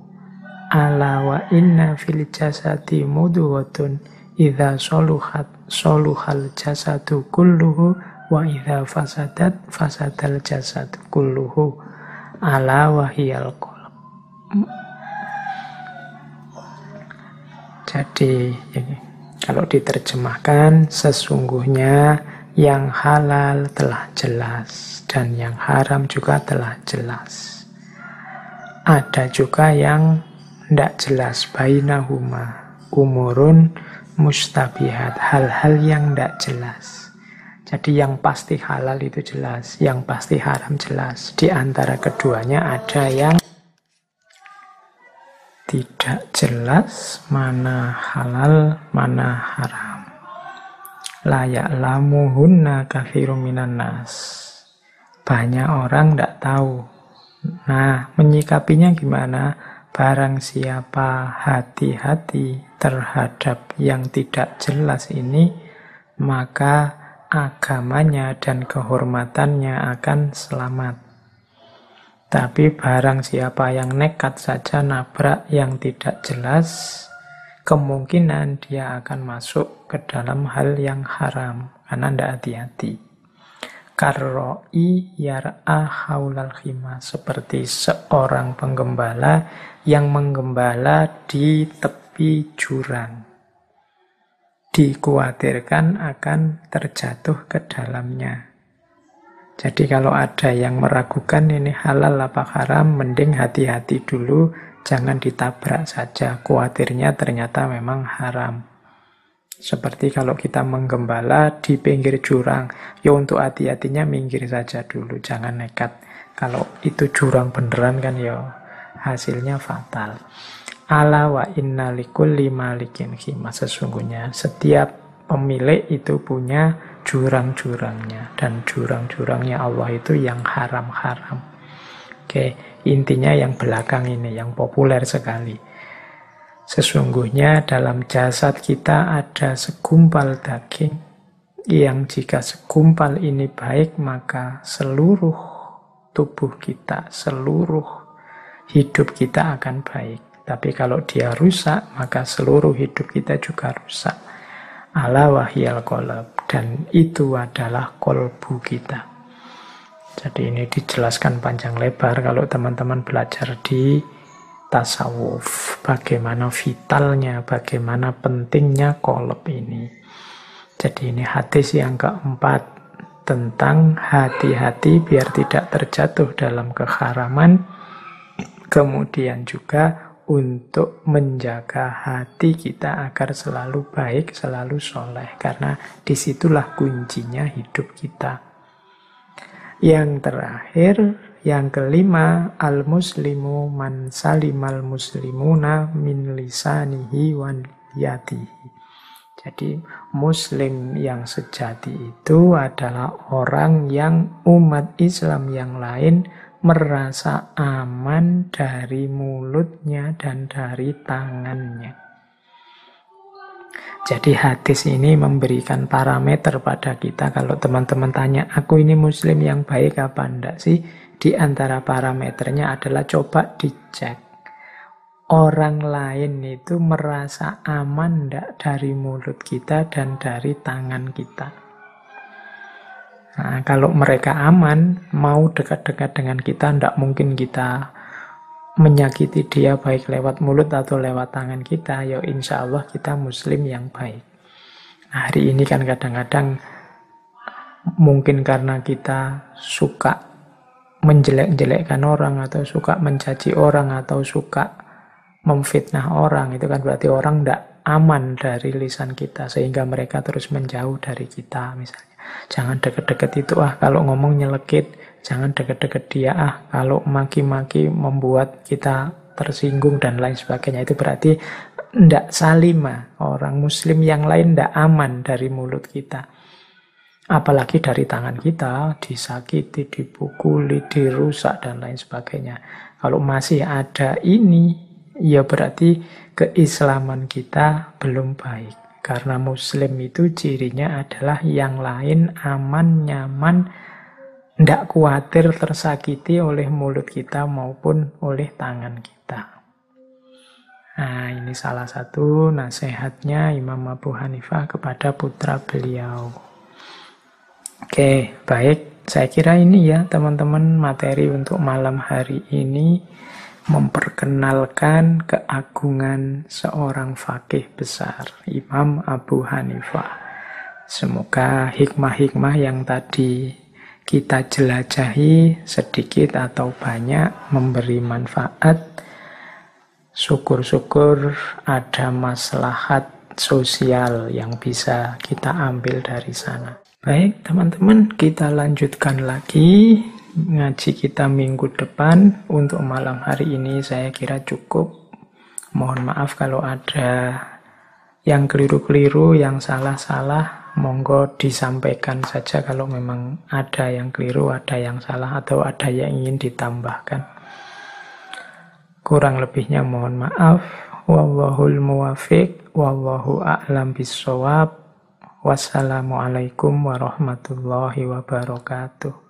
Speaker 1: Ala wa inna fil jasadi mudwatun idza soluhat soluhal jasadu kulluhu wa idza fasadat fasadal jasadu kulluhu. Ala wa hiyal. Jadi ini kalau diterjemahkan sesungguhnya yang halal telah jelas dan yang haram juga telah jelas. Ada juga yang tidak jelas bainahuma umurun mustabihat hal-hal yang tidak jelas jadi yang pasti halal itu jelas yang pasti haram jelas di antara keduanya ada yang tidak jelas mana halal mana haram. Layak lamuhunna kafirum minan nas. Banyak orang tidak tahu. Nah menyikapinya gimana? Barang siapa hati-hati terhadap yang tidak jelas ini, maka agamanya dan kehormatannya akan selamat. Tapi barang siapa yang nekat saja nabrak yang tidak jelas, kemungkinan dia akan masuk ke dalam hal yang haram karena tidak hati-hati. Karroi yar'a haulal khima. Seperti seorang penggembala yang menggembala di tepi jurang. dikhawatirkan akan terjatuh ke dalamnya. Jadi kalau ada yang meragukan ini halal apa haram, mending hati-hati dulu, jangan ditabrak saja. Khawatirnya ternyata memang haram. Seperti kalau kita menggembala di pinggir jurang, ya untuk hati-hatinya minggir saja dulu, jangan nekat. Kalau itu jurang beneran kan ya hasilnya fatal. Ala wa inna likulli malikin khima. Sesungguhnya setiap pemilik itu punya jurang-jurangnya. Dan jurang-jurangnya Allah itu yang haram-haram. Oke, intinya yang belakang ini, yang populer sekali. Sesungguhnya dalam jasad kita ada segumpal daging yang jika segumpal ini baik maka seluruh tubuh kita, seluruh hidup kita akan baik. Tapi kalau dia rusak, maka seluruh hidup kita juga rusak. Ala wahyal kolab. Dan itu adalah kolbu kita. Jadi ini dijelaskan panjang lebar kalau teman-teman belajar di tasawuf. Bagaimana vitalnya, bagaimana pentingnya kolab ini. Jadi ini hadis yang keempat tentang hati-hati biar tidak terjatuh dalam keharaman. Kemudian juga untuk menjaga hati kita agar selalu baik, selalu soleh. Karena di situlah kuncinya hidup kita. Yang terakhir, yang kelima, al-muslimu man salimal muslimuna min lisanihi wan yatihi. Jadi muslim yang sejati itu adalah orang yang umat Islam yang lain merasa aman dari mulutnya dan dari tangannya. Jadi hadis ini memberikan parameter pada kita kalau teman-teman tanya, aku ini muslim yang baik apa enggak sih? Di antara parameternya adalah coba dicek. Orang lain itu merasa aman enggak dari mulut kita dan dari tangan kita. Nah, kalau mereka aman, mau dekat-dekat dengan kita, tidak mungkin kita menyakiti dia baik lewat mulut atau lewat tangan kita, ya insya Allah kita muslim yang baik. Nah, hari ini kan kadang-kadang mungkin karena kita suka menjelek-jelekkan orang atau suka mencaci orang atau suka memfitnah orang, itu kan berarti orang tidak aman dari lisan kita sehingga mereka terus menjauh dari kita misalnya. Jangan deket-deket itu ah kalau ngomong nyelekit. Jangan deket-deket dia ah kalau maki-maki membuat kita tersinggung dan lain sebagainya. Itu berarti ndak salima. Orang muslim yang lain ndak aman dari mulut kita. Apalagi dari tangan kita, disakiti, dipukuli, dirusak, dan lain sebagainya. Kalau masih ada ini, ya berarti keislaman kita belum baik. Karena muslim itu cirinya adalah yang lain aman, nyaman, tidak khawatir tersakiti oleh mulut kita maupun oleh tangan kita. Nah, ini salah satu nasihatnya Imam Abu Hanifah kepada putra beliau. Oke, baik. Saya kira ini ya teman-teman materi untuk malam hari ini memperkenalkan keagungan seorang fakih besar, Imam Abu Hanifah. Semoga hikmah-hikmah yang tadi kita jelajahi sedikit atau banyak memberi manfaat. Syukur-syukur ada maslahat sosial yang bisa kita ambil dari sana. Baik, teman-teman, kita lanjutkan lagi ngaji kita minggu depan. Untuk malam hari ini saya kira cukup. Mohon maaf kalau ada yang keliru-keliru, yang salah-salah. Monggo disampaikan saja kalau memang ada yang keliru, ada yang salah, atau ada yang ingin ditambahkan. Kurang lebihnya mohon maaf. Wallahul muwafiq, wallahu a'lam bisawab. Wassalamualaikum warahmatullahi wabarakatuh.